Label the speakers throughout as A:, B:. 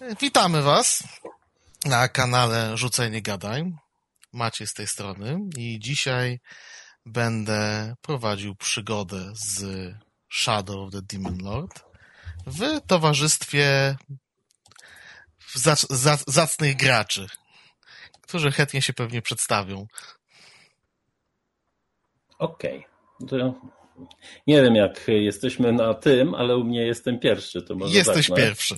A: Witamy Was na kanale Rzucenie Gadaj. Macie z tej strony i dzisiaj będę prowadził przygodę z Shadow of the Demon Lord w towarzystwie zac zac zacnych graczy, którzy chętnie się pewnie przedstawią.
B: Okej. Okay. Nie wiem, jak jesteśmy na tym, ale u mnie jestem pierwszy. To może
A: Jesteś tak, pierwszy.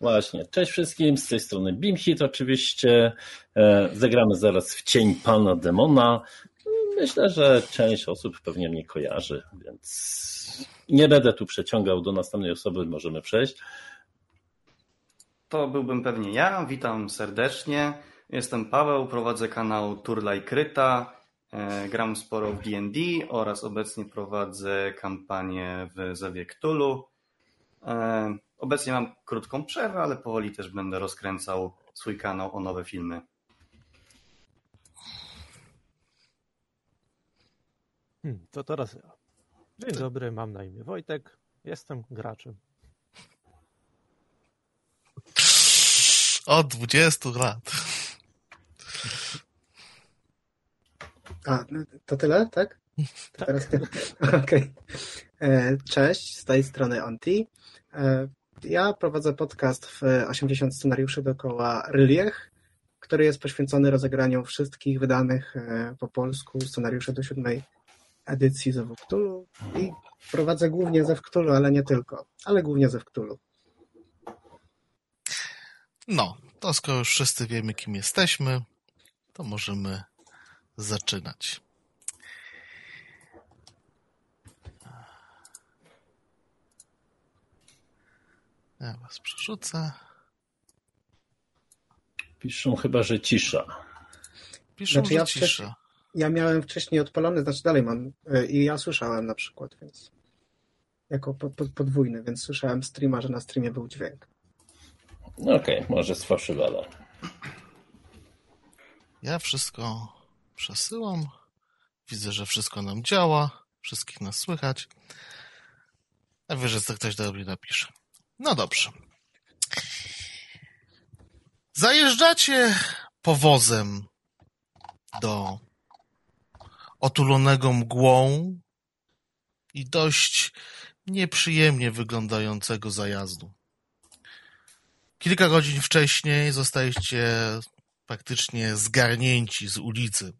B: Właśnie. Cześć wszystkim, z tej strony Bimhit oczywiście. E, zagramy zaraz w Cień Pana Demona. Myślę, że część osób pewnie mnie kojarzy, więc nie będę tu przeciągał do następnej osoby, możemy przejść.
C: To byłbym pewnie ja. Witam serdecznie. Jestem Paweł, prowadzę kanał Turlaj Kryta. E, gram sporo w D&D oraz obecnie prowadzę kampanię w Zewie Cthulhu. E, obecnie mam krótką przerwę, ale powoli też będę rozkręcał swój kanał o nowe filmy.
D: Hmm, to teraz ja. Dzień dobry, mam na imię Wojtek, jestem graczem.
A: Od 20 lat.
E: A, to tyle, tak? To teraz Okej. Okay. E, cześć, z tej strony Anti. Ja prowadzę podcast w 80 scenariuszy dookoła Ryliech, który jest poświęcony rozegraniu wszystkich wydanych e, po polsku scenariuszy do siódmej edycji ze Cthulhu i prowadzę głównie ze Cthulhu, ale nie tylko, ale głównie ze Cthulhu.
A: No, to skoro już wszyscy wiemy, kim jesteśmy, to możemy zaczynać. Ja was przerzucę.
B: Piszą chyba, że cisza.
A: Piszą, znaczy, że ja cisza.
E: Ja miałem wcześniej odpalony, znaczy dalej mam e, i ja słyszałem na przykład, więc jako podwójny, więc słyszałem streama, że na streamie był dźwięk.
B: Okej, okay, może sfałszowane.
A: Ja wszystko przesyłam. Widzę, że wszystko nam działa. Wszystkich nas słychać. A wyżej co ktoś do mnie napisze. No dobrze. Zajeżdżacie powozem do otulonego mgłą i dość nieprzyjemnie wyglądającego zajazdu. Kilka godzin wcześniej zostaliście praktycznie zgarnięci z ulicy.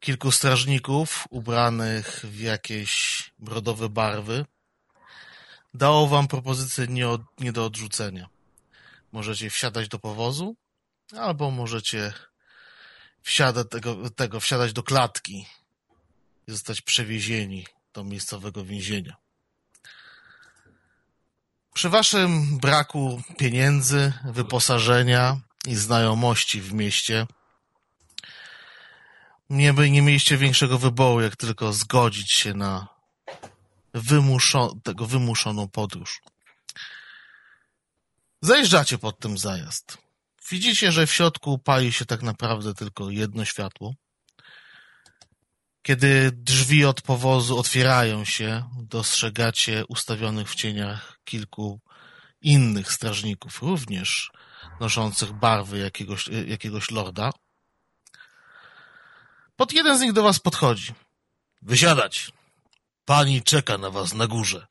A: Kilku strażników ubranych w jakieś brodowe barwy dało wam propozycję nie, od, nie do odrzucenia. Możecie wsiadać do powozu, albo możecie wsiadać tego, tego, wsiadać do klatki i zostać przewiezieni do miejscowego więzienia. Przy waszym braku pieniędzy, wyposażenia i znajomości w mieście, nie, nie mieliście większego wyboru, jak tylko zgodzić się na wymuszo, tego wymuszoną podróż. Zajeżdżacie pod tym zajazd. Widzicie, że w środku pali się tak naprawdę tylko jedno światło. Kiedy drzwi od powozu otwierają się, dostrzegacie ustawionych w cieniach kilku innych strażników, również noszących barwy jakiegoś, jakiegoś lorda. Pod jeden z nich do was podchodzi. Wysiadać. Pani czeka na was na górze.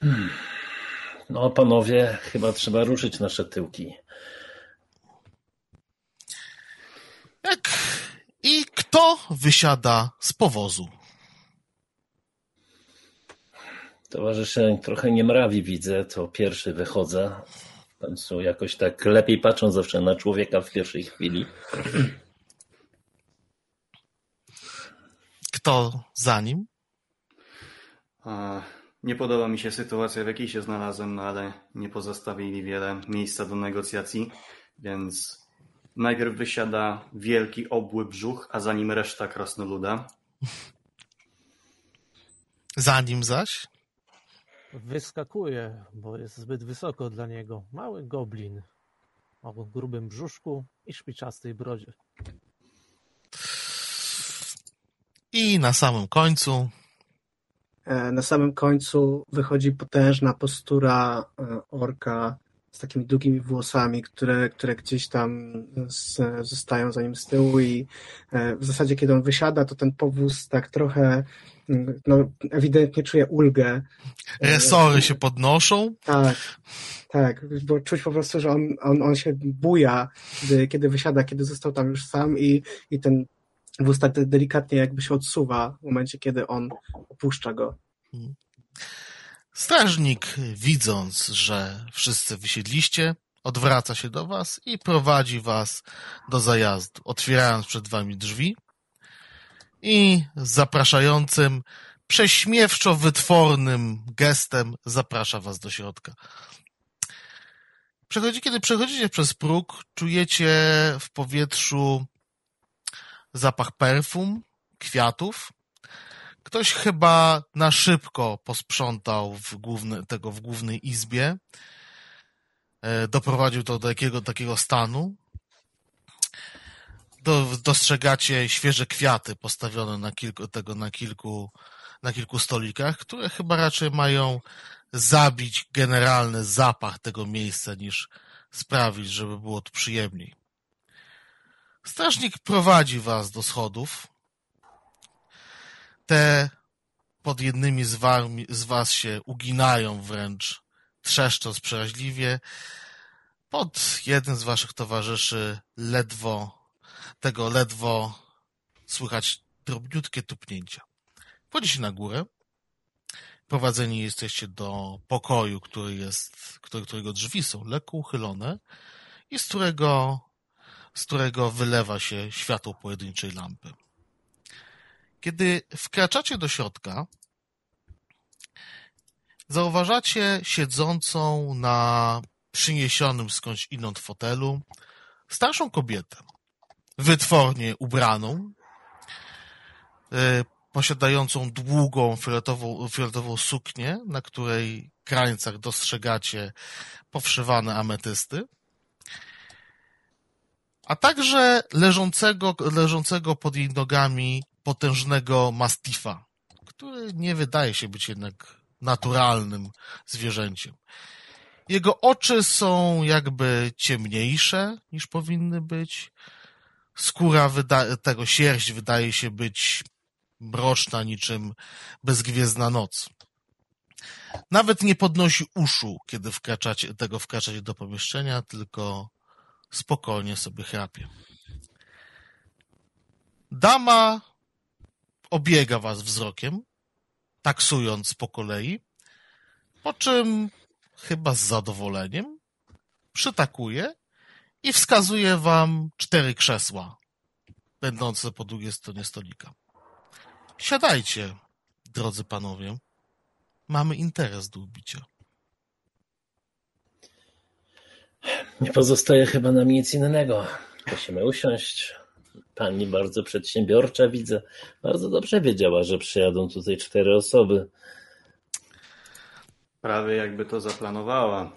B: Hmm. No, panowie, chyba trzeba ruszyć nasze tyłki.
A: Jak i kto wysiada z powozu?
B: Towarzysze trochę nie mrawi widzę, to pierwszy wychodzę. W końcu jakoś tak lepiej patrzą zawsze na człowieka w pierwszej chwili.
A: Kto za nim?
C: Nie podoba mi się sytuacja, w jakiej się znalazłem, no ale nie pozostawili wiele miejsca do negocjacji, więc najpierw wysiada wielki obły brzuch, a za nim reszta krasnoluda.
A: Za nim zaś?
D: Wyskakuje, bo jest zbyt wysoko dla niego. Mały goblin o grubym brzuszku i szpiczastej brodzie.
A: I na samym końcu
E: E, na samym końcu wychodzi potężna postura e, orka z takimi długimi włosami, które, które gdzieś tam z, zostają za nim z tyłu i e, w zasadzie kiedy on wysiada, to ten powóz tak trochę mm, no, ewidentnie czuje ulgę.
A: Resory się podnoszą.
E: Tak, tak, bo czuć po prostu, że on, on, on się buja, kiedy, kiedy wysiada, kiedy został tam już sam i, i ten wóz tak delikatnie jakby się odsuwa w momencie, kiedy on opuszcza go.
A: Strażnik, widząc, że wszyscy wysiedliście, odwraca się do was i prowadzi was do zajazdu, otwierając przed wami drzwi i zapraszającym, prześmiewczo wytwornym gestem zaprasza was do środka. Przechodzi, kiedy przechodzicie przez próg, czujecie w powietrzu zapach perfum, kwiatów. Ktoś chyba na szybko posprzątał w główne, tego w głównej izbie. E, doprowadził to do jakiego takiego stanu. Do, dostrzegacie świeże kwiaty postawione na kilku, tego na kilku, na kilku stolikach, które chyba raczej mają zabić generalny zapach tego miejsca niż sprawić, żeby było tu przyjemniej. Strażnik prowadzi was do schodów. Te pod jednymi z, wami, z was się uginają wręcz, trzeszcząc przeraźliwie. Pod jednym z waszych towarzyszy ledwo, tego ledwo słychać drobniutkie tupnięcia. Wchodzicie na górę. Prowadzeni jesteście do pokoju, który jest, którego drzwi są lekko uchylone i z którego z którego wylewa się światło pojedynczej lampy. Kiedy wkraczacie do środka, zauważacie siedzącą na przyniesionym skądś inąd fotelu starszą kobietę, wytwornie ubraną, e, posiadającą długą fioletową, fioletową suknię, na której krańcach dostrzegacie powszywane ametysty, a także leżącego, leżącego pod jej nogami potężnego mastifa, który nie wydaje się być jednak naturalnym zwierzęciem. Jego oczy są jakby ciemniejsze niż powinny być. Skóra tego sierść wydaje się być mroczna niczym bezgwiezdna noc. Nawet nie podnosi uszu, kiedy wkraczacie, tego wkraczacie do pomieszczenia, tylko spokojnie sobie chrapie. Dama obiega was wzrokiem, taksując po kolei, po czym chyba z zadowoleniem przytakuje i wskazuje wam cztery krzesła, będące po drugiej stronie stolika. Siadajcie, drodzy panowie. Mamy interes do ubicia.
B: Nie pozostaje chyba nam nic innego. Musimy usiąść. Pani bardzo przedsiębiorcza, widzę. Bardzo dobrze wiedziała, że przyjadą tutaj cztery osoby.
C: Prawie jakby to zaplanowała.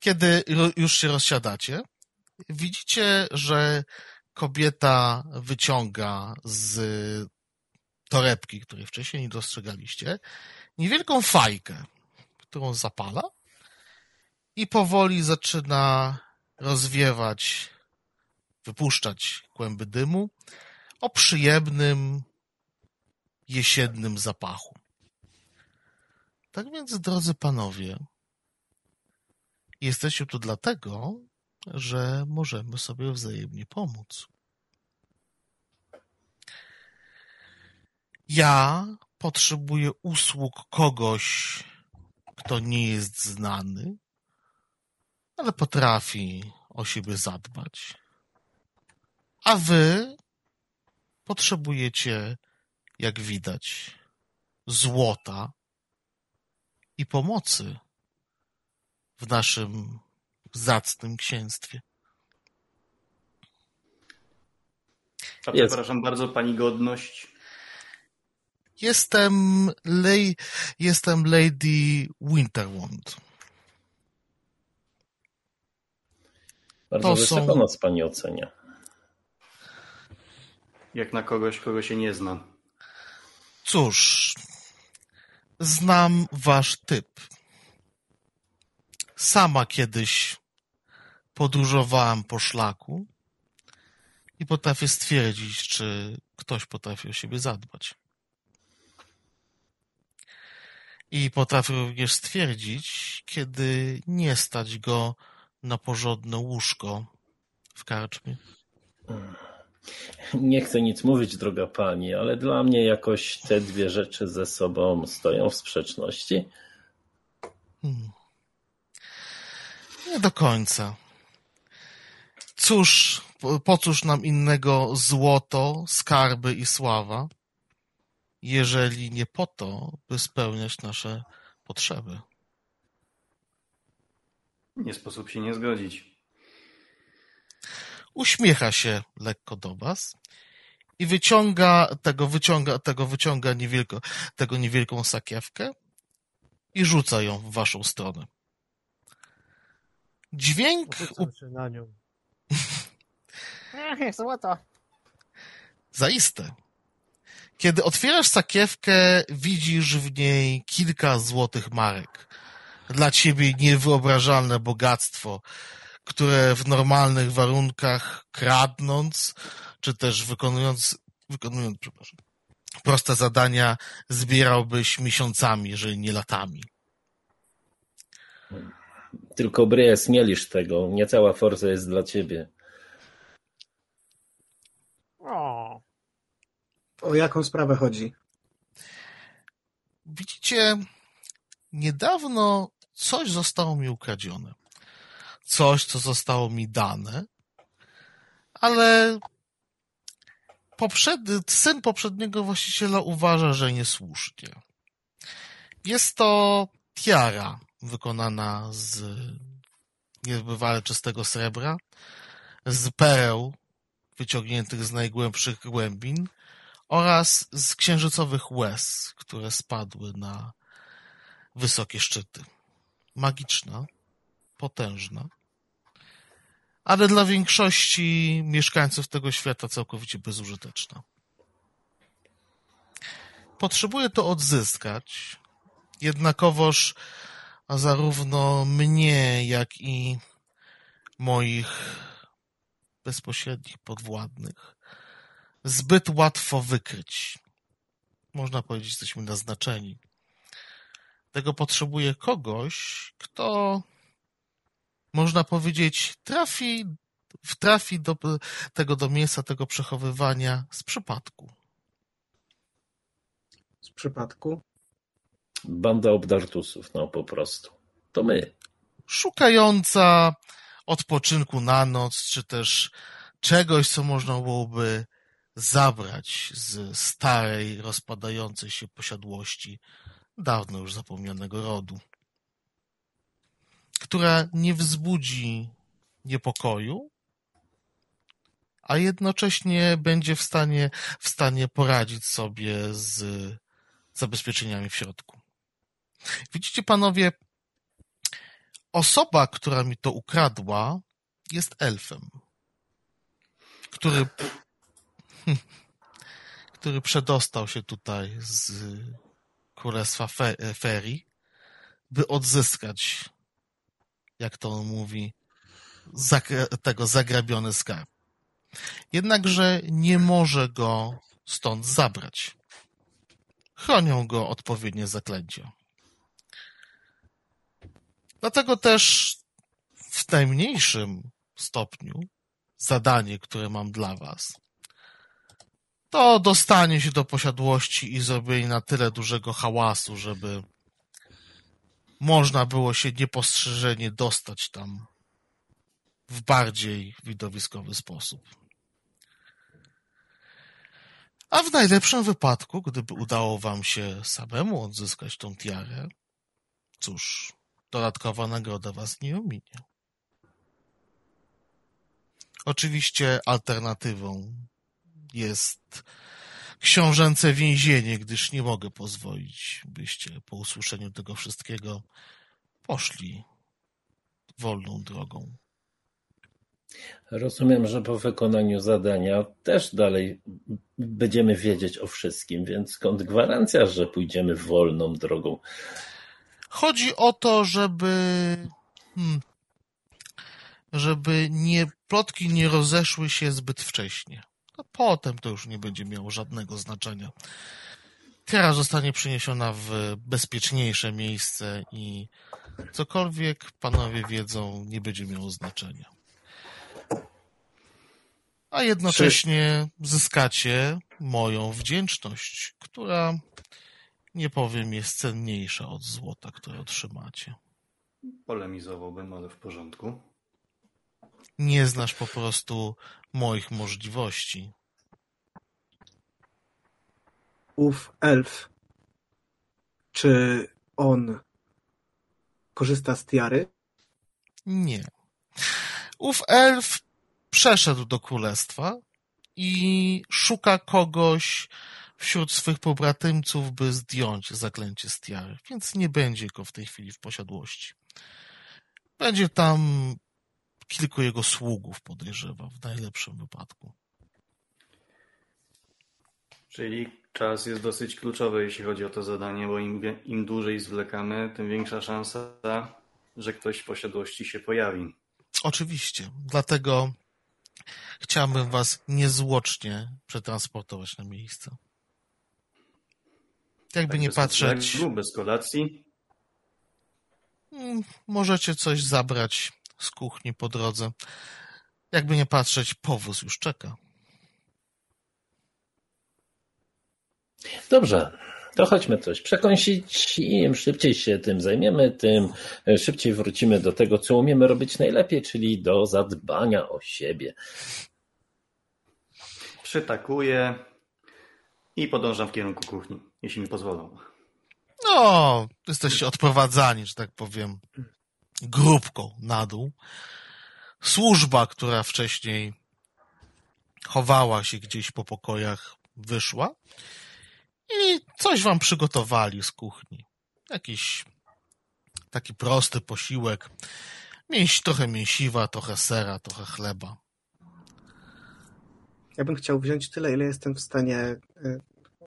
A: Kiedy już się rozsiadacie, widzicie, że kobieta wyciąga z torebki, której wcześniej nie dostrzegaliście, niewielką fajkę którą zapala i powoli zaczyna rozwiewać, wypuszczać kłęby dymu o przyjemnym, jesiennym zapachu. Tak więc, drodzy panowie, jesteście tu dlatego, że możemy sobie wzajemnie pomóc. Ja potrzebuję usług kogoś, kto nie jest znany, ale potrafi o siebie zadbać. A wy potrzebujecie, jak widać, złota i pomocy w naszym zacnym księstwie.
C: Przepraszam bardzo, pani godność.
A: Jestem, lej, jestem Lady Winterwand.
B: Bardzo to wysoko nas pani ocenia.
C: Jak na kogoś, kogo się nie zna.
A: Cóż, znam wasz typ. Sama kiedyś podróżowałam po szlaku i potrafię stwierdzić, czy ktoś potrafi o siebie zadbać. I potrafię również stwierdzić, kiedy nie stać go na porządne łóżko w karczmie.
B: Nie chcę nic mówić, droga pani, ale dla mnie jakoś te dwie rzeczy ze sobą stoją w sprzeczności.
A: Hmm. Nie do końca. Cóż, po cóż nam innego złoto, skarby i sława, jeżeli nie po to, by spełniać nasze potrzeby?
C: Nie sposób się nie zgodzić.
A: Uśmiecha się lekko do was i wyciąga tego, wyciąga, tego wyciąga niewielko, tego niewielką sakiewkę i rzuca ją w waszą stronę. Dźwięk
D: Rzucam się na nią. Złoto.
A: Zaiste. Kiedy otwierasz sakiewkę, widzisz w niej kilka złotych marek. Dla ciebie niewyobrażalne bogactwo, które w normalnych warunkach kradnąc, czy też wykonując, wykonując, przepraszam, proste zadania zbierałbyś miesiącami, jeżeli nie latami.
B: Tylko bryję mielisz tego, nie cała forza jest dla ciebie.
D: O,
E: O jaką sprawę chodzi?
A: Widzicie, niedawno coś zostało mi ukradzione. Coś, co zostało mi dane, ale poprzedni, syn poprzedniego właściciela uważa, że niesłusznie. Jest to tiara wykonana z niebywale czystego srebra, z pereł wyciągniętych z najgłębszych głębin oraz z księżycowych łez, które spadły na wysokie szczyty. Magiczna, potężna, ale dla większości mieszkańców tego świata całkowicie bezużyteczna. Potrzebuję to odzyskać, jednakowoż zarówno mnie, jak i moich bezpośrednich podwładnych zbyt łatwo wykryć. Można powiedzieć, jesteśmy naznaczeni. Tego potrzebuję kogoś, kto można powiedzieć, trafi, trafi do tego do miejsca tego przechowywania z przypadku.
E: Z przypadku?
B: Banda obdartusów, no po prostu. To my.
A: Szukająca odpoczynku na noc, czy też czegoś, co można byłoby zabrać z starej, rozpadającej się posiadłości dawno już zapomnianego rodu, która nie wzbudzi niepokoju, a jednocześnie będzie w stanie, w stanie poradzić sobie z zabezpieczeniami w środku. Widzicie, panowie, osoba, która mi to ukradła, jest elfem, który, który przedostał się tutaj z Królestwa Fe Ferii, by odzyskać, jak to on mówi, tego zagrabiony skarb. Jednakże nie może go stąd zabrać. Chronią go odpowiednie zaklęcia. Dlatego też w najmniejszym stopniu zadanie, które mam dla was, to dostanie się do posiadłości i zrobienie na tyle dużego hałasu, żeby można było się niepostrzeżenie dostać tam w bardziej widowiskowy sposób. A w najlepszym wypadku, gdyby udało wam się samemu odzyskać tą tiarę, cóż, dodatkowa nagroda was nie ominie. Oczywiście alternatywą jest książęce więzienie, gdyż nie mogę pozwolić, byście po usłyszeniu tego wszystkiego poszli wolną drogą.
B: Rozumiem, że po wykonaniu zadania też dalej będziemy wiedzieć o wszystkim, więc skąd gwarancja, że pójdziemy wolną drogą?
A: Chodzi o to, żeby hmm, żeby nie plotki nie rozeszły się zbyt wcześnie. A potem to już nie będzie miało żadnego znaczenia. Kiera zostanie przeniesiona w bezpieczniejsze miejsce i cokolwiek panowie wiedzą, nie będzie miało znaczenia. A jednocześnie zyskacie moją wdzięczność, która, nie powiem, jest cenniejsza od złota, które otrzymacie.
C: Polemizowałbym, ale w porządku.
A: Nie znasz po prostu moich możliwości.
E: Ów elf, czy on korzysta z tiary?
A: Nie. Ów elf przeszedł do królestwa i szuka kogoś wśród swych pobratymców, by zdjąć zaklęcie z tiary, więc nie będzie go w tej chwili w posiadłości. Będzie tam kilku jego sługów, podejrzewa, w najlepszym wypadku.
C: Czyli czas jest dosyć kluczowy, jeśli chodzi o to zadanie, bo im, im dłużej zwlekamy, tym większa szansa, że ktoś w posiadłości się pojawi.
A: Oczywiście, dlatego chciałbym was niezwłocznie przetransportować na miejsce. Jakby
C: Tak
A: nie patrzeć,
C: Bez kolacji.
A: mm, możecie coś zabrać z kuchni po drodze. Jakby nie patrzeć, powóz już czeka.
B: Dobrze, to chodźmy coś przekąsić i im szybciej się tym zajmiemy, tym szybciej wrócimy do tego, co umiemy robić najlepiej, czyli do zadbania o siebie.
C: Przytakuję i podążam w kierunku kuchni, jeśli mi pozwolą.
A: No, jesteście odprowadzani, że tak powiem, grupką na dół. Służba, która wcześniej chowała się gdzieś po pokojach, wyszła i coś wam przygotowali z kuchni. Jakiś taki prosty posiłek. Mięś, trochę mięsiwa, trochę sera, trochę chleba.
E: Ja bym chciał wziąć tyle, ile jestem w stanie y,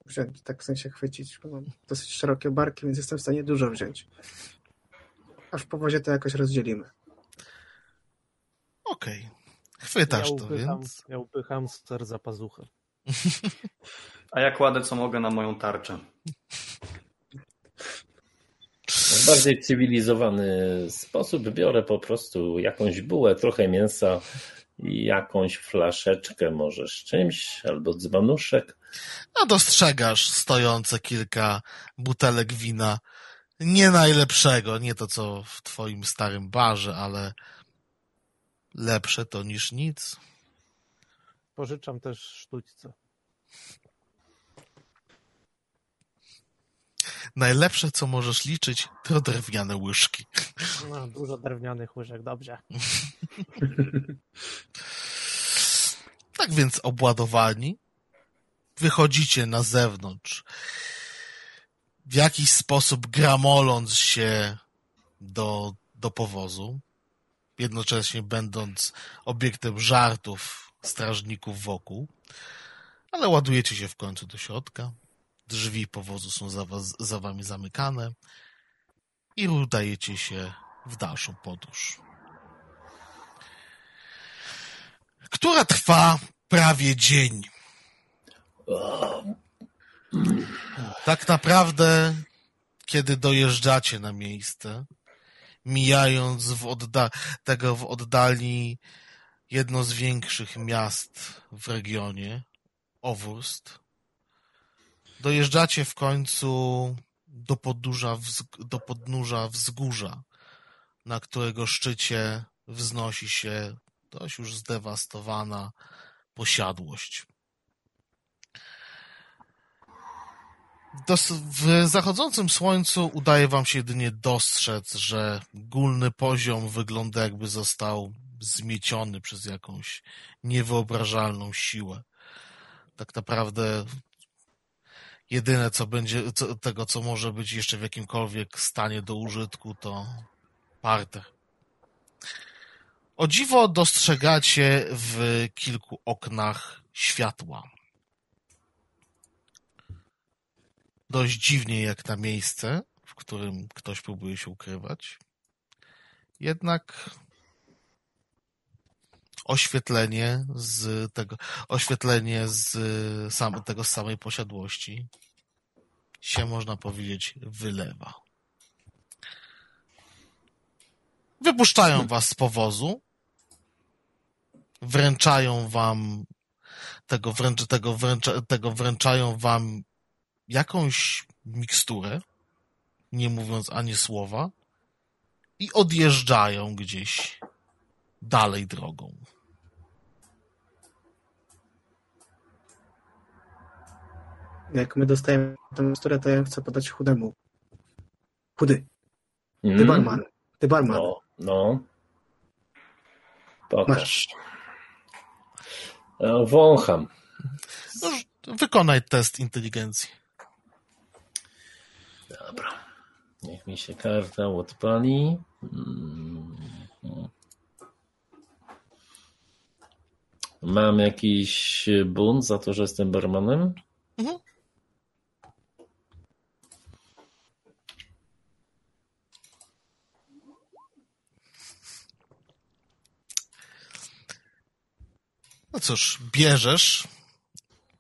E: wziąć, tak w sensie chwycić, bo mam dosyć szerokie barki, więc jestem w stanie dużo wziąć. A w powozie to jakoś rozdzielimy.
A: Okej. Chwytasz
D: ja
A: to,
D: upycham,
A: więc...
D: Ja upycham ster za pazuchę.
C: A ja kładę co mogę na moją tarczę.
B: W bardziej cywilizowany sposób biorę po prostu jakąś bułę, trochę mięsa i jakąś flaszeczkę może z czymś, albo dzbanuszek.
A: A dostrzegasz stojące kilka butelek wina. Nie najlepszego, nie to co w twoim starym barze, ale lepsze to niż nic.
D: Pożyczam też sztućce.
A: Najlepsze, co możesz liczyć, to drewniane łyżki.
D: No, dużo drewnianych łyżek, dobrze.
A: Tak więc obładowani, wychodzicie na zewnątrz. W jakiś sposób gramoląc się do, do powozu, jednocześnie będąc obiektem żartów strażników wokół, ale ładujecie się w końcu do środka. Drzwi powozu są za, was, za wami zamykane i udajecie się w dalszą podróż. Która trwa prawie dzień. Tak naprawdę, kiedy dojeżdżacie na miejsce, mijając w odda tego w oddali jedno z większych miast w regionie, Owurst, dojeżdżacie w końcu do podnóża, do podnóża wzgórza, na którego szczycie wznosi się dość już zdewastowana posiadłość. W zachodzącym słońcu udaje wam się jedynie dostrzec, że górny poziom wygląda jakby został zmieciony przez jakąś niewyobrażalną siłę. Tak naprawdę jedyne co będzie, co, tego co może być jeszcze w jakimkolwiek stanie do użytku to parter. O dziwo dostrzegacie w kilku oknach światła. Dość dziwnie jak na miejsce, w którym ktoś próbuje się ukrywać. Jednak oświetlenie z tego, oświetlenie z sam, tego samej posiadłości się, można powiedzieć, wylewa. Wypuszczają was z powozu, wręczają wam tego, wręcz, tego, wręcz, tego wręczają wam jakąś miksturę, nie mówiąc ani słowa, i odjeżdżają gdzieś dalej drogą.
E: Jak my dostajemy tę miksturę, to ja chcę podać chudemu. Chudy. Ty
B: Mm?
E: barman. Ty barman.
B: No, no. Pokaż. E, Wącham.
A: No, wykonaj test inteligencji.
B: Dobra. Niech mi się karta odpali. Mm. Mam jakiś bunt za to, że jestem barmanem?
A: Mhm. No cóż, bierzesz,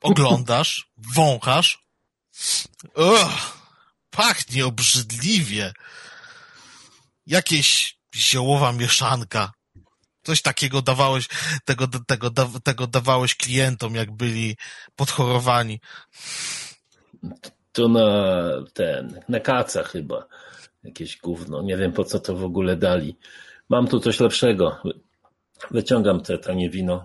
A: oglądasz, wąchasz. Ugh, pachnie obrzydliwie. Jakieś ziołowa mieszanka. Coś takiego dawałeś, tego, tego, da- tego dawałeś klientom, jak byli podchorowani.
B: To na ten, na kaca chyba. Jakieś gówno. Nie wiem po co to w ogóle dali. Mam tu coś lepszego. Wyciągam te tanie wino.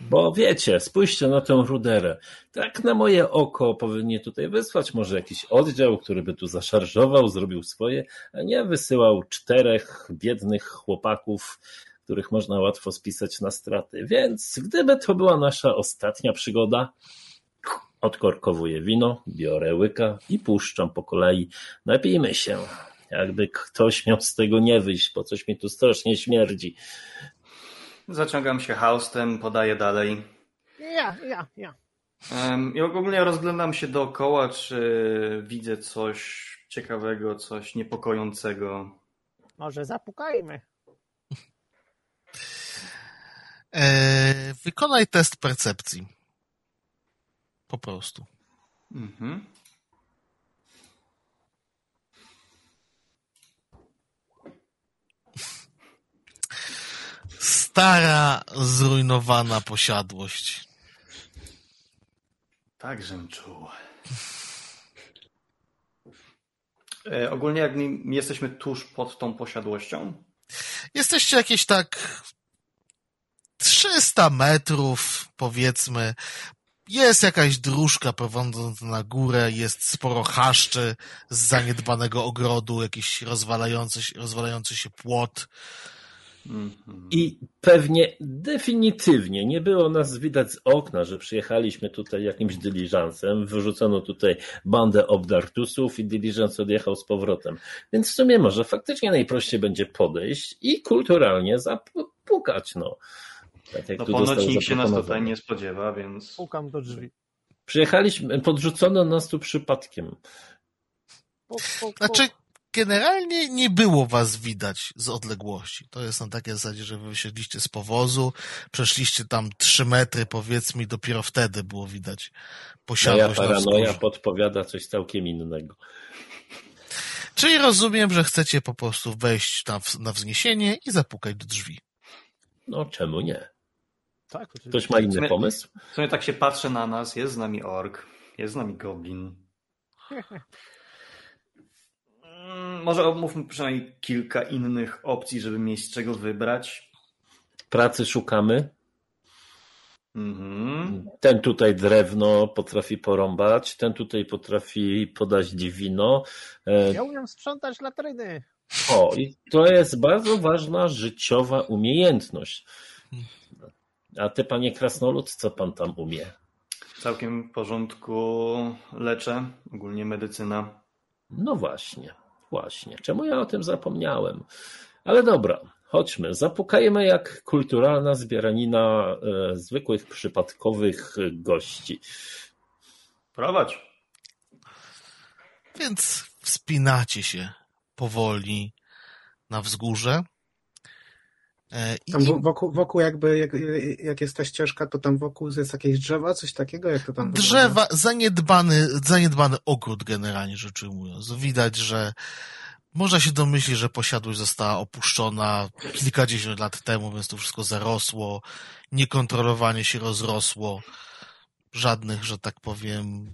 B: Bo wiecie, spójrzcie na tę ruderę. Tak na moje oko powinni tutaj wysłać może jakiś oddział, który by tu zaszarżował, zrobił swoje, a nie wysyłał czterech biednych chłopaków, których można łatwo spisać na straty. Więc gdyby to była nasza ostatnia przygoda, odkorkowuję wino, biorę łyka i puszczam po kolei. Napijmy się. Jakby ktoś miał z tego nie wyjść, bo coś mi tu strasznie śmierdzi.
C: Zaciągam się haustem, podaję dalej.
D: Ja, ja, ja.
C: I ogólnie rozglądam się dookoła, czy widzę coś ciekawego, coś niepokojącego.
D: Może zapukajmy.
A: Eee, wykonaj test percepcji. Po prostu.
C: Mhm.
A: Stara, zrujnowana posiadłość.
C: Tak, żem czuł. E, ogólnie jak jesteśmy tuż pod tą posiadłością,
A: Jesteście jakieś tak 300 metrów, powiedzmy. Jest jakaś dróżka prowadząca na górę, jest sporo chaszczy z zaniedbanego ogrodu, jakiś rozwalający, rozwalający się płot.
B: I pewnie definitywnie nie było nas widać z okna, że przyjechaliśmy tutaj jakimś dyliżansem, wyrzucono tutaj bandę obdartusów i dyliżans odjechał z powrotem. Więc w sumie może faktycznie najprościej będzie podejść i kulturalnie zapukać, no. Tak jak
C: no
B: tu
C: ponoć nikt się nas tutaj nie spodziewa, więc
D: Pukam do drzwi.
B: Przyjechaliśmy, podrzucono nas tu przypadkiem.
D: Puk, puk, puk.
A: Znaczy, generalnie nie było was widać z odległości. To jest na takiej zasadzie, że wy wysiedliście z powozu, przeszliście tam 3 metry, powiedzmy, i dopiero wtedy było widać
B: Moja
A: posiadłość na
B: paranoja podpowiada coś całkiem innego.
A: Czyli rozumiem, że chcecie po prostu wejść na, na wzniesienie i zapukać do drzwi.
B: No czemu nie?
D: Tak, oczywiście.
B: Ktoś ma inny
C: sumie-
B: pomysł?
C: w sumie tak się patrzę na nas, jest z nami ork, jest z nami goblin. Mm, Może omówmy przynajmniej kilka innych opcji, żeby mieć z czego wybrać.
B: Pracy szukamy.
C: Mhm.
B: Ten tutaj drewno potrafi porąbać, ten tutaj potrafi podać wino. E,
D: Ja umiem sprzątać latryny.
B: O, i to jest bardzo ważna życiowa umiejętność. A ty, panie Krasnolud, co pan tam umie?
C: Całkiem w porządku leczę, ogólnie medycyna.
B: No właśnie, właśnie. Czemu ja o tym zapomniałem? Ale dobra, chodźmy. Zapukajmy jak kulturalna zbieranina e, zwykłych, przypadkowych gości.
C: Prowadź.
A: Więc wspinacie się powoli na wzgórze. E, I
E: Tam wo- wokół, wokół jakby, jak, jak jest ta ścieżka, to tam wokół jest jakieś drzewa, coś takiego? Jak to tam wygląda?
A: drzewa, zaniedbany, zaniedbany ogród generalnie rzecz ujmując. Widać, że można się domyślić, że posiadłość została opuszczona kilkadziesiąt lat temu, więc to wszystko zarosło, niekontrolowanie się rozrosło, żadnych, że tak powiem,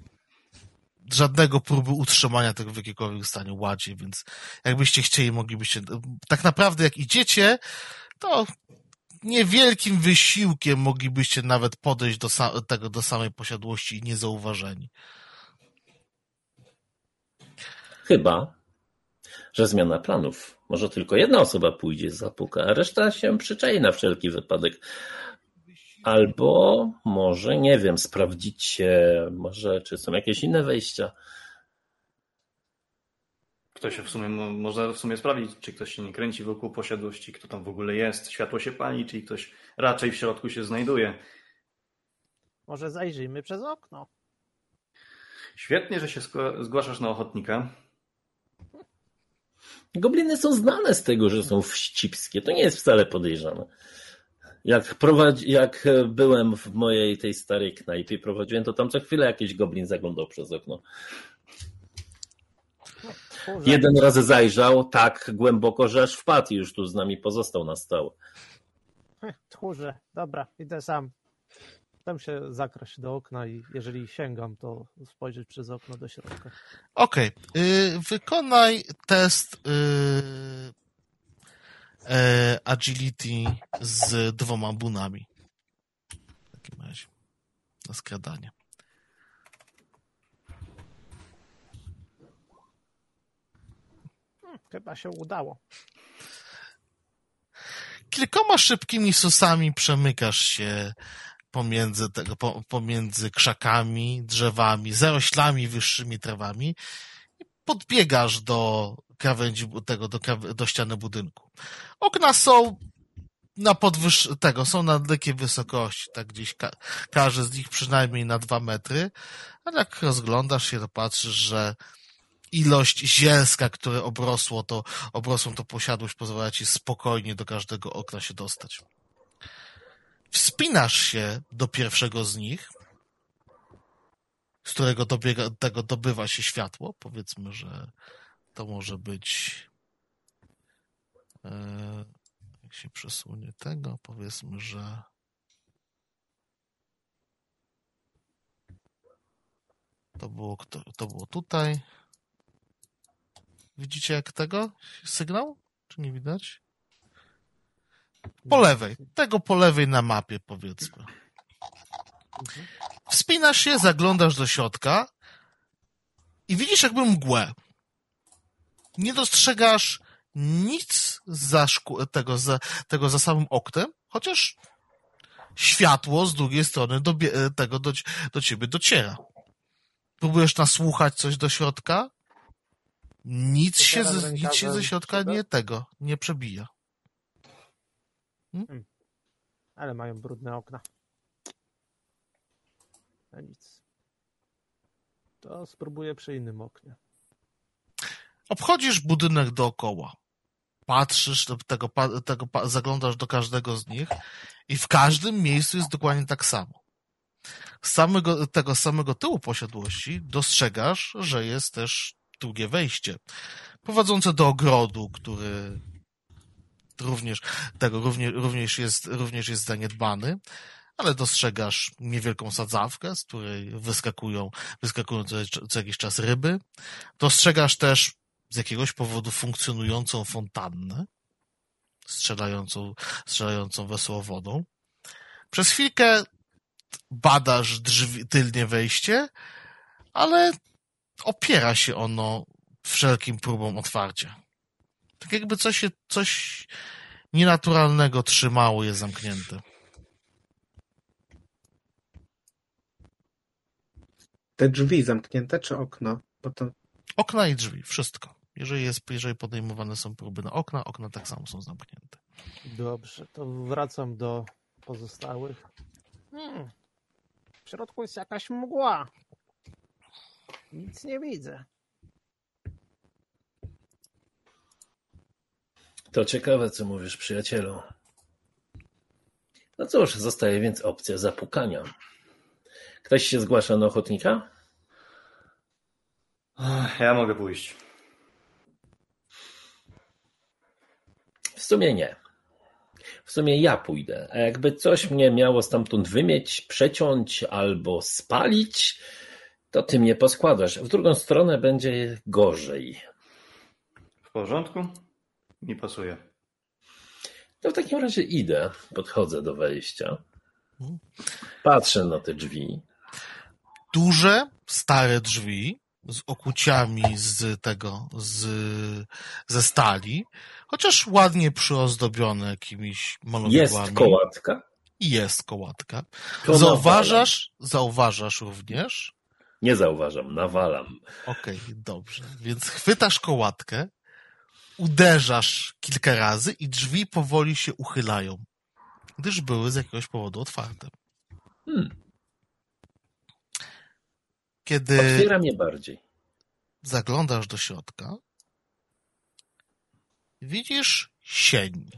A: żadnego próby utrzymania tego w jakimkolwiek stanie ładzie, więc jakbyście chcieli, moglibyście, tak naprawdę jak idziecie, to niewielkim wysiłkiem moglibyście nawet podejść do tego, do samej posiadłości niezauważeni.
B: Chyba, że zmiana planów. Może tylko jedna osoba pójdzie, zapuka, a reszta się przyczai na wszelki wypadek. Albo może, nie wiem, sprawdzicie, może czy są jakieś inne wejścia.
C: Kto się w sumie, mo- można w sumie sprawdzić, czy ktoś się nie kręci wokół posiadłości, kto tam w ogóle jest, światło się pali, czy ktoś raczej w środku się znajduje.
D: Może zajrzyjmy przez okno.
C: Świetnie, że się zgłaszasz na ochotnika.
B: Gobliny są znane z tego, że są wścibskie. To nie jest wcale podejrzane. Jak, prowadzi, jak byłem w mojej tej starej knajpie, prowadziłem, to tam co chwilę jakiś goblin zaglądał przez okno. Jeden raz zajrzał tak głęboko, że aż wpadł i już tu z nami pozostał na stałe.
D: Tchórze, dobra, idę sam. Tam się zakraść do okna i jeżeli sięgam, to spojrzeć przez okno do środka.
A: Okej, y, wykonaj test y, e, agility z dwoma bunami. W takim razie. Na skradanie.
D: Chyba się udało.
A: Kilkoma szybkimi susami przemykasz się pomiędzy, tego, po, pomiędzy krzakami, drzewami, zaroślami, wyższymi trawami i podbiegasz do krawędzi tego, do, do ściany budynku. Okna są na podwyż tego, są na dalekiej wysokości, tak gdzieś ka każdy z nich przynajmniej na dwa metry, ale jak rozglądasz się, to patrzysz, że ilość zielska, które obrosło to, obrosłą to posiadłość, pozwala ci spokojnie do każdego okna się dostać. Wspinasz się do pierwszego z nich, z którego dobiega, tego dobywa się światło. Powiedzmy, że to może być. E, jak się przesunie tego, powiedzmy, że. To było, to było tutaj. Widzicie jak tego? Sygnał? Czy nie widać? Po lewej. Tego po lewej na mapie, powiedzmy. Wspinasz się, zaglądasz do środka i widzisz jakby mgłę. Nie dostrzegasz nic za szku- tego, za, tego za samym oknem, chociaż światło z drugiej strony dobie- e, tego do, do ciebie dociera. Próbujesz nasłuchać coś do środka, nic się, ze, nic się ze środka nie tego, nie przebija.
D: Ale mają brudne okna. A nic. To spróbuję przy innym oknie.
A: Obchodzisz budynek dookoła. Patrzysz, do tego, tego, zaglądasz do każdego z nich i w każdym miejscu jest dokładnie tak samo. Z samego, tego samego tyłu posiadłości dostrzegasz, że jest też drugie wejście, prowadzące do ogrodu, który również, tego również, również, jest, również jest zaniedbany, ale dostrzegasz niewielką sadzawkę, z której wyskakują, wyskakują co, co jakiś czas ryby. Dostrzegasz też z jakiegoś powodu funkcjonującą fontannę, strzelającą, strzelającą wesoło wodą. Przez chwilkę badasz drzwi, tylnie wejście, ale opiera się ono wszelkim próbom otwarcia. Tak jakby coś, coś nienaturalnego trzymało je zamknięte.
E: Te drzwi zamknięte czy okno? Bo to
A: Okna i drzwi, wszystko. Jeżeli, jest, jeżeli podejmowane są próby na okna, okna tak samo są zamknięte.
D: Dobrze, to wracam do pozostałych. Hmm. W środku jest jakaś mgła. Nic nie widzę.
B: To ciekawe, co mówisz, przyjacielu. No cóż, zostaje więc opcja zapukania. Ktoś się zgłasza na ochotnika?
C: Ja mogę pójść.
B: W sumie nie. W sumie ja pójdę. A jakby coś mnie miało stamtąd wymieć, przeciąć albo spalić, to ty mnie poskładasz. W drugą stronę będzie gorzej.
C: W porządku? Mi pasuje.
B: To w takim razie idę, podchodzę do wejścia. Patrzę na te drzwi.
A: Duże, stare drzwi z okuciami z tego, z, ze stali, chociaż ładnie przyozdobione jakimiś malowidłami.
B: Jest kołatka?
A: Jest kołatka. Zauważasz, zauważasz również.
B: Nie zauważam, nawalam.
A: Okej, dobrze. Więc chwytasz kołatkę, uderzasz kilka razy i drzwi powoli się uchylają, gdyż były z jakiegoś powodu otwarte.
B: Hmm.
A: Kiedy
B: Otwieram je bardziej.
A: zaglądasz do środka, widzisz sień.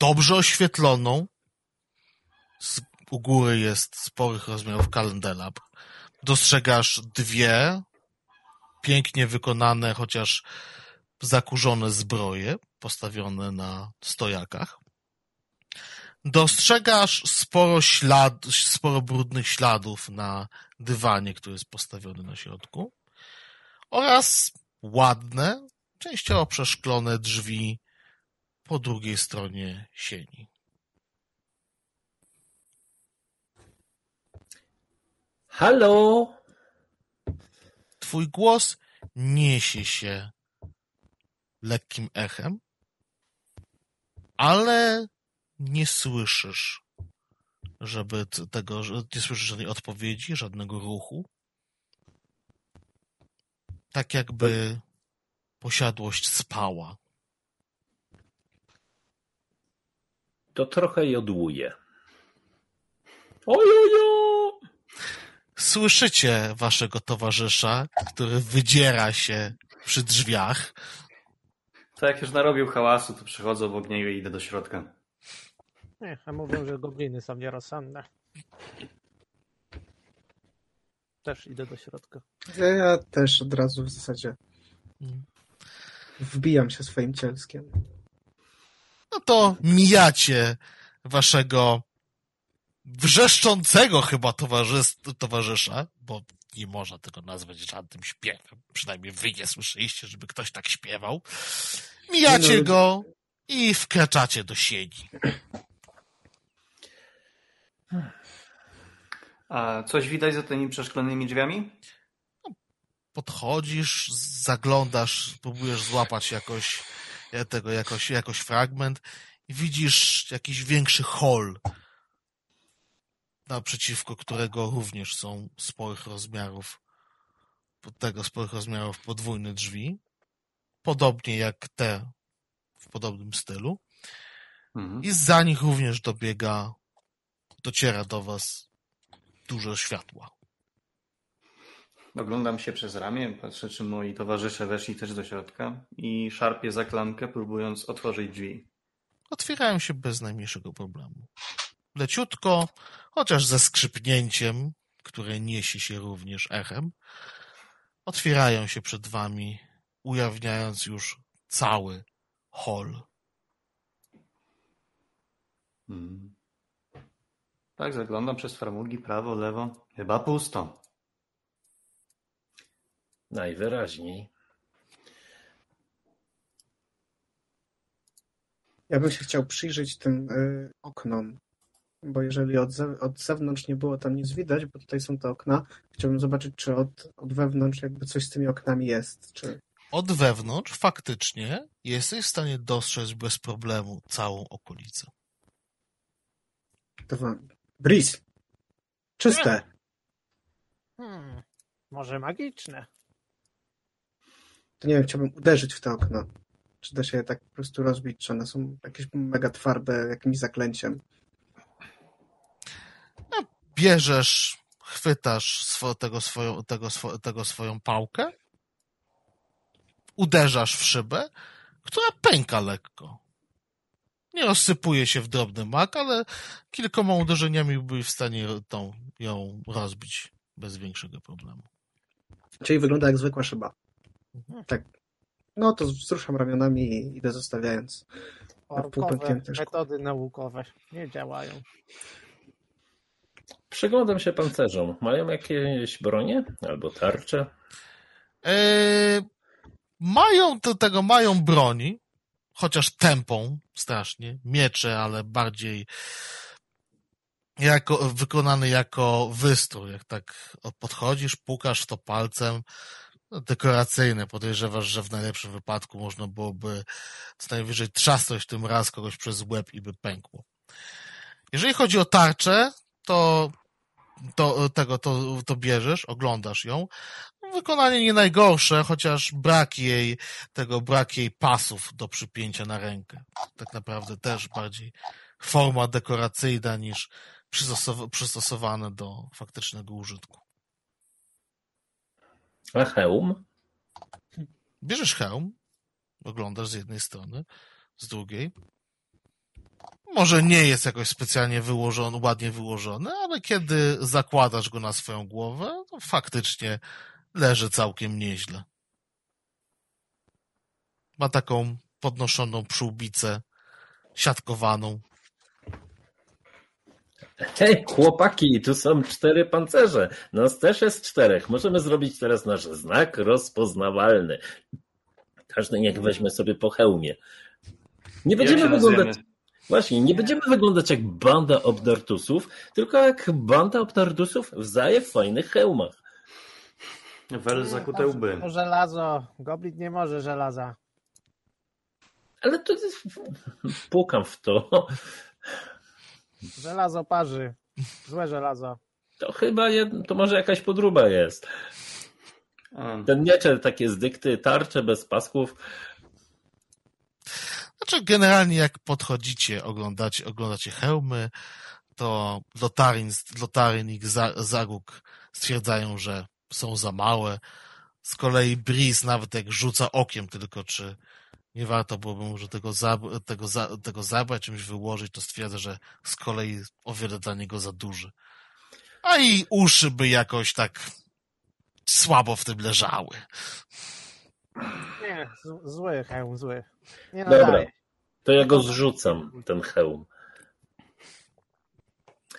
A: Dobrze oświetloną. Z, u góry jest sporych rozmiarów kalendelab. Dostrzegasz dwie pięknie wykonane, chociaż zakurzone zbroje postawione na stojakach. Dostrzegasz sporo ślad, sporo brudnych śladów na dywanie, który jest postawiony na środku oraz ładne, częściowo przeszklone drzwi po drugiej stronie sieni.
B: Halo?
A: Twój głos niesie się lekkim echem, ale nie słyszysz, żeby tego, nie słyszysz żadnej odpowiedzi, żadnego ruchu. Tak jakby posiadłość spała.
B: To trochę jodłuję. Ojojo!
A: Słyszycie waszego towarzysza, który wydziera się przy drzwiach.
C: To jak już narobił hałasu, to przychodzę obok niego i idę do środka.
D: Nie, a mówią, że gobliny są nierozsądne. Też idę do środka.
E: Ja, ja też od razu w zasadzie
A: Mm.
E: wbijam się swoim cielskiem.
A: No to mijacie waszego wrzeszczącego chyba towarzys towarzysza, bo nie można tego nazwać żadnym śpiewem. Przynajmniej wy nie słyszeliście, żeby ktoś tak śpiewał. Mijacie
E: no,
A: go i wkraczacie do sieni.
C: A coś widać za tymi przeszklonymi drzwiami?
A: Podchodzisz, zaglądasz, próbujesz złapać jakoś e, tego, jakoś, jakoś fragment i widzisz jakiś większy hol, naprzeciwko którego również są sporych rozmiarów, tego sporych rozmiarów podwójne drzwi, podobnie jak te w podobnym stylu.
C: Mhm.
A: I za nich również dobiega, dociera do was dużo światła.
C: Oglądam się przez ramię, patrzę, czy moi towarzysze weszli też do środka i szarpię za klamkę, próbując otworzyć drzwi.
A: Otwierają się bez najmniejszego problemu. Leciutko, chociaż ze skrzypnięciem, które niesie się również echem, otwierają się przed wami, ujawniając już cały hol.
C: Mhm. Tak, zaglądam przez framugi, prawo, lewo. Chyba pusto.
B: Najwyraźniej.
E: Ja bym się chciał przyjrzeć tym y, oknom, bo jeżeli od, ze, od zewnątrz nie było tam nic widać, bo tutaj są te okna, chciałbym zobaczyć, czy od, od wewnątrz jakby coś z tymi oknami jest, czy
A: Od wewnątrz faktycznie jesteś w stanie dostrzec bez problemu całą okolicę.
E: to wam... Breeze! Czyste!
D: Hmm, może magiczne.
E: To nie wiem, chciałbym uderzyć w te okna. Czy da się je tak po prostu rozbić, czy one są jakieś mega twarde, jakimś zaklęciem.
A: Bierzesz, chwytasz swo, tego, swoją, tego, swo, tego swoją pałkę, uderzasz w szybę, która pęka lekko. Nie rozsypuje się w drobny mak, ale kilkoma uderzeniami byłby w stanie tą, ją rozbić bez większego problemu.
E: Czyli wygląda jak zwykła szyba.
A: Mhm.
E: Tak. No to wzruszam ramionami i idę zostawiając.
D: Orkowe metody naukowe nie działają.
B: Przyglądam się pancerzom. Mają jakieś bronie albo tarcze?
A: Eee, mają do tego, mają broni, chociaż tępą strasznie, miecze, ale bardziej jako, wykonany jako wystrój. Jak tak podchodzisz, pukasz to palcem, no, dekoracyjne. Podejrzewasz, że w najlepszym wypadku można byłoby co najwyżej trzasnąć tym raz kogoś przez łeb i by pękło. Jeżeli chodzi o tarczę, to, to tego to, to bierzesz, oglądasz ją. Wykonanie nie najgorsze, chociaż brak jej, tego brak jej pasów do przypięcia na rękę. Tak naprawdę też bardziej forma dekoracyjna niż przystosow- przystosowane do faktycznego użytku.
B: A hełm?
A: Bierzesz hełm, oglądasz z jednej strony, z drugiej. Może nie jest jakoś specjalnie wyłożony, ładnie wyłożony, ale kiedy zakładasz go na swoją głowę, to faktycznie leży całkiem nieźle. Ma taką podnoszoną przyłbicę, siatkowaną.
B: Hej, chłopaki, tu są cztery pancerze. Nas też jest czterech. Możemy zrobić teraz nasz znak rozpoznawalny. Każdy niech weźmie sobie po hełmie. Nie będziemy wyglądać.
C: nazwiemy?
B: Właśnie, nie będziemy wyglądać jak banda obdartusów, tylko jak banda obdartusów w zaje fajnych hełmach.
C: Wel zakute łby.
D: To żelazo. Goblin nie może żelaza.
B: Ale to jest... pukam w to.
D: Żelazo parzy. Złe żelazo.
B: To chyba jed... to może jakaś podróba jest. Ten miecze takie z dykty, tarcze bez pasków.
A: Znaczy, generalnie jak podchodzicie, oglądacie, oglądacie hełmy, to Lotarin, Lotarin i Za- Zaguk stwierdzają, że są za małe. Z kolei Breeze nawet jak rzuca okiem tylko, czy nie warto byłoby może tego, zab- tego, za- tego zabrać, czymś wyłożyć, to stwierdza, że z kolei o wiele dla niego za duży. A i uszy by jakoś tak słabo w tym leżały.
D: Nie, z- zły hełm, zły. Nie
B: Dobra,
D: nadaje.
B: to ja go zrzucam, ten hełm.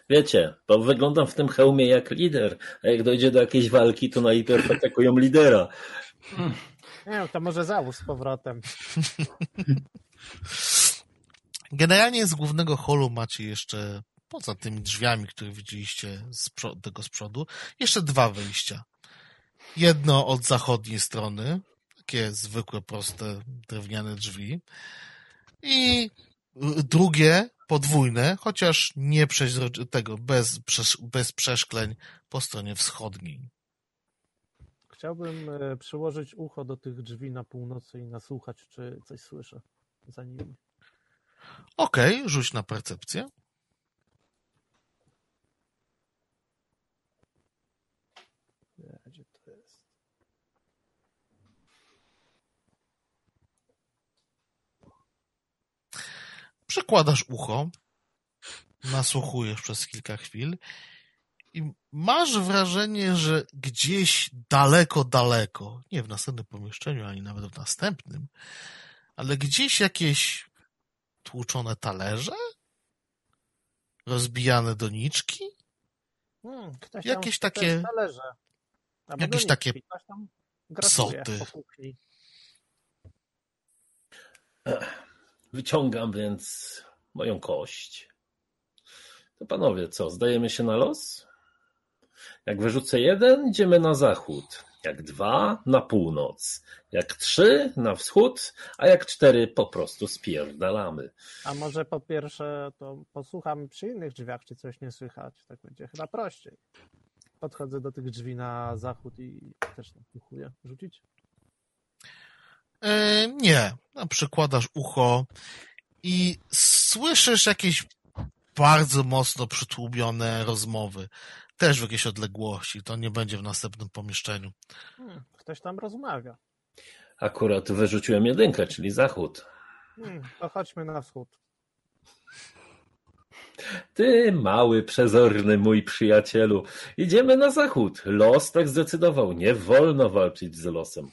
B: Wiecie, bo wyglądam w tym hełmie jak lider, a jak dojdzie do jakiejś walki, to najpierw atakują lidera.
D: Nie, to może załóż z powrotem.
A: Generalnie z głównego holu macie jeszcze, poza tymi drzwiami, które widzieliście z tego z przodu, jeszcze dwa wejścia. Jedno od zachodniej strony, takie zwykłe, proste, drewniane drzwi. I y, drugie, podwójne, chociaż nie tego, bez, bez przeszkleń po stronie wschodniej.
D: Chciałbym e, przyłożyć ucho do tych drzwi na północy i nasłuchać, czy coś słyszę za nimi.
A: Okej, rzuć na percepcję.
D: Nie, Gdzie to jest?
A: Przekładasz ucho, nasłuchujesz przez kilka chwil i masz wrażenie, że gdzieś daleko, daleko, nie w następnym pomieszczeniu, ani nawet w następnym, ale gdzieś jakieś tłuczone talerze, rozbijane doniczki,
D: Hmm, ktoś
A: Jakieś takie-
D: Talerze.
A: Jakieś
D: doniczki,
A: takie
D: Ktoś tam grasuje
A: psoty.
B: Wyciągam więc moją kość. To panowie, co, zdajemy się na los? Jak wyrzucę jeden, idziemy na zachód. Jak dwa, na północ. Jak trzy, na wschód, a jak cztery, po prostu spierdalamy.
D: A może po pierwsze to posłucham przy innych drzwiach, czy coś nie słychać. Tak będzie chyba prościej. Podchodzę do tych drzwi na zachód i też nasłuchuję. Rzucić?
A: E, nie. No, Przykładasz ucho i słyszysz jakieś bardzo mocno przytłumione rozmowy. Też w jakiejś odległości. To nie będzie w następnym pomieszczeniu.
D: Hmm, ktoś tam rozmawia.
B: Akurat wyrzuciłem jedynkę, czyli zachód.
D: Hmm, to chodźmy na wschód.
B: Ty, mały, przezorny mój przyjacielu, idziemy na zachód. Los tak zdecydował. Nie wolno walczyć z losem.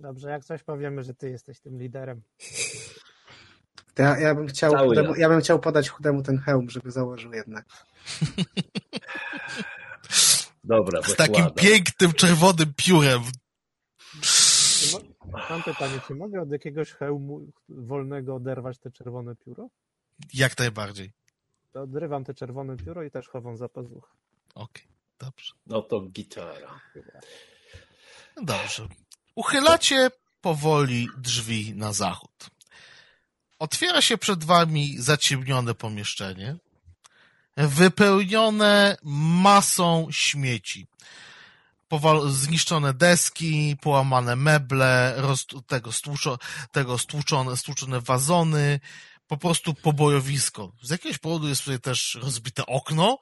D: Dobrze, jak coś powiemy, że ty jesteś tym liderem.
E: Ja, ja, bym chciał chudemu,
B: ja.
E: ja bym chciał podać chudemu ten hełm, żeby założył jednak.
B: Dobra,
A: Z takim
B: zakładam.
A: pięknym czerwonym piórem.
D: Mam pytanie, czy mogę od jakiegoś hełmu wolnego oderwać te czerwone pióro?
A: Jak najbardziej.
D: To odrywam te czerwone pióro i też chowam za pazuchę.
A: Okej, dobrze.
B: No to gitara.
A: Dobrze. Uchylacie powoli drzwi na zachód. Otwiera się przed wami zaciemnione pomieszczenie, wypełnione masą śmieci. Powal- zniszczone deski, połamane meble, roz- tego, stłuczo- tego stłuczone, stłuczone wazony, po prostu pobojowisko. Z jakiegoś powodu jest tutaj też rozbite okno,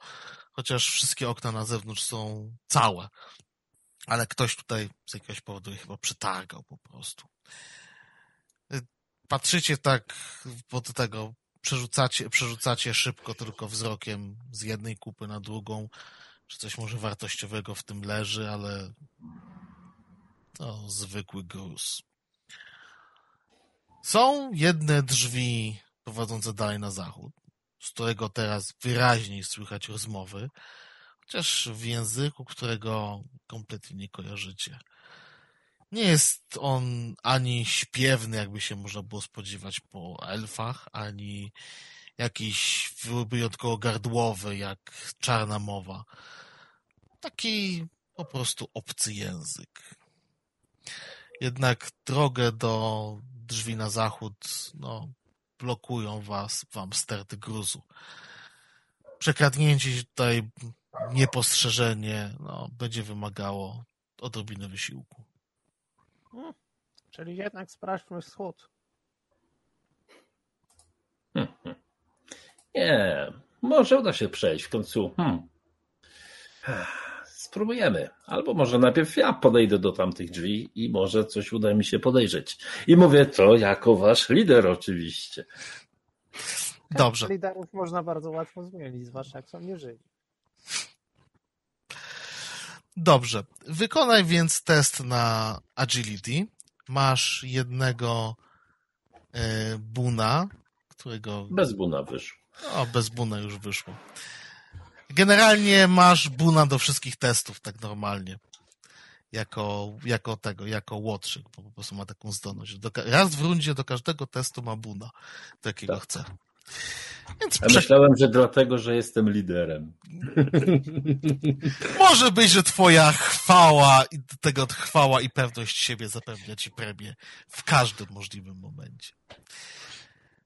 A: chociaż wszystkie okna na zewnątrz są całe ale ktoś tutaj z jakiegoś powodu chyba przetargał po prostu. Patrzycie tak pod tego, przerzucacie, przerzucacie szybko tylko wzrokiem z jednej kupy na drugą, czy coś może wartościowego w tym leży, ale to zwykły gruz. Są jedne drzwi prowadzące dalej na zachód, z którego teraz wyraźniej słychać rozmowy, chociaż w języku, którego kompletnie nie kojarzycie. Nie jest on ani śpiewny, jakby się można było spodziewać po elfach, ani jakiś wyjątkowo gardłowy, jak czarna mowa. Taki po prostu obcy język. Jednak drogę do drzwi na zachód, no, blokują was, wam sterty gruzu. Przekradnięcie się tutaj niepostrzeżenie no, będzie wymagało odrobiny wysiłku.
D: Czyli jednak sprawdźmy wschód.
B: Nie, może uda się przejść w końcu. Hmm. Spróbujemy. Albo może najpierw ja podejdę do tamtych drzwi i może coś uda mi się podejrzeć. I mówię to jako wasz lider oczywiście.
A: Dobrze.
D: Liderów można bardzo łatwo zmienić, zwłaszcza jak są nieżyli.
A: Dobrze. Wykonaj więc test na agility. Masz jednego e, buna, którego
B: Bez buna wyszło.
A: no, bez buna już wyszło. Generalnie masz buna do wszystkich testów, tak normalnie. Jako, jako tego, jako łotrzyk, bo po prostu ma taką zdolność. Do, raz w rundzie do każdego testu ma buna, do jakiego
B: Tak.
A: chce. Więc
B: Ja myślałem, że dlatego, że jestem liderem.
A: Może być, że twoja chwała i do tego chwała i pewność siebie zapewnia ci premię w każdym możliwym momencie.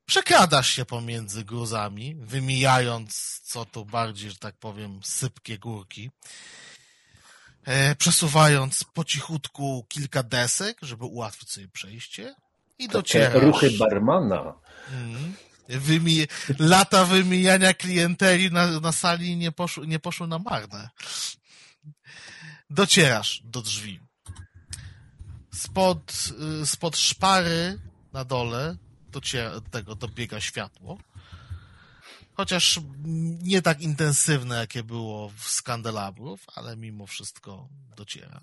A: Przekradasz się pomiędzy gruzami, wymijając co tu bardziej, że tak powiem, sypkie górki, e, przesuwając po cichutku kilka desek, żeby ułatwić sobie przejście i
B: Takie
A: docierasz.
B: ruchy barmana.
A: Mhm. Wymi... Lata wymijania klienteli na, na sali nie poszły, nie poszły na marne. Docierasz do drzwi. Spod, y, spod szpary na dole dociera, tego dobiega światło. Chociaż nie tak intensywne, jakie było w skandelabrów, ale mimo wszystko dociera.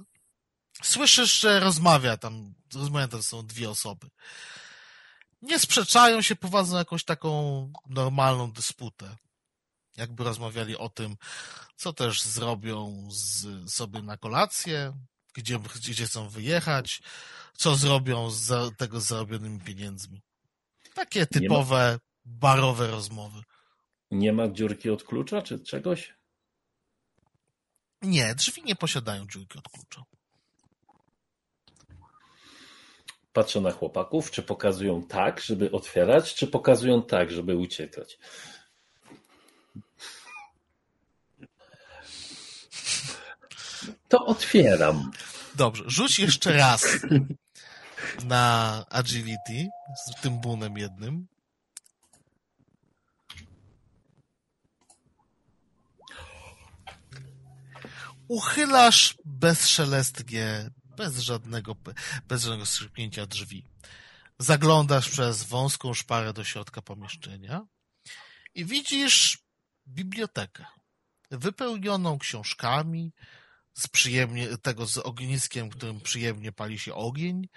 A: Słyszysz, że rozmawia tam, rozmawiają tam są dwie osoby nie sprzeczają się, prowadzą jakąś taką normalną dysputę. Jakby rozmawiali o tym, co też zrobią z, sobie na kolację, gdzie, gdzie chcą wyjechać, co zrobią z tego zarobionymi pieniędzmi. Takie typowe barowe rozmowy.
B: Nie ma dziurki od klucza czy czegoś?
A: Nie, drzwi nie posiadają dziurki od klucza.
B: Patrzę na chłopaków, czy pokazują tak, żeby otwierać, czy pokazują tak, żeby uciekać. To otwieram.
A: Dobrze, rzuć jeszcze raz na agility z tym bunem jednym. Uchylasz bezszelestnie, bez żadnego, bez żadnego skrzypnięcia drzwi. Zaglądasz przez wąską szparę do środka pomieszczenia i widzisz bibliotekę wypełnioną książkami, z przyjemnie, tego z ogniskiem, którym przyjemnie pali się ogień.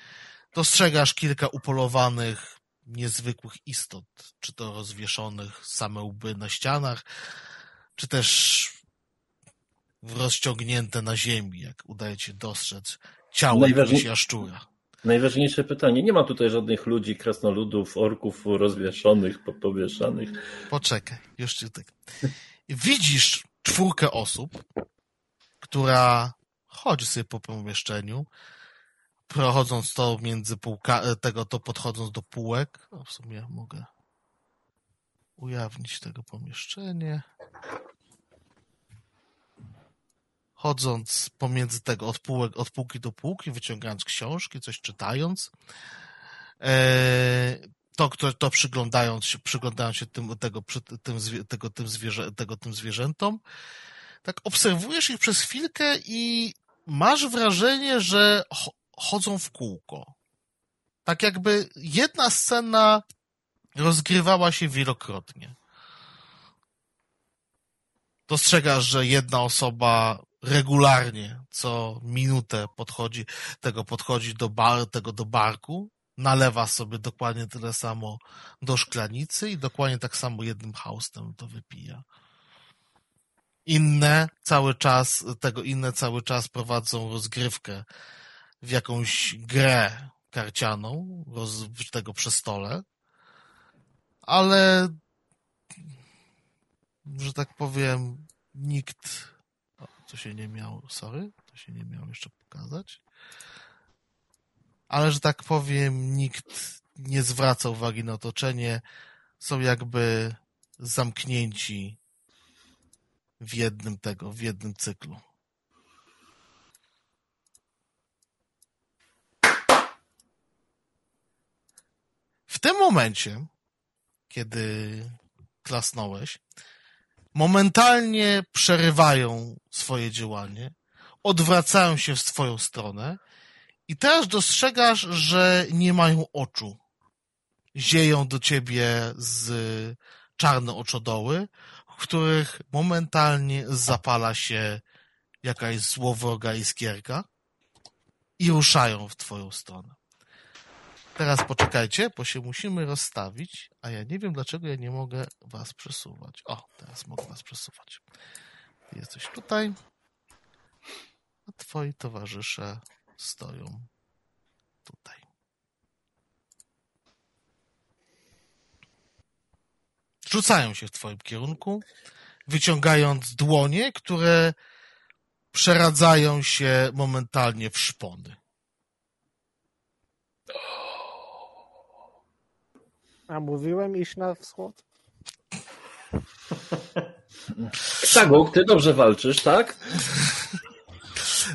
A: Dostrzegasz kilka upolowanych, niezwykłych istot, czy to rozwieszonych same łby na ścianach, czy też rozciągnięte na ziemi, jak udaje ci dostrzec ciało
B: Najważniej-
A: jakiegoś jaszczura.
B: Najważniejsze pytanie. Nie ma tutaj żadnych ludzi, krasnoludów, orków rozwieszonych, po- powieszanych.
A: Poczekaj, już ci tak. Widzisz czwórkę osób, która chodzi sobie po pomieszczeniu, prochodząc to między półka, tego, to podchodząc do półek. No, w sumie mogę ujawnić tego pomieszczenie. Chodząc pomiędzy tego, od, półek, od półki do półki, wyciągając książki, coś czytając. Eee, to, kto, to przyglądając się, przyglądając się tym, tego, tym, tego, tym, zwierzę, tego, tym zwierzętom, tak obserwujesz ich przez chwilkę i masz wrażenie, że cho- chodzą w kółko. Tak jakby jedna scena rozgrywała się wielokrotnie. Dostrzegasz, że jedna osoba regularnie co minutę podchodzi, tego podchodzi do bar, tego do barku, nalewa sobie dokładnie tyle samo do szklanicy i dokładnie tak samo jednym haustem to wypija. Inne cały czas, tego inne cały czas prowadzą rozgrywkę w jakąś grę karcianą, roz, tego przy stole, ale że tak powiem, nikt, to się nie miało, sorry, to się nie miało jeszcze pokazać, ale że tak powiem, nikt nie zwraca uwagi na otoczenie, są jakby zamknięci w jednym tego, w jednym cyklu. W tym momencie, kiedy klasnąłeś, momentalnie przerywają swoje działanie, odwracają się w twoją stronę i teraz dostrzegasz, że nie mają oczu. Zieją do ciebie z czarne oczodoły, w których momentalnie zapala się jakaś złowroga iskierka i ruszają w twoją stronę. Teraz poczekajcie, bo się musimy rozstawić, a ja nie wiem, dlaczego ja nie mogę was przesuwać. O, teraz mogę was przesuwać. Jesteś tutaj, a twoi towarzysze stoją tutaj. Rzucają się w twoim kierunku, wyciągając dłonie, które przeradzają się momentalnie w szpony.
D: A mówiłem iść na wschód?
B: Saguk, ty dobrze walczysz, tak?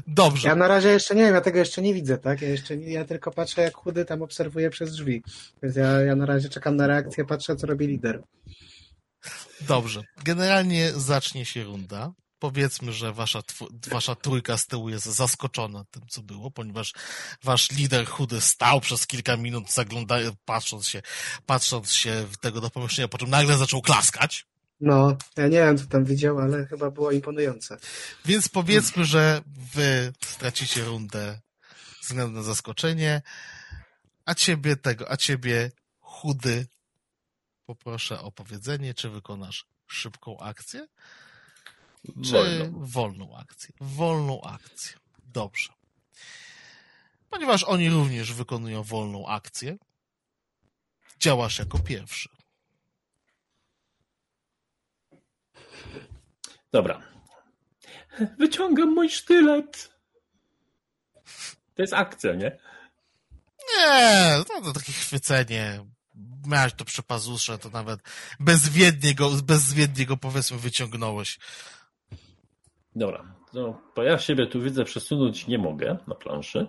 A: Dobrze.
E: Ja na razie jeszcze nie wiem, ja tego jeszcze nie widzę, tak? Ja jeszcze nie, ja tylko patrzę, jak chudy tam obserwuje przez drzwi. Więc ja, ja na razie czekam na reakcję, patrzę, co robi lider.
A: Dobrze. Generalnie zacznie się runda. Powiedzmy, że wasza, wasza trójka z tyłu jest zaskoczona tym, co było, ponieważ wasz lider chudy stał przez kilka minut, zaglądając, patrząc się, patrząc się w tego do pomieszczenia, po czym nagle zaczął klaskać.
E: No, ja nie wiem, co tam widział, ale chyba było imponujące.
A: Więc powiedzmy, że wy stracicie rundę na zaskoczenie, a ciebie tego, a ciebie chudy poproszę o powiedzenie, czy wykonasz szybką akcję, czy
B: Wolno.
A: wolną akcję. Wolną akcję. Dobrze. Ponieważ oni również wykonują wolną akcję, działasz jako pierwszy.
B: Dobra. Wyciągam mój sztylet. To jest akcja, nie?
A: Nie, to, to takie chwycenie. Miałeś to przy pazurze, to nawet bezwiednie go, bezwiednie go powiedzmy wyciągnąłeś.
B: Dobra. No, bo ja siebie tu widzę przesunąć nie mogę na planszy.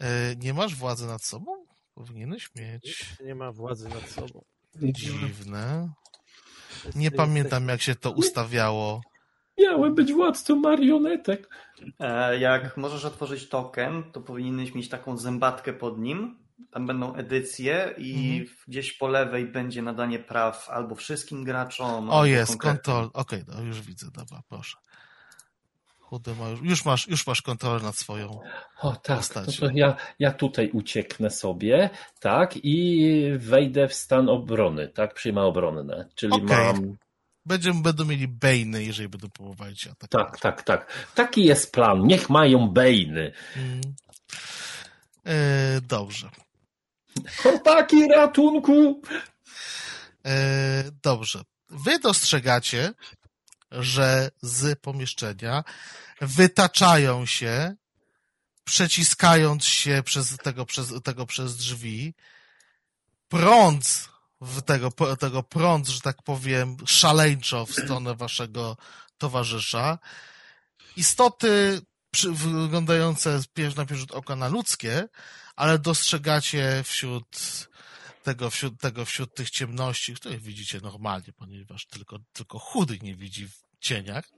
A: E, nie masz władzy nad sobą? Powinieneś mieć.
D: Nie ma władzy nad sobą.
A: Dziwne. Nie pamiętam, jak się to ustawiało.
B: Miałem być władcą marionetek.
C: E, Jak możesz otworzyć token, to powinieneś mieć taką zębatkę pod nim. Tam będą edycje i
A: Mhm.
C: gdzieś po lewej będzie nadanie praw albo wszystkim graczom.
A: O jest, kontrol. Okej, no już widzę, dobra, proszę. Chudy ma już, masz, już masz kontrolę nad swoją.
B: O tak, to,
A: Postaci.
B: to ja, ja tutaj ucieknę sobie, tak, i wejdę w stan obrony, tak, przyjmę obronne, czyli
A: Okej.
B: mam,
A: Będziemy, będą mieli bejny, jeżeli będą próbowali cię atakować.
B: tak, tak, tak, taki jest plan, niech mają bejny.
A: Mm. E, dobrze.
B: Chłopaki, ratunku!
A: E, dobrze. Wy dostrzegacie, że z pomieszczenia wytaczają się, przeciskając się przez tego, przez, tego przez drzwi, prąd w tego, tego prąd, że tak powiem, szaleńczo w stronę waszego towarzysza. Istoty wyglądające na pierwszy oka na ludzkie, ale dostrzegacie wśród tego, wśród tego, wśród tych ciemności, które widzicie normalnie, ponieważ tylko, tylko chudy nie widzi w cieniach.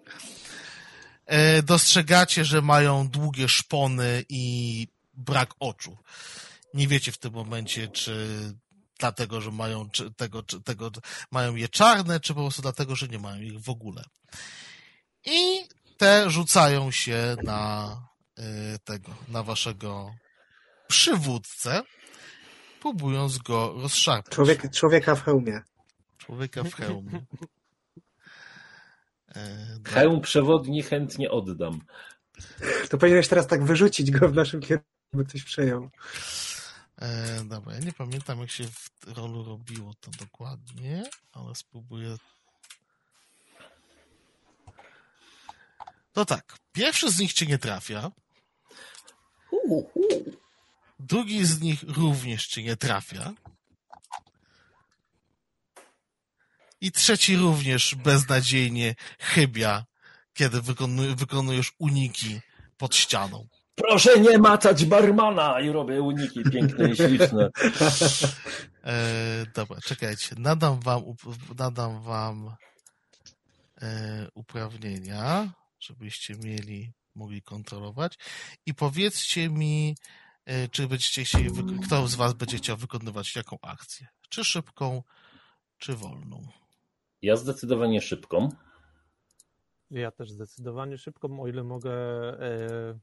A: E, dostrzegacie, że mają długie szpony i brak oczu. Nie wiecie w tym momencie, czy dlatego, że mają czy tego, czy tego, mają je czarne, czy po prostu dlatego, że nie mają ich w ogóle. I te rzucają się na e, tego, na waszego przywódcę, próbując go rozszarpać.
E: Człowiek, człowieka w hełmie.
A: Człowieka w hełmie. E.
B: Hełm przewodni chętnie oddam.
E: To powinieneś teraz tak wyrzucić go w naszym kierunku, by ktoś przejął.
A: E, dobra, ja nie pamiętam jak się w rolu robiło to dokładnie, ale spróbuję. To tak, pierwszy z nich cię nie trafia, drugi z nich również cię nie trafia i trzeci również beznadziejnie chybia, kiedy wykonuj, wykonujesz uniki pod ścianą.
B: Proszę nie matać barmana i robię uniki piękne i śliczne.
A: E, dobra, czekajcie. Nadam wam, nadam wam e, uprawnienia, żebyście mieli, mogli kontrolować. I powiedzcie mi, czy będziecie chcieli, kto z was będzie chciał wykonywać jaką akcję? Czy szybką, czy wolną?
B: Ja zdecydowanie szybką.
D: Ja też zdecydowanie szybko, o ile mogę e,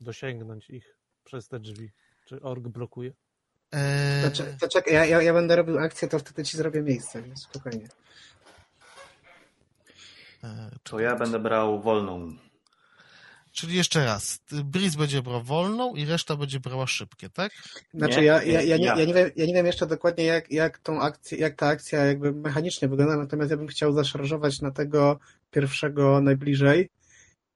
D: dosięgnąć ich przez te drzwi. Czy org blokuje?
A: E,
E: To, to czekaj, ja, ja, ja będę robił akcję, to wtedy ci zrobię miejsce, spokojnie.
A: e,
C: To ja będę brał wolną.
A: Czyli jeszcze raz, Breeze będzie brał wolną i reszta będzie brała szybkie, tak?
E: Znaczy
C: Nie,
E: ja, ja, ja, nie,
C: ja.
E: nie wiem, ja nie wiem jeszcze dokładnie jak, jak tą akcję, jak ta akcja jakby mechanicznie wygląda, natomiast ja bym chciał zaszarżować na tego pierwszego najbliżej.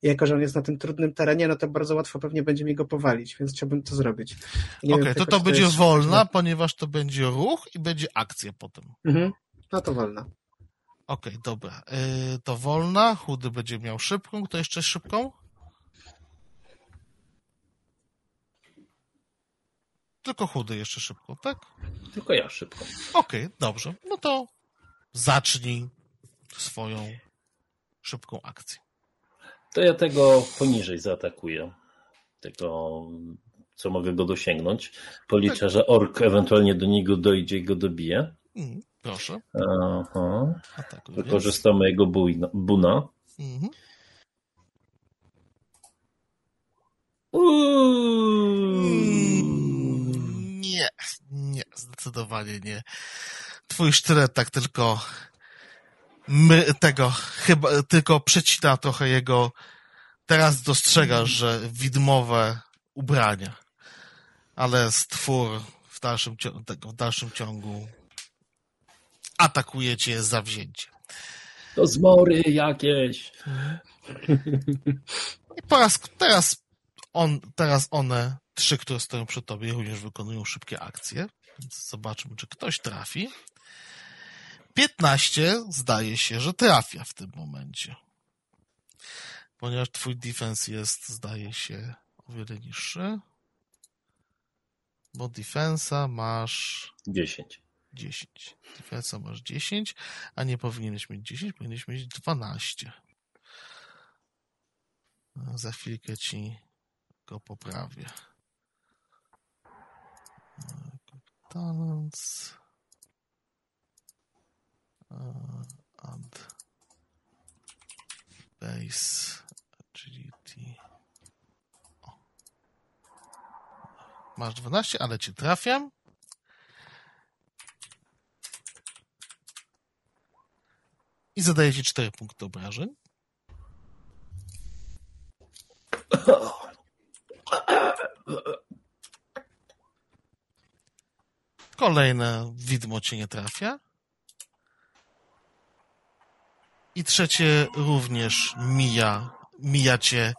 E: I jako, że on jest na tym trudnym terenie, no to bardzo łatwo pewnie będzie mi go powalić, więc chciałbym to zrobić.
A: Okej,
E: wiem
A: to to będzie
E: jest-
A: wolna, ponieważ to będzie ruch i będzie akcja potem.
E: Mhm. No to wolno.
A: Okej, dobra. Yy, to wolna, chudy będzie miał szybką. Kto jeszcze szybką? Tylko chudy jeszcze szybką, tak?
B: Tylko ja szybką.
A: Okej, dobrze. No to zacznij swoją szybką akcję.
B: To ja tego poniżej zaatakuję. Tego, co mogę go dosięgnąć. Policzę, że ork ewentualnie do niego dojdzie i go dobije.
A: Mm, proszę,
B: Aha.
A: atakuj. więc.
B: Wykorzystamy jego bujna, buna.
A: Mhm. Mm, Nie, nie, zdecydowanie nie. Twój sztylet tak tylko my, tego chyba tylko przecina trochę jego. Teraz dostrzegasz, że widmowe ubrania, ale stwór w dalszym, w dalszym ciągu atakuje cię zawzięcie.
B: To zmory jakieś.
A: I po raz, teraz, on, teraz one, trzy, które stoją przy tobie, również wykonują szybkie akcje. Zobaczmy, czy ktoś trafi. 15 zdaje się, że trafia w tym momencie. Ponieważ twój defense jest, zdaje się, o wiele niższy. Bo defensa masz
B: 10.
A: 10. Defensa masz 10, a nie powinieneś mieć 10, powinieneś mieć 12. Za chwilkę ci go poprawię. Talents. Uh, add base agility. O. Masz 12, ale ci trafiam. I zadaję ci 4 punkty obrażeń. Kolejne widmo cię nie trafia. I trzecie również mija, mija cię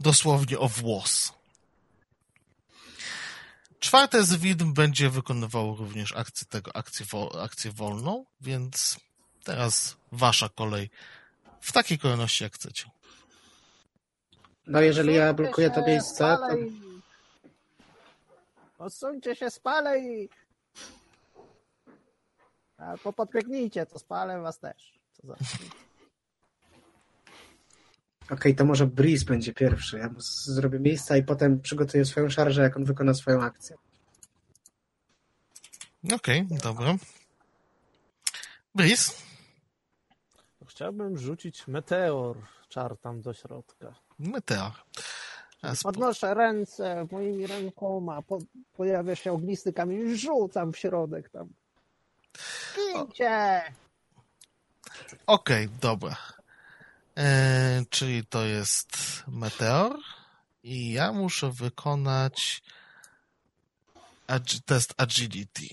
A: dosłownie o włos. Czwarte z widm będzie wykonywało również akcję tego, akcję, wo, akcję wolną, więc teraz wasza kolej w takiej kolejności jak chcecie.
E: No jeżeli ja blokuję to miejsce, to...
D: Odsuńcie się, spalę ich. Albo podbiegnijcie, to spalę was też. Co za...
E: Okej, to może Breeze będzie pierwszy. Ja zrobię miejsca i potem przygotuję swoją szarżę, jak on wykona swoją akcję.
A: Okej, dobra. Breeze?
D: Chciałbym rzucić meteor czar tam do środka.
A: Meteor. Spo-
D: Podnoszę ręce, moimi rękoma po, pojawia się ognisty kamień, rzucam w środek tam. Gincie!
A: Okej, dobra. E, czyli to jest meteor i ja muszę wykonać agi- test agility,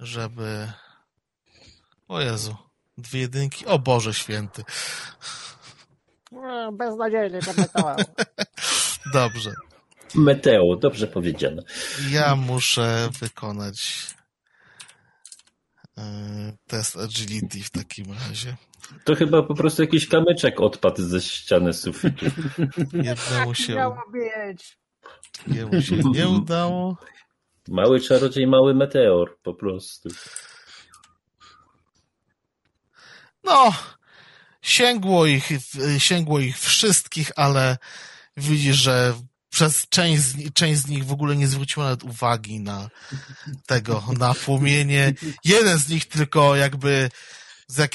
A: żeby... O Jezu, dwie jedynki. O Boże święty.
D: E, Beznadziejnie to meteor.
A: Dobrze.
B: Meteo, dobrze powiedziane.
A: Ja muszę wykonać test agility w takim razie.
B: To chyba po prostu jakiś kamyczek odpadł ze ściany sufitu.
A: Jednemu się,
D: Miało być.
A: jemu się nie udało.
B: Mały czarodziej, mały meteor po prostu.
A: No, sięgło ich, sięgło ich wszystkich, ale widzisz, że przez część z, część z nich w ogóle nie zwróciła nawet uwagi na tego, na płomienie. Jeden z nich tylko jakby z jak,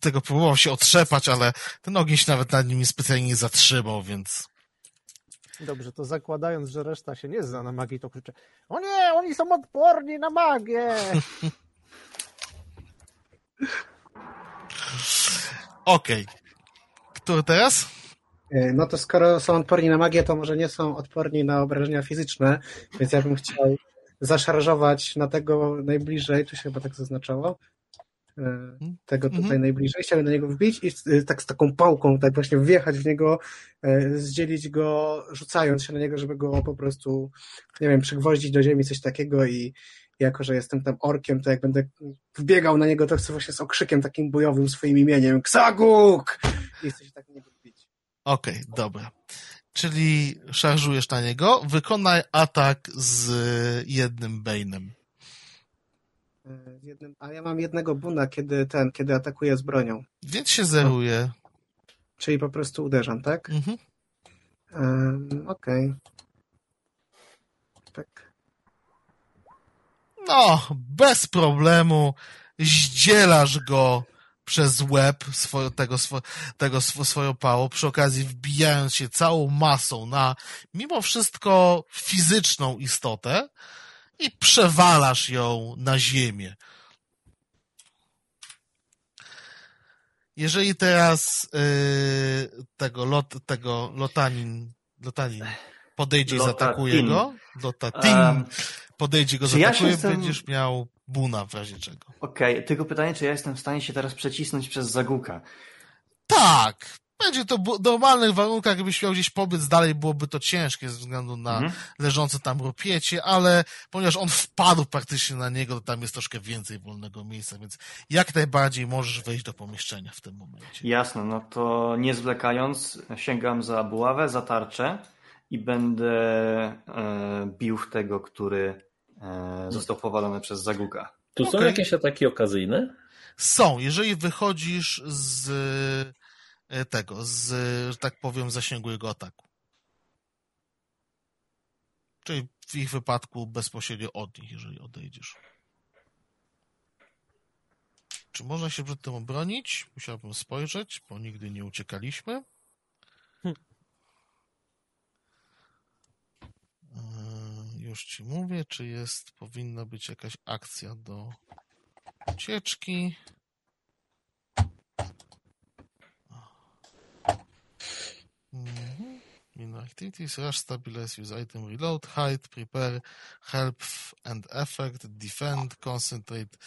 A: tego próbował się otrzepać, ale ten ogień się nawet nad nimi specjalnie nie zatrzymał, więc
D: Dobrze, to zakładając, że reszta się nie zna na magii, to krzyczę O nie, oni są odporni na magię!
A: okej. Który teraz?
E: E, No to skoro są odporni na magię, to może nie są odporni na obrażenia fizyczne, więc ja bym chciał zaszarżować na tego najbliżej, tu się chyba tak zaznaczało, e, tego tutaj
A: Mhm.
E: najbliżej, chciałbym na niego wbić i e, tak z taką pałką tak właśnie wjechać w niego, zdzielić go, rzucając się na niego, żeby go po prostu, nie wiem, przygwoździć do ziemi, coś takiego i jako, że jestem tam orkiem, to jak będę wbiegał na niego, to chcę właśnie z okrzykiem takim bojowym swoim imieniem Ksaguk! I chcę się tak niego
A: Okej, dobra. Czyli szarżujesz na niego, wykonaj atak z jednym Bane'em.
E: E, Jednym, a ja mam jednego buna, kiedy ten, kiedy atakuję z bronią.
A: Więc się zeruje.
E: Czyli po prostu uderzam, tak?
A: Mhm.
E: Um, Okej. Tak.
A: No, bez problemu zdzielasz go przez łeb swoją, tego, swo, tego swo, swoją pałą, przy okazji wbijając się całą masą na mimo wszystko fizyczną istotę i przewalasz ją na ziemię. Jeżeli teraz yy, tego, lot, tego lotanin, lotanin podejdzie i zaatakuje go, lotatin podejdzie go,
C: ja
A: zaatakuje,
C: jestem-
A: będziesz miał buna w razie czego.
C: Okej, tylko pytanie, czy ja jestem w stanie się teraz przecisnąć przez Zaguka?
A: Tak! Będzie to w normalnych warunkach, gdybyś miał gdzieś pobyt dalej, byłoby to ciężkie ze względu na
C: Mhm.
A: leżące tam rupiecie, ale ponieważ on wpadł praktycznie na niego, to tam jest troszkę więcej wolnego miejsca, więc jak najbardziej możesz wejść do pomieszczenia w tym momencie.
C: Jasne, no to nie zwlekając, sięgam za buławę, za tarczę i będę e, bił w tego, który został powalony przez Zaguka.
B: Tu są
A: Okej.
B: jakieś ataki okazyjne?
A: Są, jeżeli wychodzisz z, e, tego, z, że tak powiem, zasięgu jego ataku. Czyli w ich wypadku bezpośrednio od nich, jeżeli odejdziesz. Czy można się przed tym obronić? Musiałbym spojrzeć, bo nigdy nie uciekaliśmy. Już ci mówię, czy jest, powinna być jakaś akcja do ucieczki. Mhm. In activities, rush, stabilize, use item, reload, hide, prepare, help and effect, defend, concentrate.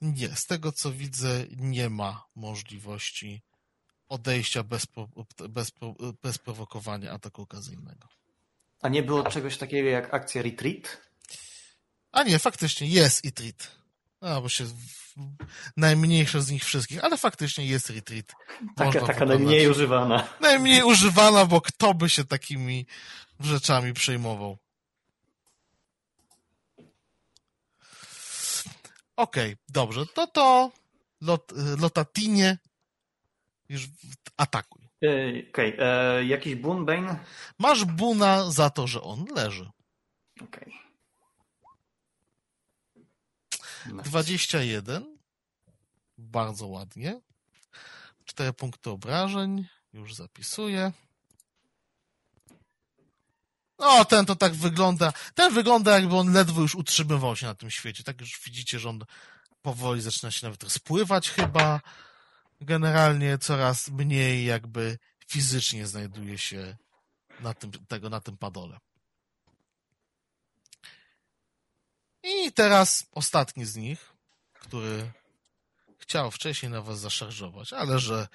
A: Nie, z tego co widzę, nie ma możliwości odejścia bez, bez, bez prowokowania ataku okazyjnego.
C: A nie było czegoś takiego jak akcja retreat?
A: A nie, faktycznie jest retreat. A, bo się najmniejsze z nich wszystkich, ale faktycznie jest retreat.
C: Taka,
A: Można
C: taka
A: wykonać.
C: najmniej używana.
A: Najmniej używana, bo kto by się takimi rzeczami przejmował? Okej, dobrze. To to lot, Lotatinie już atakuj.
C: Ej, Okej, e, jakiś Boon Bane?
A: Masz buna za to, że on leży.
C: Okej. Nice.
A: 21. Bardzo ładnie. 4 punkty obrażeń. Już zapisuję. O, ten to tak wygląda. Ten wygląda, jakby on ledwo już utrzymywał się na tym świecie. Tak już widzicie, że on powoli zaczyna się nawet rozpływać chyba. Generalnie coraz mniej jakby fizycznie znajduje się na tym, tego, na tym padole. I teraz ostatni z nich, który chciał wcześniej na was zaszarżować, ale że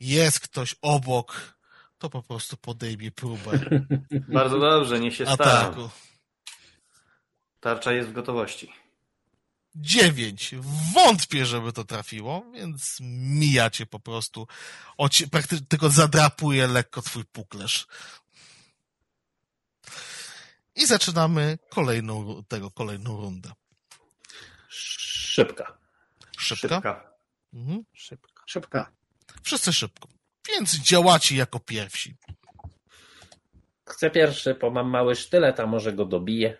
A: jest ktoś obok, to po prostu podejmie próbę
C: Bardzo dobrze, niech się stara. Tarcza jest w gotowości.
A: Dziewięć. Wątpię, żeby to trafiło, więc mijacie po prostu. Oci- praktycznie tylko zadrapuje lekko twój puklerz. I zaczynamy kolejną, tego, kolejną rundę.
B: Szybka.
A: Szybka?
C: Szybka.
A: Mhm.
D: Szybko.
E: Szybka.
A: Wszyscy szybko. Więc działacie jako pierwsi.
B: Chcę pierwszy, bo mam mały sztylet, a może go dobiję.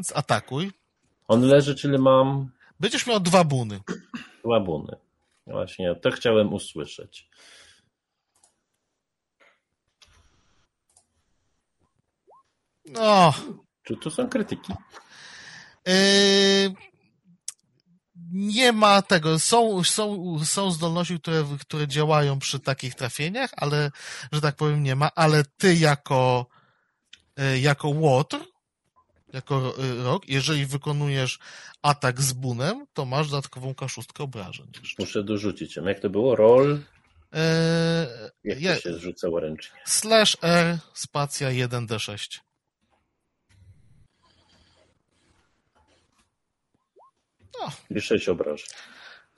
A: Więc atakuj.
B: On leży, czyli mam
A: Będziesz miał dwa buny.
B: łabuny. Właśnie, to chciałem usłyszeć.
A: No.
B: Czy tu są krytyki?
A: Yy, nie ma tego. Są, są, są zdolności, które, które działają przy takich trafieniach, ale, że tak powiem, nie ma. Ale ty jako, yy, jako łotr, jako yy, rok, jeżeli wykonujesz atak z bunem, to masz dodatkową kaszustkę obrażeń. jeszcze.
B: Muszę dorzucić. Jak to było? Roll?
A: Yy,
B: Jak
A: je-
B: to się zrzucało ręcznie?
A: slash R, spacja 1D6.
B: I sześć obrażeń.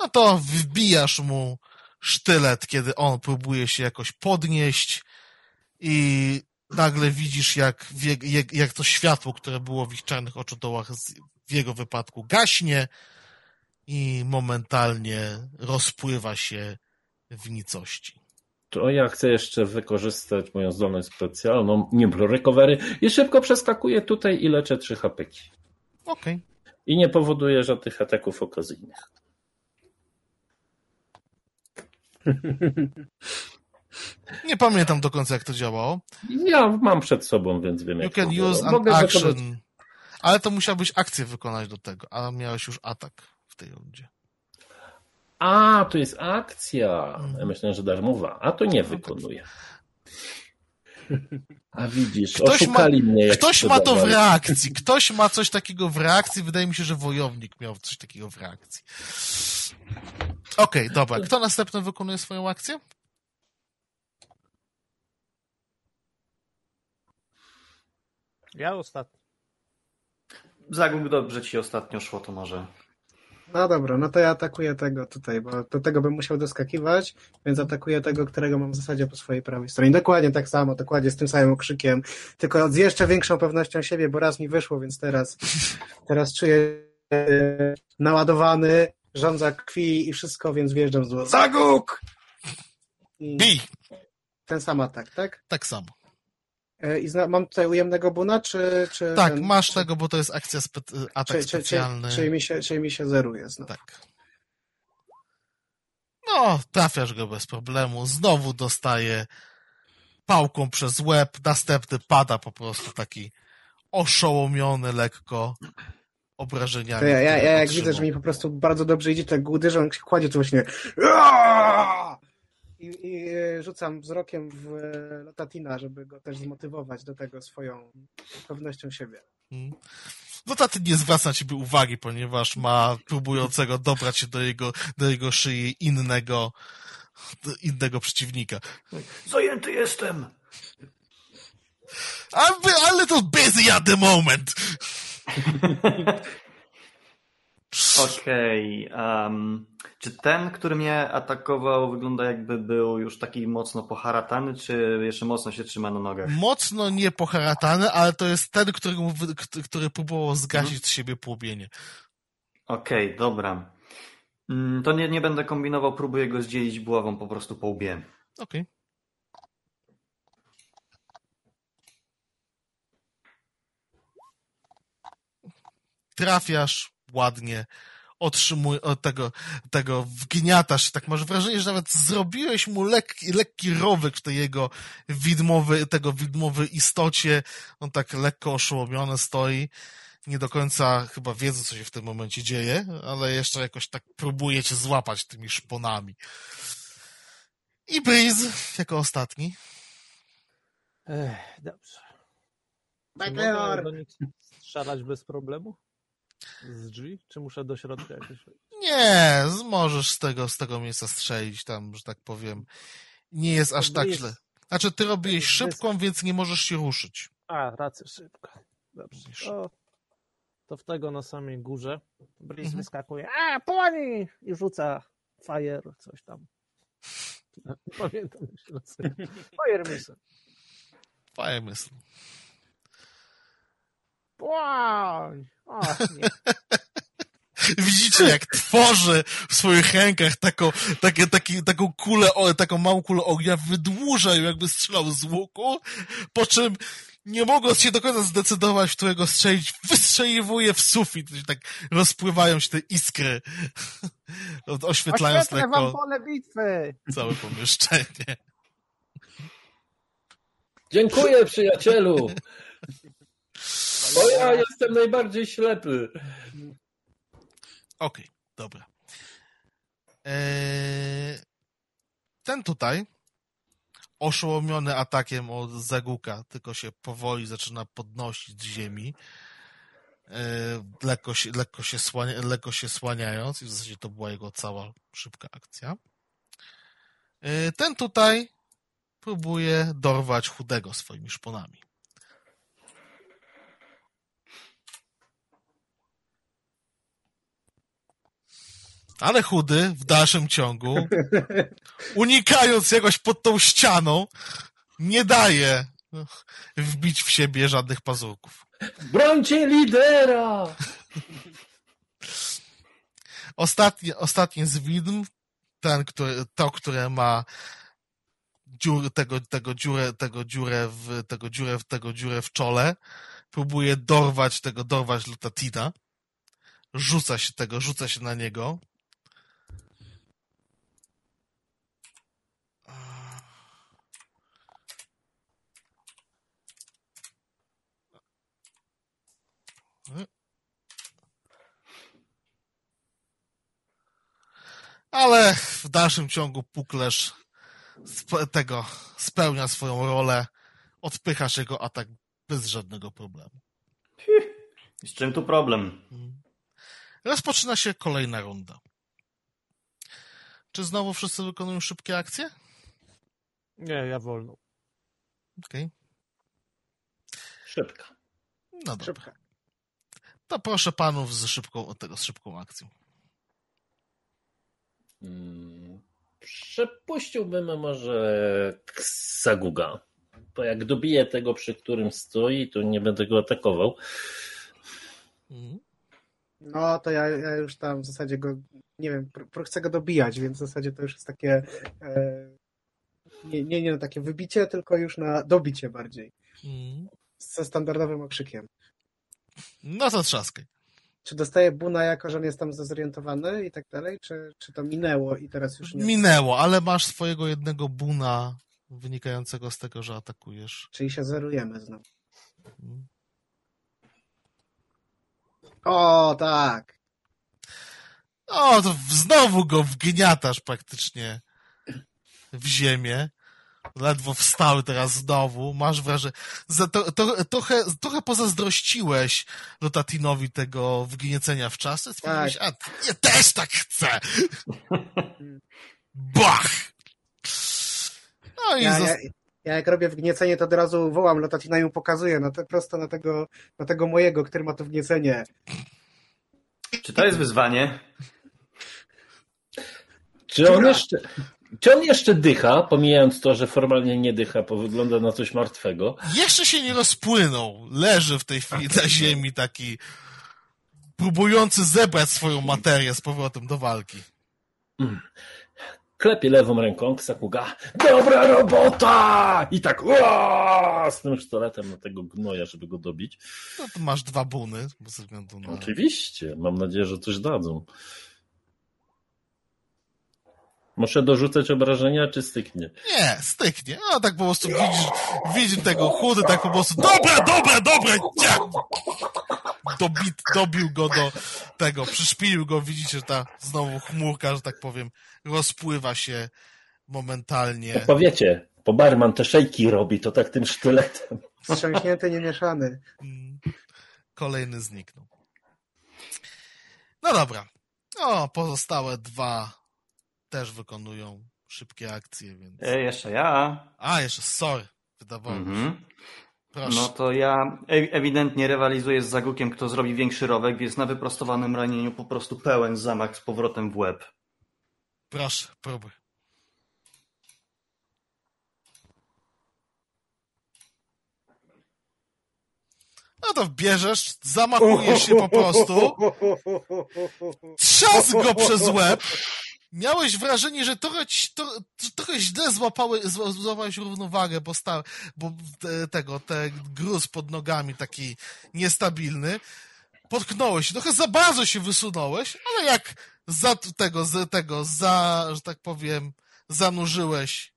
A: No to wbijasz mu sztylet, kiedy on próbuje się jakoś podnieść i nagle widzisz, jak, jak, jak to światło, które było w ich czarnych oczodołach w jego wypadku gaśnie i momentalnie rozpływa się w nicości.
B: To ja chcę jeszcze wykorzystać moją zdolność specjalną, Nimble Recovery i szybko przeskakuję tutaj i leczę trzy hapeki.
A: Okej.
B: I nie powoduje żadnych ataków okazyjnych.
A: Nie pamiętam do końca, jak to działało.
B: Ja mam przed sobą, więc wiem
A: You
B: jak
A: can
B: to
A: use an
B: Mogę
A: action. Ale to musiałbyś akcję wykonać do tego, a miałeś już atak w tej rundzie.
B: A, to jest akcja.
A: Mhm.
B: Ja myślałem, że darmowa, a to nie wykonuję. A widzisz,
A: Ktoś ma-
B: oszukali mnie. Jak
A: Ktoś ma to w reakcji. Ktoś ma coś takiego w reakcji. Wydaje mi się, że wojownik miał coś takiego w reakcji. Okej, dobra. Kto następny wykonuje swoją akcję?
D: Ja ostatni.
C: Zagłób dobrze ci ostatnio szło, to może.
E: No dobra, no to ja atakuję tego tutaj, bo do tego bym musiał doskakiwać, więc atakuję tego, którego mam w zasadzie po swojej prawej stronie. Dokładnie tak samo, dokładnie z tym samym okrzykiem, tylko z jeszcze większą pewnością siebie, bo raz mi wyszło, więc teraz, teraz czuję naładowany żądza krwi i wszystko, więc wjeżdżam z Zaguk! I
A: Bij!
E: ten sam atak, tak?
A: Tak samo.
E: E, I zna, mam tutaj ujemnego buna, czy... czy
A: Tak,
E: ten,
A: masz tego, bo to jest akcja, spe, atak
E: czy,
A: specjalny.
E: czyli, mi się, czyli mi się zeruje znowu.
A: Tak. No, trafiasz go bez problemu. Znowu dostaje pałką przez łeb. Następny pada po prostu taki oszołomiony lekko obrażeniami.
E: To ja, ja, ja jak widzę, że mi po prostu bardzo dobrze idzie, tak uderzę, on się kładzie to właśnie! i, i e, rzucam wzrokiem w e, Lotatina, żeby go też zmotywować do tego swoją pewnością siebie.
A: Mm. No taty nie zwraca na ciebie uwagi, ponieważ ma próbującego dobrać się do jego, do jego szyi innego, innego przeciwnika.
C: Zajęty jestem!
A: I'm a little busy at the moment.
C: Okej. em, czy ten, który mnie atakował, wygląda jakby był już taki mocno poharatany, czy jeszcze mocno się trzyma na nogach?
A: Mocno niepoharatany, ale to jest ten, który, który próbował zgasić z siebie płomienie.
C: Okej, dobra. Mm, To nie, nie będę kombinował, próbuję go zdzielić buławą po prostu po łbie.
A: Okej. Trafiasz ładnie, otrzymuj od tego, tego wgniatasz, tak masz wrażenie, że nawet zrobiłeś mu lekki, lekki rowyk w tej jego widmowy, tego widmowej istocie. On tak lekko oszołomiony stoi. Nie do końca chyba wiedzą, co się w tym momencie dzieje, ale jeszcze jakoś tak próbuje cię złapać tymi szponami. I Breeze jako ostatni.
D: Ech, dobrze. Czy
E: Meteor!
D: strzelać bez problemu? Z drzwi? Czy muszę do środka jakoś?
A: Nie, z- możesz z tego, z tego miejsca strzelić tam, że tak powiem. Nie jest aż tak źle. Znaczy, ty robiłeś szybką, więc nie możesz się ruszyć.
D: A, rację, szybko. Dobrze. To, to w tego na samej górze. Breeze
A: Mhm.
D: wyskakuje. A, płoni! I rzuca fire, coś tam. Pamiętam się nazywa. Fire missile.
A: Fajny myśl.
D: Płoń! O, nie.
A: Widzicie, jak tworzy w swoich rękach taką, takie, taki, taką kulę, o, taką małą kulę ognia, wydłuża ją, jakby strzelał z łuku, po czym nie mogąc się do końca zdecydować, w którego strzelić, wystrzeliwuje w sufit, tak rozpływają się te iskry, oświetlając
D: Oświetlę wam
A: lekko
D: pole bitwy!
A: całe pomieszczenie.
B: Dziękuję, przyjacielu! Bo ja jestem najbardziej ślepy.
A: Okej, dobra. Eee, ten tutaj, oszołomiony atakiem od Zaguka, tylko się powoli zaczyna podnosić z ziemi, eee, lekko, się, lekko, się słania, lekko się słaniając i w zasadzie to była jego cała szybka akcja. Eee, ten tutaj próbuje dorwać chudego swoimi szponami. Ale chudy w dalszym ciągu, unikając jakoś pod tą ścianą, nie daje wbić w siebie żadnych pazurków.
B: Brońcie lidera!
A: Ostatnie, ostatnie z widm, ten, który, to, które ma dziur, tego, tego dziurę, tego dziurę w, tego dziurę, tego dziurę w czole, próbuje dorwać tego, dorwać Lutatina. Rzuca się tego, rzuca się na niego. Ale w dalszym ciągu Puklerz sp- tego spełnia swoją rolę. Odpychasz jego atak bez żadnego problemu.
C: I z czym tu problem?
A: Rozpoczyna się kolejna runda. Czy znowu wszyscy wykonują szybkie akcje?
D: Nie, ja wolno.
A: Okej.
B: Szybka.
A: No dobra.
E: Szybka.
A: To proszę panów z szybką, tego, z szybką akcją.
B: Przepuściłbym może Ksaguga. Bo jak dobiję tego, przy którym stoi, to nie będę go atakował.
A: Mhm.
E: No to ja, ja już tam w zasadzie go, nie wiem, pr- pr- chcę go dobijać, więc w zasadzie to już jest takie e, nie, nie, nie na takie wybicie, tylko już na dobicie bardziej.
A: Mm.
E: Ze standardowym okrzykiem.
A: No to trzaskaj.
E: Czy dostaje buna jako, że on jest tam zorientowany i tak dalej, czy, czy to minęło i teraz już nie?
A: Minęło, ale masz swojego jednego buna wynikającego z tego, że atakujesz.
E: Czyli się zerujemy znowu.
A: Mm.
E: O, tak.
A: O, to znowu go wgniatasz praktycznie w ziemię. Ledwo wstały teraz znowu. Masz wrażenie, za to, to, trochę, trochę pozazdrościłeś Lotatinowi tego wgniecenia w czasy. Stwierdziłeś, a ja też tak chcę. Bach! No i
E: Ja, ja, ja jak robię wgniecenie, to od razu wołam Lotatina i mu pokazuję na te, prosto na tego, na tego mojego, który ma to wgniecenie.
C: Czy to jest wyzwanie?
B: Czy on jeszcze, czy on jeszcze dycha, pomijając to, że formalnie nie dycha, bo wygląda na coś martwego?
A: jeszcze się nie rozpłynął. Leży w tej chwili na ziemi taki próbujący zebrać swoją materię z powrotem do walki.
B: Klepie lewą ręką, Ksakuga. Dobra robota! I tak z tym sztyletem na tego gnoja, żeby go dobić.
A: No to masz dwa buny, ze względu na...
B: Oczywiście, mam nadzieję, że coś dadzą. Muszę dorzucać obrażenia, czy styknie?
A: Nie, styknie. A tak po prostu widzisz, widzisz tego chudy, tak po prostu dobra, dobra, dobra, nie! Dobit, dobił go do tego, przyszpilił go, widzicie, że ta znowu chmurka, że tak powiem, rozpływa się momentalnie.
B: Powiecie, bo barman te szejki robi, to tak tym sztyletem.
E: Wstrząśnięty, niemieszany.
A: Mm, Kolejny zniknął. No dobra. O, pozostałe dwa też wykonują szybkie akcje, więc...
C: E, jeszcze ja.
A: A, jeszcze, sorry, wydawało mi się.
C: Mhm.
A: Proszę.
C: No to ja e- ewidentnie rywalizuję z Zagukiem, kto zrobi większy rowek, więc na wyprostowanym ranieniu po prostu pełen zamach z powrotem w łeb.
A: Proszę, próbuj. No to bierzesz, zamachujesz się po prostu, trzask go przez łeb. Miałeś wrażenie, że trochę, trochę źle złapały, zła- złapałeś równowagę, bo, sta, bo te, tego, te gruz pod nogami taki niestabilny. Potknąłeś trochę za bardzo się wysunąłeś, ale jak za tego, z tego, za, że tak powiem, zanurzyłeś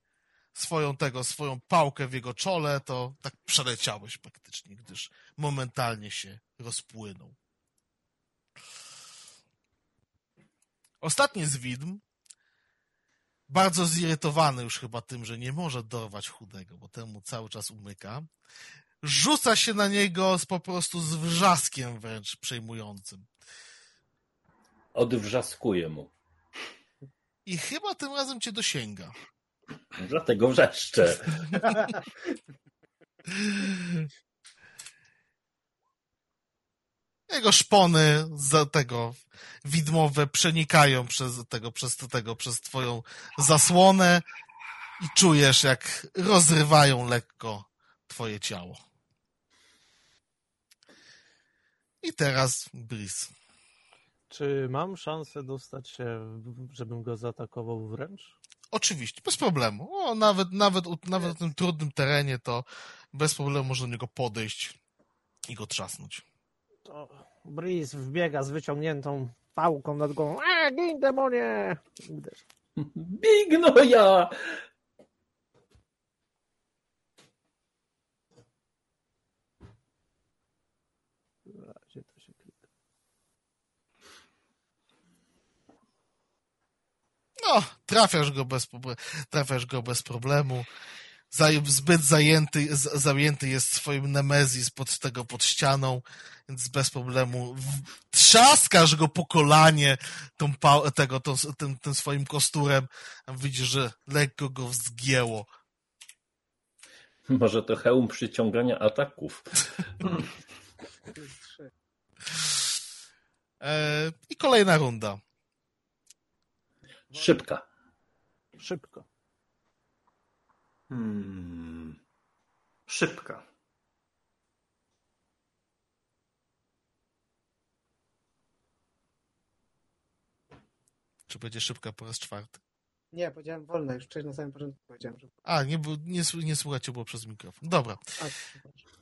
A: swoją tego, swoją pałkę w jego czole, to tak przeleciałeś praktycznie, gdyż momentalnie się rozpłynął. Ostatni z widm, bardzo zirytowany już chyba tym, że nie może dorwać chudego, bo temu cały czas umyka, rzuca się na niego z, po prostu z wrzaskiem wręcz przejmującym.
B: Odwrzaskuję mu.
A: I chyba tym razem cię dosięga.
B: Dlatego wrzeszczę.
A: Jego szpony za tego widmowe przenikają przez tego, przez tego, przez twoją zasłonę i czujesz, jak rozrywają lekko twoje ciało. I teraz Bris.
D: Czy mam szansę dostać się, żebym go zaatakował wręcz?
A: Oczywiście, bez problemu. O, nawet, nawet, nawet na tym trudnym terenie to bez problemu można do niego podejść i go trzasnąć.
D: To Breeze wbiega z wyciągniętą pałką nad głową. A, gin demonie!
B: Bigno ja!
D: Gdzie to się klika?
A: No, trafiasz go bez, trafiasz go bez problemu. Zbyt zajęty, zajęty jest swoim Nemezis pod tego, pod ścianą, więc bez problemu trzaskasz go po kolanie tą, tego, tą, tym, tym swoim kosturem, a widzisz, że lekko go zgięło.
B: Może to hełm przyciągania ataków.
A: E, I kolejna runda.
B: Szybka.
D: Szybko.
C: Hmm. Szybka.
A: Czy będzie szybka po raz czwarty?
E: Nie, powiedziałem wolna, już wcześniej na samym początku powiedziałem. Że...
A: A, nie, nie, nie słuchacie było przez mikrofon. Dobra.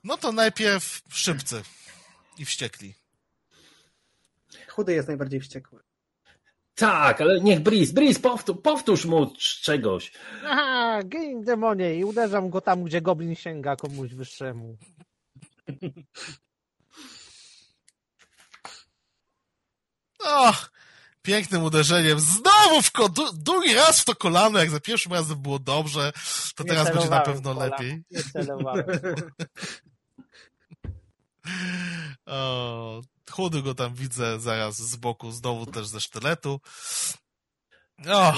A: No to najpierw szybcy i wściekli.
E: Chudy jest najbardziej wściekły.
B: Tak, ale niech Breeze, Breeze, powtórz, powtórz mu czegoś.
D: Aha, gin demonie i uderzam go tam, gdzie goblin sięga komuś wyższemu.
A: Och, pięknym uderzeniem. Znowu w ko- du- drugi raz w to kolano, jak za pierwszym razem było dobrze, to
D: Nie
A: teraz będzie na pewno
D: kolano,
A: lepiej.
D: Nie celowałem.
A: O, chudy go tam widzę zaraz z boku, znowu też ze sztyletu. O,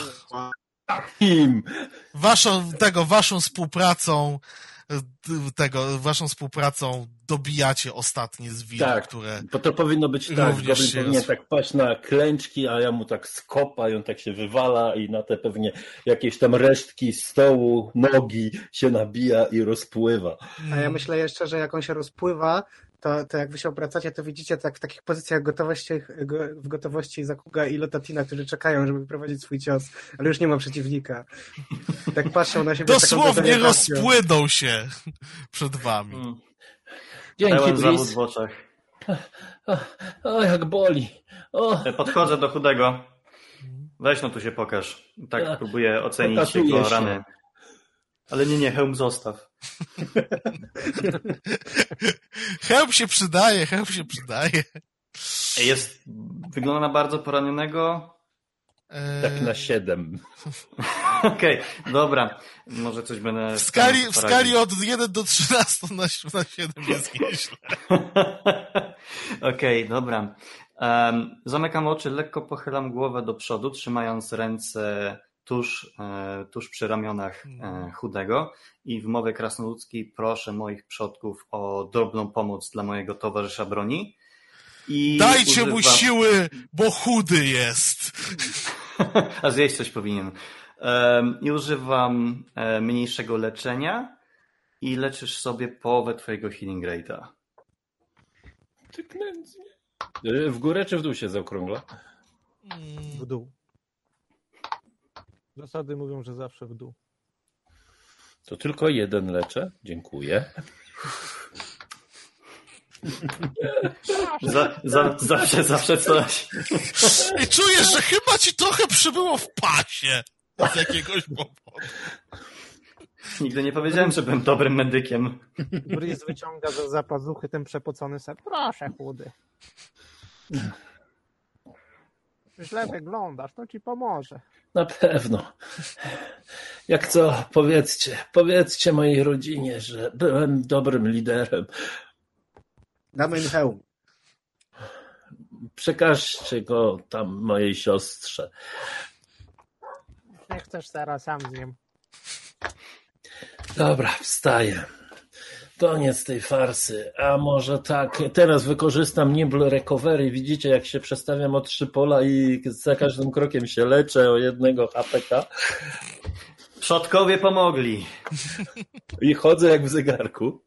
B: Im.
A: waszą, tego, waszą współpracą, tego, waszą współpracą dobijacie ostatnie z wilk,
B: Tak.
A: które
B: Bo to powinno być tak, Goblin
A: się
B: powinien
A: roz-
B: tak paść na klęczki, a ja mu tak skopa i on tak się wywala i na te pewnie jakieś tam resztki stołu, nogi się nabija i rozpływa.
E: A ja myślę jeszcze, że jak on się rozpływa, to, to jak wy się obracacie, to widzicie tak w takich pozycjach gotowości, go- w gotowości Zakuga i Lotatina, którzy czekają, żeby prowadzić swój cios, ale już nie ma przeciwnika. Tak patrzą na siebie
A: dosłownie rozpłyną się przed wami.
B: Mm. Dzięki,
C: Pełen zawód w oczach.
B: O, o, jak boli. O,
C: Podchodzę do chudego. Weź no tu się pokaż. Tak
B: Ech,
C: próbuję ocenić jego rany. Ale nie, nie, hełm zostaw.
A: Help się przydaje, help się przydaje.
C: Jest, wygląda na bardzo poranionego.
A: Eee,
B: tak na siedem.
C: Okej, dobra. Może coś będę...
A: w, skali, w skali od 1 do 13 na, na 7 jest nieźle.
C: Okej, dobra. Em, zamykam oczy, lekko pochylam głowę do przodu, trzymając ręce tuż, e, tuż przy ramionach e, chudego i w mowie krasnoludzkiej proszę moich przodków o drobną pomoc dla mojego towarzysza broni. I
A: Dajcie mu siły, bo chudy jest.
C: A zjeść coś powinien. I używam e, mniejszego leczenia i leczysz sobie połowę twojego healing rate'a.
B: Ty W górę czy w dół się zaokrągla?
A: Mm,
D: W dół. Zasady mówią, że zawsze w dół.
B: To tylko jeden leczę. Dziękuję.
C: Za, za, zawsze, zawsze coś.
A: I czujesz, że chyba ci trochę przybyło w pasie. Z jakiegoś powodu.
C: Nigdy nie powiedziałem, że byłem dobrym medykiem.
D: Breeze wyciąga za zapazuchy ten przepocony ser. Proszę, chudy. Źle wyglądasz, to ci pomoże.
B: Na pewno. Jak co, powiedzcie, powiedzcie mojej rodzinie, że byłem dobrym liderem.
E: Damy im hełm.
B: Przekażcie go tam mojej siostrze.
D: Nie chcesz teraz sam zjem.
B: Dobra, wstaję. Koniec tej farsy. A może tak, teraz wykorzystam Nimble Recovery. Widzicie, jak się przestawiam o trzy pola i za każdym krokiem się leczę o jednego HPK
C: Przodkowie pomogli.
B: i chodzę jak w zegarku.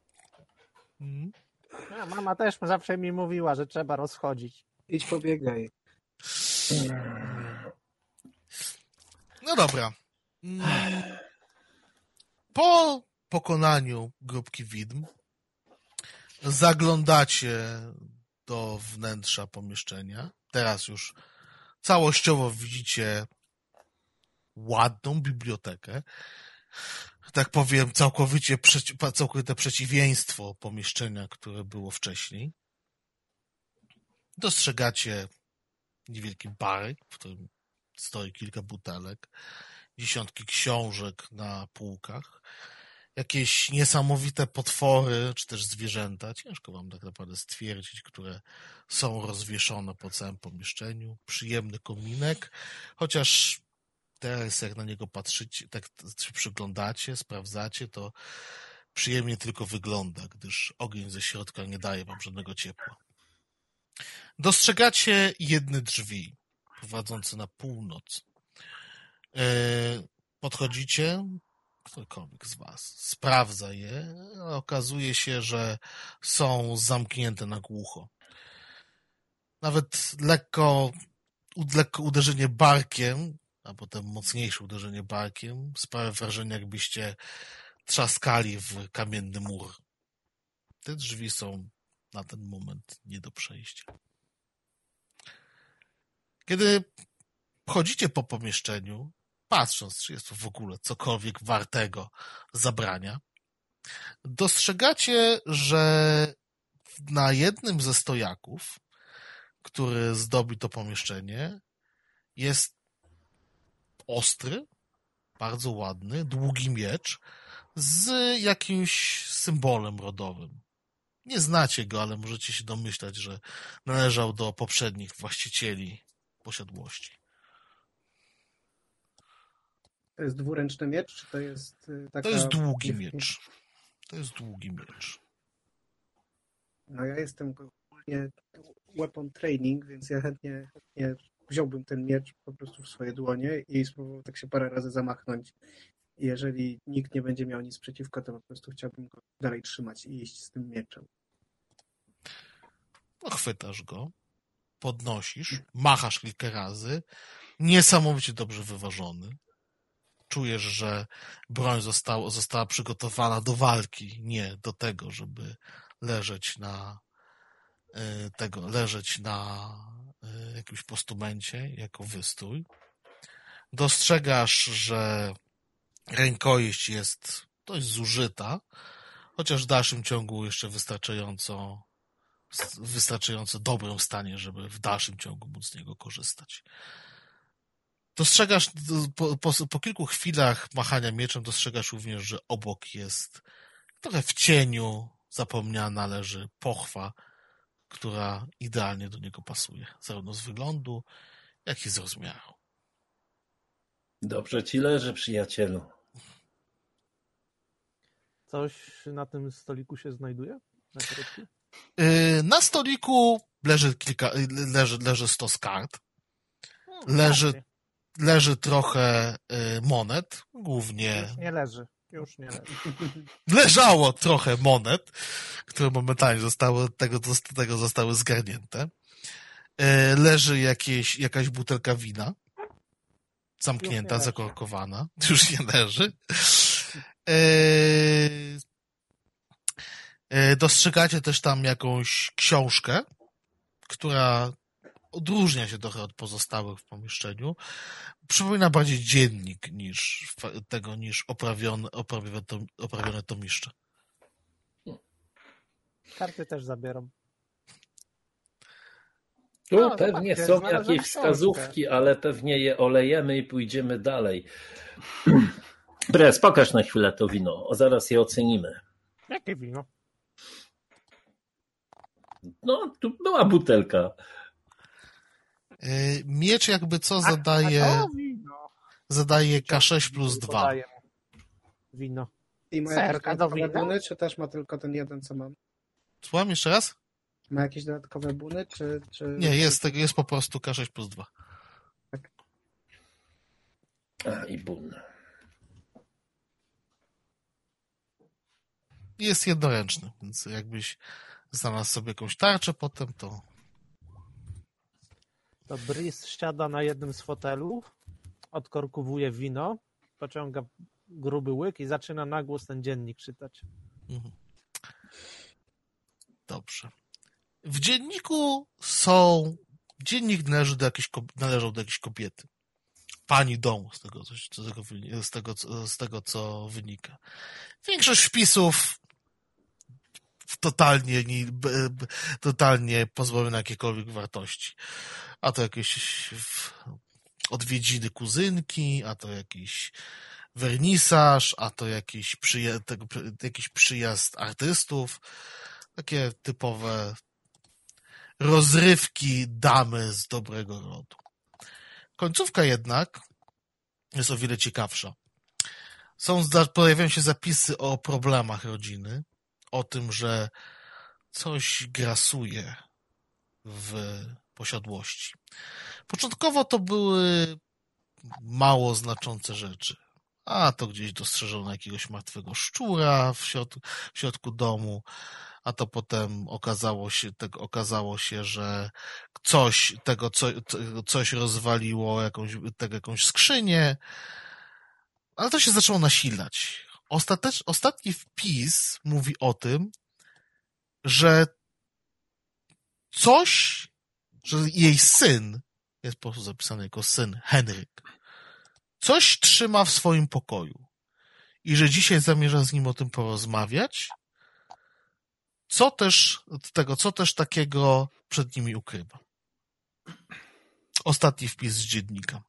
A: Mm.
D: A, mama też zawsze mi mówiła, że trzeba rozchodzić.
E: Idź pobiegaj.
A: No dobra. Mm. Po pokonaniu grupki widm zaglądacie do wnętrza pomieszczenia. Teraz już całościowo widzicie ładną bibliotekę. Tak powiem, całkowicie całkowite przeciwieństwo pomieszczenia, które było wcześniej. Dostrzegacie niewielki barek, w którym stoi kilka butelek, dziesiątki książek na półkach, jakieś niesamowite potwory, czy też zwierzęta, ciężko wam tak naprawdę stwierdzić, które są rozwieszone po całym pomieszczeniu, przyjemny kominek, chociaż teraz jak na niego patrzycie, tak się przyglądacie, sprawdzacie, to przyjemnie tylko wygląda, gdyż ogień ze środka nie daje wam żadnego ciepła. Dostrzegacie jedne drzwi prowadzące na północ. E, Podchodzicie, ktokolwiek z was sprawdza je, a okazuje się, że są zamknięte na głucho. Nawet lekko lekko uderzenie barkiem, a potem mocniejsze uderzenie barkiem sprawia wrażenie, jakbyście trzaskali w kamienny mur. Te drzwi są na ten moment nie do przejścia. Kiedy chodzicie po pomieszczeniu, patrząc, czy jest to w ogóle cokolwiek wartego zabrania, dostrzegacie, że na jednym ze stojaków, który zdobi to pomieszczenie, jest ostry, bardzo ładny, długi miecz z jakimś symbolem rodowym. Nie znacie go, ale możecie się domyślać, że należał do poprzednich właścicieli posiadłości.
E: To jest dwuręczny miecz, czy to jest y, taka...
A: To jest długi miecz. To jest długi miecz.
E: No ja jestem ogólnie weapon training, więc ja chętnie, chętnie wziąłbym ten miecz po prostu w swoje dłonie i spróbował tak się parę razy zamachnąć. Jeżeli nikt nie będzie miał nic przeciwko, to po prostu chciałbym go dalej trzymać i iść z tym mieczem.
A: No, chwytasz go, podnosisz, machasz kilka razy, niesamowicie dobrze wyważony. Czujesz, że broń została, została przygotowana do walki, nie do tego, żeby leżeć na y, tego, leżeć na y, jakimś postumencie jako wystrój. Dostrzegasz, że rękojeść jest dość zużyta, chociaż w dalszym ciągu jeszcze wystarczająco wystarczająco dobrym stanie, żeby w dalszym ciągu móc z niego korzystać. Dostrzegasz po, po, po, kilku chwilach machania mieczem, dostrzegasz również, że obok jest trochę w cieniu zapomniana leży pochwa, która idealnie do niego pasuje, zarówno z wyglądu, jak i z rozmiaru.
B: Dobrze ci leży, przyjacielu.
D: Coś na tym stoliku się znajduje? Na?
A: Yy, Na stoliku leży kilka, leży, leży stos kart. Leży, leży trochę y, monet, głównie
D: Już nie leży. Już nie leży.
A: leżało trochę monet, które momentalnie zostały, od tego, tego zostały zgarnięte. Y, Leży jakieś, jakaś butelka wina, zamknięta, zakorkowana, już nie leży. Y, Dostrzegacie też tam jakąś książkę, która odróżnia się trochę od pozostałych w pomieszczeniu. Przypomina bardziej dziennik niż tego, niż oprawione, oprawione, to, oprawione tomiszcze.
D: Karty też zabieram.
B: Tu
D: No,
B: pewnie
D: zobaczcie,
B: są jakieś wskazówki, ale pewnie je olejemy i pójdziemy dalej. Bres, pokaż na chwilę to wino, o, zaraz je ocenimy.
D: Jakie wino?
B: No, tu była butelka.
A: Y, Miecz jakby co
D: A
A: zadaje,
D: to wino.
A: zadaje K6 plus 2.
D: Podaję mu Wino.
E: I ma
D: Serka
E: jakieś
D: do
E: dodatkowe
D: wina?
E: buny, czy też ma tylko ten jeden, co mam?
A: Słucham jeszcze raz?
E: Ma jakieś dodatkowe buny, czy... czy...
A: Nie, jest, tego- jest po prostu K6 plus 2.
B: A, i bun.
A: Jest jednoręczny, więc jakbyś znalazł sobie jakąś tarczę potem, to
D: To Brice siada na jednym z fotelów, odkorkowuje wino, pociąga gruby łyk i zaczyna na głos ten dziennik czytać.
A: Mhm. Dobrze. W dzienniku są. Dziennik należy do jakiejś, należał do jakiejś kobiety. Pani domu, z tego, z tego, z tego, z tego co wynika. Większość wpisów totalnie, totalnie pozbawione jakiejkolwiek wartości. A to jakieś odwiedziny kuzynki, a to jakiś wernisaż, a to jakiś, przyja- tego, jakiś przyjazd artystów. Takie typowe rozrywki damy z dobrego rodu. Końcówka jednak jest o wiele ciekawsza. Są, pojawiają się zapisy o problemach rodziny, o tym, że coś grasuje w posiadłości. Początkowo to były mało znaczące rzeczy, a to gdzieś dostrzeżono jakiegoś martwego szczura w środku, w środku domu, a to potem okazało się, tego, okazało się, że coś, tego, co, coś rozwaliło jakąś, tego, jakąś skrzynię, ale to się zaczęło nasilać. Ostatecz, ostatni wpis mówi o tym, że coś, że jej syn, jest po prostu zapisany jako syn Henryk, coś trzyma w swoim pokoju i że dzisiaj zamierza z nim o tym porozmawiać, co też tego, co też takiego przed nimi ukrywa. Ostatni wpis z dziennika.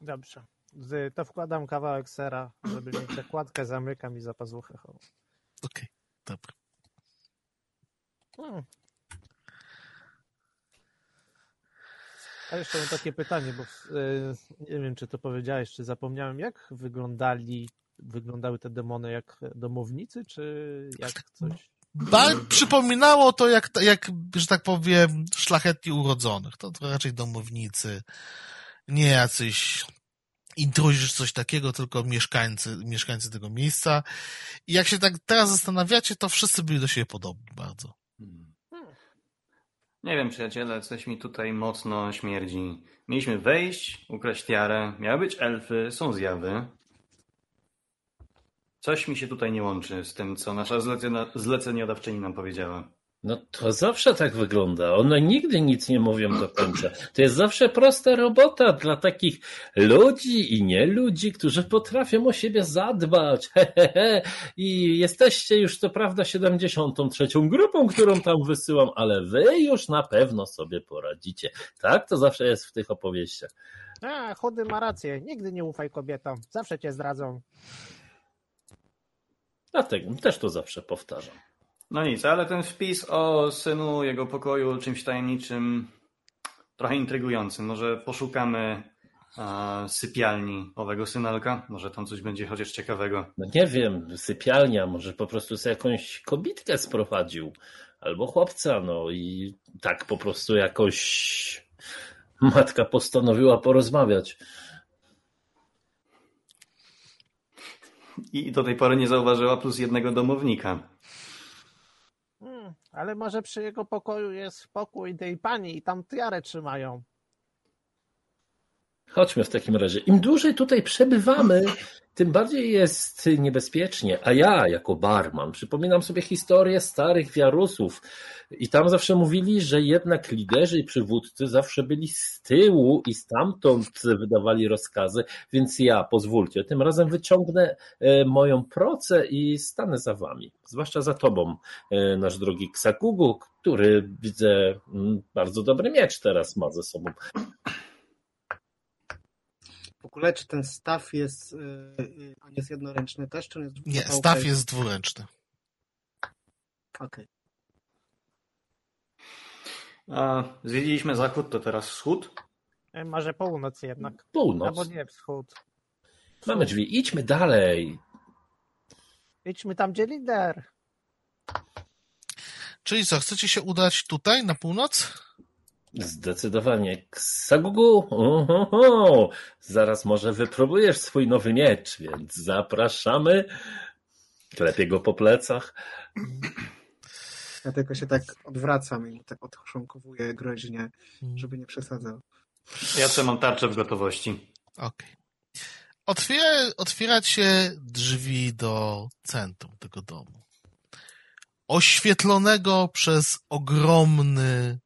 D: Dobrze. To wkładam kawałek sera, żeby mieć zakładkę, zamykam i za pazuchę.
A: Okej, dobra.
D: Hmm. A jeszcze mam takie pytanie, bo y, nie wiem, czy to powiedziałeś, czy zapomniałem, jak wyglądali, wyglądały te demony jak domownicy, czy jak coś?
A: Ba przypominało to jak, jak, że tak powiem, szlachetnie urodzonych. To, to raczej domownicy, nie jacyś intruzi czy coś takiego, tylko mieszkańcy, mieszkańcy tego miejsca. I jak się tak teraz zastanawiacie, to wszyscy byli do siebie podobni bardzo.
C: Nie wiem, przyjaciele, coś mi tutaj mocno śmierdzi. Mieliśmy wejść, ukraść tiarę, miały być elfy, są zjawy. Coś mi się tutaj nie łączy z tym, co nasza zlecenia, zleceniodawczyni nam powiedziała.
B: No to zawsze tak wygląda. One nigdy nic nie mówią do końca. To jest zawsze prosta robota dla takich ludzi i nie ludzi, którzy potrafią o siebie zadbać. Hehehe. I jesteście już co prawda 73. grupą, którą tam wysyłam, ale wy już na pewno sobie poradzicie. Tak to zawsze jest w tych opowieściach.
D: A, chudy ma rację. Nigdy nie ufaj kobietom. Zawsze cię zdradzą.
B: Dlatego też to zawsze powtarzam.
C: No nic, ale ten wpis o synu, jego pokoju, czymś tajemniczym, trochę intrygujący. Może poszukamy a, sypialni owego synalka? Może tam coś będzie chociaż ciekawego.
B: No nie wiem, sypialnia, może po prostu sobie jakąś kobitkę sprowadził. Albo chłopca, no i tak po prostu jakoś matka postanowiła porozmawiać.
C: I do tej pory nie zauważyła plus jednego domownika.
D: Ale może przy jego pokoju jest pokój tej pani i tam tiarę trzymają.
B: Chodźmy w takim razie. Im dłużej tutaj przebywamy, tym bardziej jest niebezpiecznie. A ja, jako barman, przypominam sobie historię starych wiarusów. I tam zawsze mówili, że jednak liderzy i przywódcy zawsze byli z tyłu i stamtąd wydawali rozkazy. Więc ja, pozwólcie, tym razem wyciągnę e, moją procę i stanę za wami. Zwłaszcza za tobą, e, nasz drogi Ksakugu, który widzę mm, bardzo dobry miecz teraz ma ze sobą.
E: W ogóle, czy ten staw jest, yy, on jest jednoręczny też, czy on jest
A: Nie, staw jest dwuręczny.
E: Okej.
C: A, zwiedziliśmy zachód, to teraz wschód.
D: E, Może północ jednak.
B: Północ.
D: Albo nie, wschód.
B: Mamy drzwi, idźmy dalej.
D: Idźmy tam, gdzie lider.
A: Czyli co, chcecie się udać tutaj, na północ?
B: Zdecydowanie. Ksagugu, ohoho, zaraz może wypróbujesz swój nowy miecz, więc zapraszamy. Klepię go po plecach.
E: Ja tylko się tak odwracam i mu tak odchrząkowuję groźnie, żeby nie przesadzał.
C: Ja co mam tarczę w gotowości.
A: Okej. Otwiera, otwierać się drzwi do centrum tego domu. Oświetlonego przez ogromny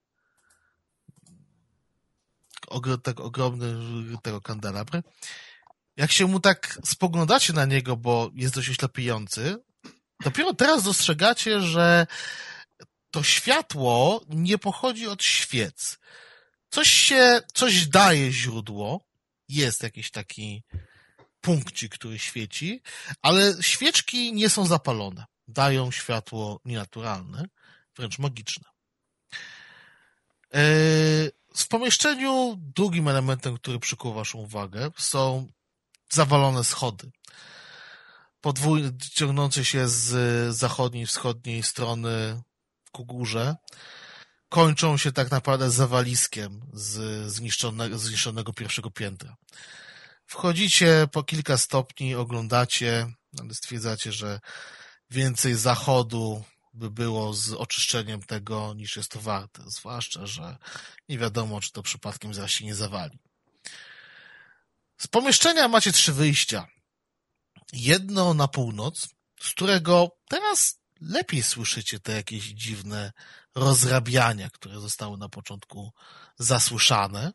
A: tego, ogromny tego kandelabry. Jak się mu tak spoglądacie na niego, bo jest dość oślepiający, dopiero teraz dostrzegacie, że to światło nie pochodzi od świec. Coś się, coś daje źródło, jest jakiś taki punkcik, który świeci, ale świeczki nie są zapalone. Dają światło nienaturalne, wręcz magiczne. Yy, W pomieszczeniu drugim elementem, który przykuwa waszą uwagę, są zawalone schody. Podwójne, ciągnące się z zachodniej wschodniej strony ku górze. Kończą się tak naprawdę zawaliskiem z zniszczonego, zniszczonego pierwszego piętra. Wchodzicie po kilka stopni, oglądacie, ale stwierdzacie, że więcej zachodu by było z oczyszczeniem tego niż jest to warte. Zwłaszcza, że nie wiadomo, czy to przypadkiem zaraz się nie zawali. Z pomieszczenia macie trzy wyjścia. Jedno na północ, z którego teraz lepiej słyszycie te jakieś dziwne rozrabiania, które zostały na początku zasłyszane.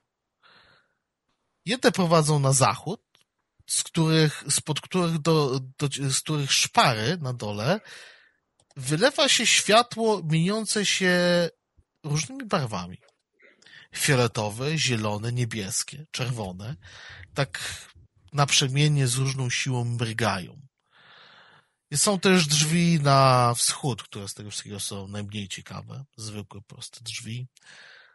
A: Jedne prowadzą na zachód, z których, spod których do, do, z których szpary na dole wylewa się światło mieniące się różnymi barwami. Fioletowe, zielone, niebieskie, czerwone. Tak naprzemiennie z różną siłą mrygają. Są też drzwi na wschód, które z tego wszystkiego są najmniej ciekawe. Zwykłe, proste drzwi.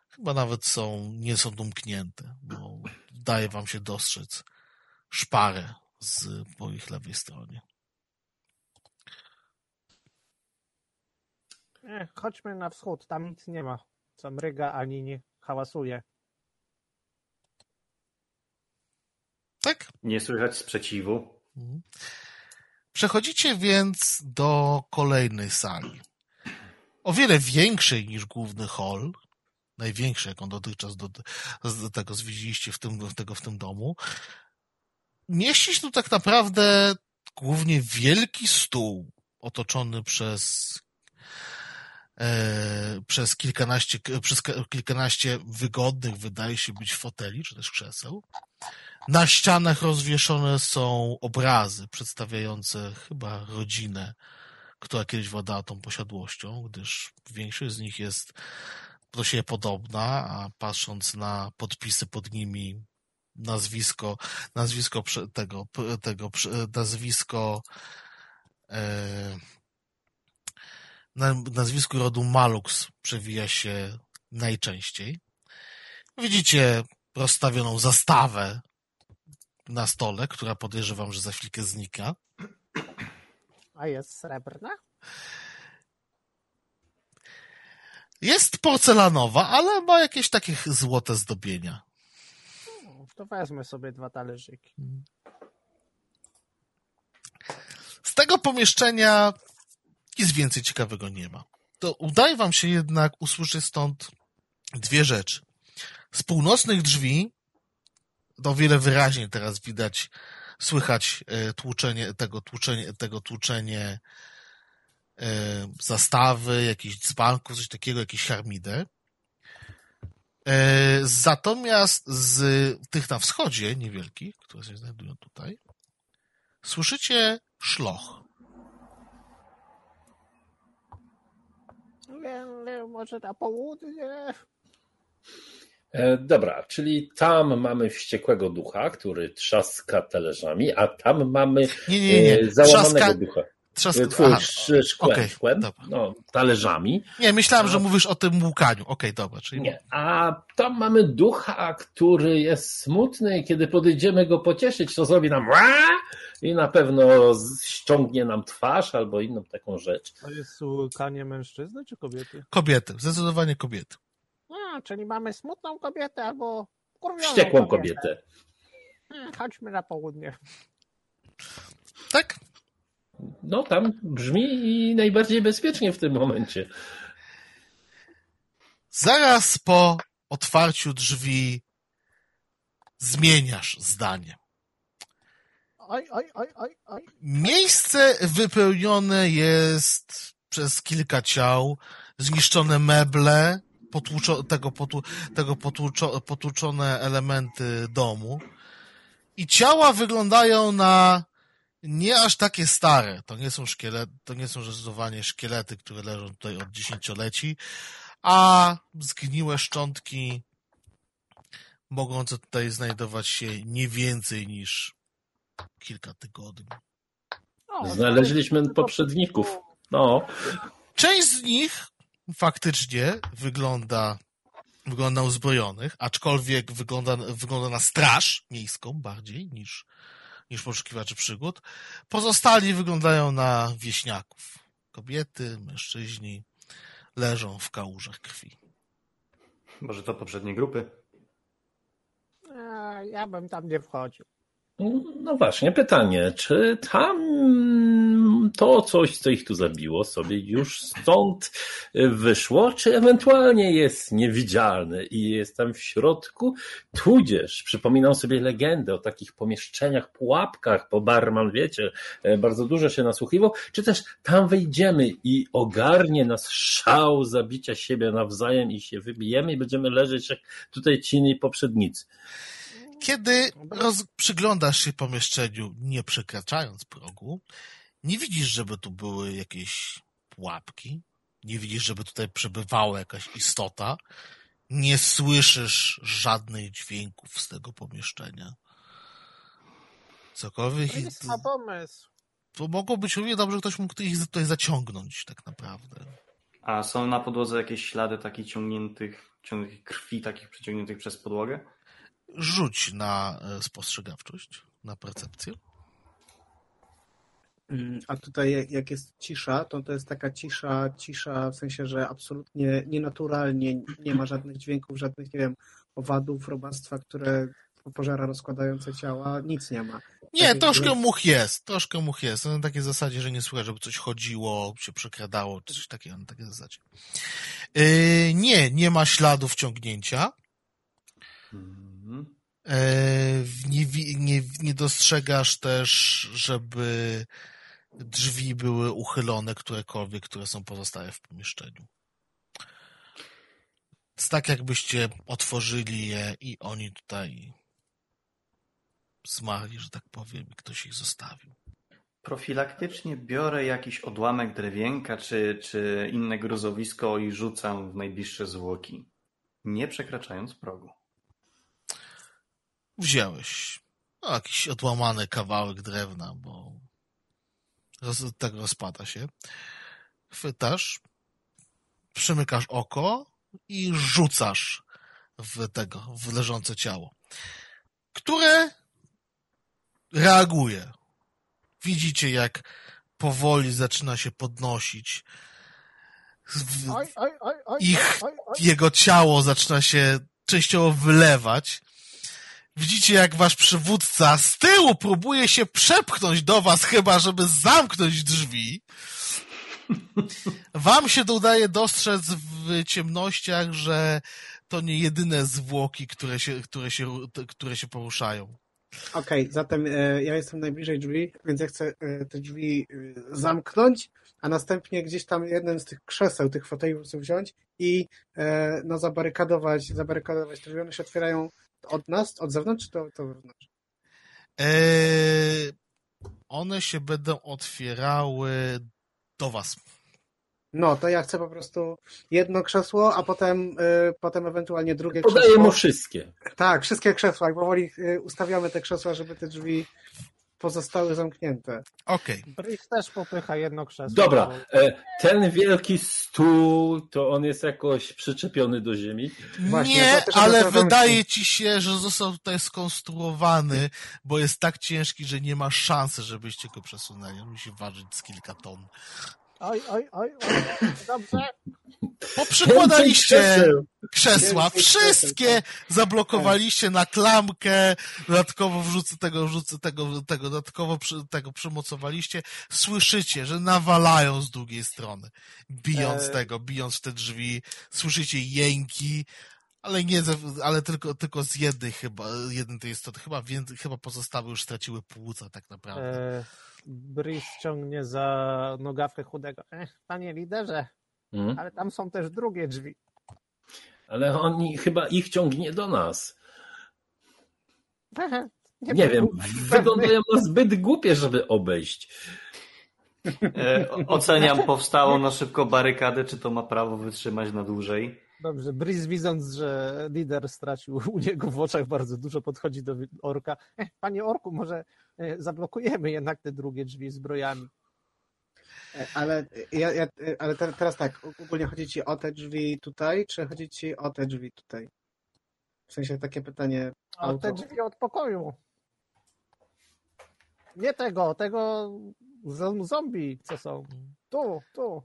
A: Chyba nawet są, nie są domknięte, bo daje wam się dostrzec szparę z, po ich lewej stronie.
D: E, chodźmy na wschód, tam nic nie ma, co mryga ani nie hałasuje.
A: Tak?
C: Nie słychać sprzeciwu.
A: Mhm. Przechodzicie więc do kolejnej sali. O wiele większej niż główny hall. Największy, jaką dotychczas do, do tego zwiedziliście w tym, tego w tym domu. Mieści się tu tak naprawdę głównie wielki stół otoczony przez przez kilkanaście, przez kilkanaście wygodnych, wydaje się być foteli, czy też krzeseł. Na ścianach rozwieszone są obrazy przedstawiające chyba rodzinę, która kiedyś władała tą posiadłością, gdyż większość z nich jest do siebie podobna, a patrząc na podpisy pod nimi, nazwisko, nazwisko tego, tego nazwisko e, nazwisko rodu Malux przewija się najczęściej. Widzicie rozstawioną zastawę na stole, która podejrzewam, że za chwilkę znika.
D: A jest srebrna?
A: Jest porcelanowa, ale ma jakieś takie złote zdobienia.
D: To wezmę sobie dwa talerzyki.
A: Z tego pomieszczenia nic więcej ciekawego nie ma. To udaje wam się jednak usłyszeć stąd dwie rzeczy. Z północnych drzwi to wiele wyraźniej teraz widać, słychać e, tłuczenie, tego tłuczenie, tego tłuczenie e, zastawy, jakichś dzbanków, coś takiego, jakieś harmidę. E, Natomiast z tych na wschodzie, niewielkich, które się znajdują tutaj, słyszycie szloch.
D: Może na południe?
B: E, dobra, czyli tam mamy wściekłego ducha, który trzaska talerzami, a tam mamy
A: nie, nie, nie.
B: E, załamanego
A: Trzaska...
B: ducha.
A: Trzask...
B: Twój szkłem,
A: okay,
B: szkłem no, talerzami.
A: Nie, myślałem, że mówisz o tym łukaniu. Okej, okay, dobra. Czyli...
B: Nie, a tam mamy ducha, który jest smutny i kiedy podejdziemy go pocieszyć, to zrobi nam i na pewno ściągnie nam twarz albo inną taką rzecz.
D: To jest łukanie mężczyzny czy kobiety?
A: Kobiety, zdecydowanie kobiety.
D: A, czyli mamy smutną kobietę albo kurwioną
B: Wściekłą
D: kobietę.
B: kobietę.
D: Hmm, chodźmy na południe.
A: Tak?
B: No tam brzmi najbardziej bezpiecznie w tym momencie.
A: Zaraz po otwarciu drzwi zmieniasz zdanie. Miejsce wypełnione jest przez kilka ciał, zniszczone meble, potłuczo, tego, potłu, tego potłuczo, potłuczone elementy domu. I ciała wyglądają na nie aż takie stare. To nie są szkielety, to nie są zdecydowanie szkielety, które leżą tutaj od dziesięcioleci, a zgniłe szczątki mogące tutaj znajdować się nie więcej niż kilka tygodni.
B: Znaleźliśmy poprzedników. No.
A: Część z nich faktycznie wygląda, wygląda na uzbrojonych, aczkolwiek wygląda, wygląda na straż miejską bardziej niż, niż poszukiwaczy przygód. Pozostali wyglądają na wieśniaków. Kobiety, mężczyźni leżą w kałużach krwi.
C: Może to poprzednie grupy?
D: A, ja bym tam nie wchodził.
B: No właśnie, pytanie, czy tam to coś, co ich tu zabiło, sobie już stąd wyszło, czy ewentualnie jest niewidzialne i jest tam w środku, tudzież przypominam sobie legendę o takich pomieszczeniach, pułapkach, bo barman, wiecie, bardzo dużo się nasłuchiwał, czy też tam wejdziemy i ogarnie nas szał zabicia siebie nawzajem i się wybijemy i będziemy leżeć jak tutaj ci poprzednicy.
A: Kiedy roz, przyglądasz się pomieszczeniu, nie przekraczając progu, nie widzisz, żeby tu były jakieś pułapki, nie widzisz, żeby tutaj przebywała jakaś istota, nie słyszysz żadnych dźwięków z tego pomieszczenia. Cokolwiek.
D: To jest ma pomysł.
A: To mogło być równie dobrze, ktoś mógł ich tutaj zaciągnąć, tak naprawdę.
C: A są na podłodze jakieś ślady takich ciągniętych, ciągniętych krwi, takich przeciągniętych przez podłogę?
A: Rzuć na e, spostrzegawczość, na percepcję.
E: Mm, a tutaj jak jest cisza, to to jest taka cisza, cisza w sensie, że absolutnie nienaturalnie nie ma żadnych dźwięków, żadnych, nie wiem, owadów, robactwa, które pożera rozkładające ciała, nic nie ma.
A: Nie, tak troszkę much jest, troszkę much jest. Na takiej zasadzie, że nie słychać, żeby coś chodziło, się przekradało, czy coś takiego, na takiej zasadzie. Yy, nie, nie ma śladów ciągnięcia. Hmm. E, nie, nie, nie dostrzegasz też, żeby drzwi były uchylone, którekolwiek, które są pozostałe w pomieszczeniu. Jest tak, jakbyście otworzyli je i oni tutaj zmarli, że tak powiem, i ktoś ich zostawił.
C: Profilaktycznie biorę jakiś odłamek drewienka czy, czy inne gruzowisko i rzucam w najbliższe zwłoki, nie przekraczając progu
A: wziąłeś no, jakiś odłamany kawałek drewna, bo roz, tak rozpada się. Chwytasz, przymykasz oko i rzucasz w tego, w leżące ciało, które reaguje. Widzicie, jak powoli zaczyna się podnosić. Ich, jego ciało zaczyna się częściowo wylewać Widzicie, jak wasz przywódca z tyłu próbuje się przepchnąć do was, chyba żeby zamknąć drzwi. Wam się udaje dostrzec w ciemnościach, że to nie jedyne zwłoki, które się, które się, które się poruszają.
E: Okej, okay, zatem e, ja jestem najbliżej drzwi, więc ja chcę e, te drzwi e, zamknąć, a następnie gdzieś tam jeden z tych krzeseł, tych foteli wziąć i e, no, zabarykadować, zabarykadować te drzwi. One się otwierają od nas, od zewnątrz, czy to, to wewnątrz?
A: Eee, one się będą otwierały do was.
E: No, to ja chcę po prostu jedno krzesło, a potem, y, potem ewentualnie drugie
B: Podaję krzesło. Podaję mu wszystkie.
E: Tak, wszystkie krzesła. Powoli y, ustawiamy te krzesła, żeby te drzwi pozostały zamknięte.
A: Okej.
D: Okay. Też popycha jedno krzesło.
B: Dobra, e, ten wielki stół, to on jest jakoś przyczepiony do ziemi?
A: Właśnie, nie, ale wydaje ci się, że został tutaj skonstruowany, bo jest tak ciężki, że nie ma szansy, żebyście go przesunęli. On musi ważyć z kilka ton.
D: Oj, oj, oj, oj. dobrze.
A: Poprzykładaliście krzesła, wszystkie zablokowaliście na klamkę, dodatkowo wrzucę tego, wrzucę tego, tego, dodatkowo przy, tego przymocowaliście. Słyszycie, że nawalają z drugiej strony, bijąc e... tego, bijąc w te drzwi, słyszycie jęki, ale nie, ale tylko, tylko z jednej chyba, jednej tej istoty, chyba, więcej, chyba pozostałe już straciły płuca tak naprawdę. E...
D: Brice ciągnie za nogawkę chudego. Ech, panie liderze, hmm? ale tam są też drugie drzwi.
B: Ale oni chyba ich ciągnie do nas. Nie, nie wiem, wyglądają na zbyt głupie, żeby obejść.
C: E, oceniam powstałą na szybko barykadę, czy to ma prawo wytrzymać na dłużej.
D: Dobrze, Briz widząc, że lider stracił u niego w oczach bardzo dużo, podchodzi do orka. Panie orku, może e, zablokujemy jednak te drugie drzwi zbrojami.
E: E, ale, ja, ja, ale teraz tak, ogólnie chodzi ci o te drzwi tutaj, czy chodzi ci o te drzwi tutaj? W sensie takie pytanie.
D: O te drzwi od pokoju. Nie tego, tego zombie, co są. Tu, tu.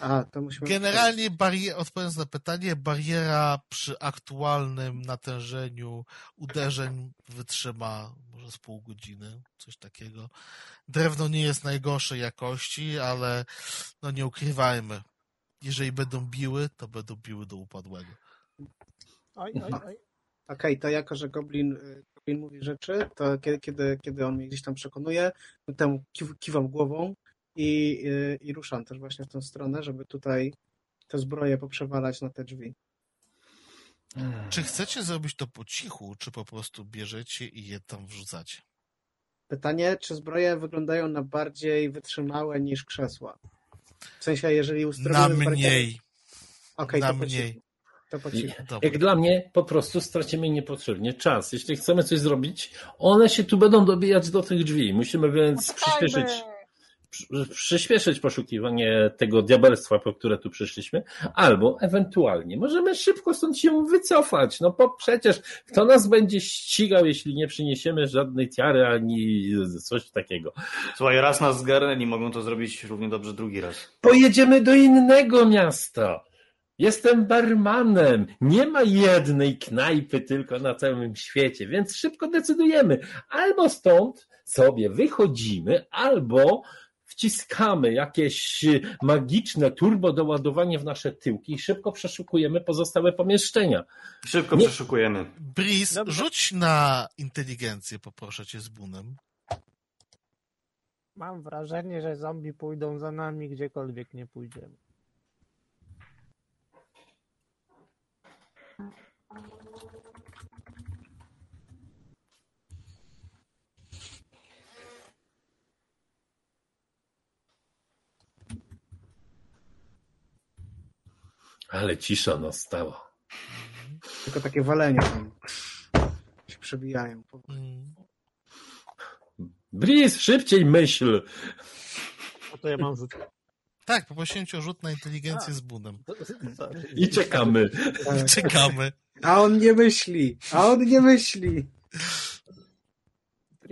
E: A, to musimy...
A: Generalnie, barier, odpowiadając na pytanie, bariera przy aktualnym natężeniu uderzeń wytrzyma może z pół godziny, coś takiego. Drewno nie jest najgorszej jakości, ale no nie ukrywajmy, jeżeli będą biły, to będą biły do upadłego.
D: Oj, oj, oj.
E: Okej, to jako, że Goblin, y, Goblin mówi rzeczy, to kiedy, kiedy, kiedy on mnie gdzieś tam przekonuje, to temu kiw, kiwam głową i, i ruszam też właśnie w tą stronę, żeby tutaj te zbroje poprzewalać na te drzwi.
A: Czy chcecie zrobić to po cichu, czy po prostu bierzecie i je tam wrzucacie?
E: Pytanie, czy zbroje wyglądają na bardziej wytrzymałe niż krzesła? W sensie, jeżeli ustrojimy...
A: Na mniej.
E: Okej,
A: na
E: to po
A: mniej.
E: cichu. To po cichu.
B: Jak dla mnie po prostu stracimy niepotrzebnie czas. Jeśli chcemy coś zrobić, one się tu będą dobijać do tych drzwi. Musimy więc przyspieszyć, przy- przyspieszyć poszukiwanie tego diabelstwa, po które tu przyszliśmy, albo ewentualnie możemy szybko stąd się wycofać. No bo przecież kto nas będzie ścigał, jeśli nie przyniesiemy żadnej tiary ani coś takiego.
C: Słuchaj, raz nas zgarnęli, mogą to zrobić równie dobrze drugi raz.
B: Pojedziemy do innego miasta. Jestem barmanem. Nie ma jednej knajpy tylko na całym świecie, więc szybko decydujemy. Albo stąd sobie wychodzimy, albo wciskamy jakieś magiczne turbo doładowanie w nasze tyłki i szybko przeszukujemy pozostałe pomieszczenia.
C: Szybko
B: Nie.
C: przeszukujemy.
A: Breeze,
D: Dobrze.
A: rzuć na inteligencję, poproszę cię z bunem.
D: Mam wrażenie, że zombie pójdą za nami gdziekolwiek nie pójdziemy.
B: Ale cisza nastała.
E: Tylko takie walenie tam się przebijają.
A: Mm.
B: Breeze, szybciej myśl.
D: No to ja mam rzut.
A: Tak, poprosiłem cię o rzut na inteligencję z bunem.
D: Sorry.
B: I czekamy.
E: Tak.
A: Czekamy.
E: A on nie myśli! A on nie myśli!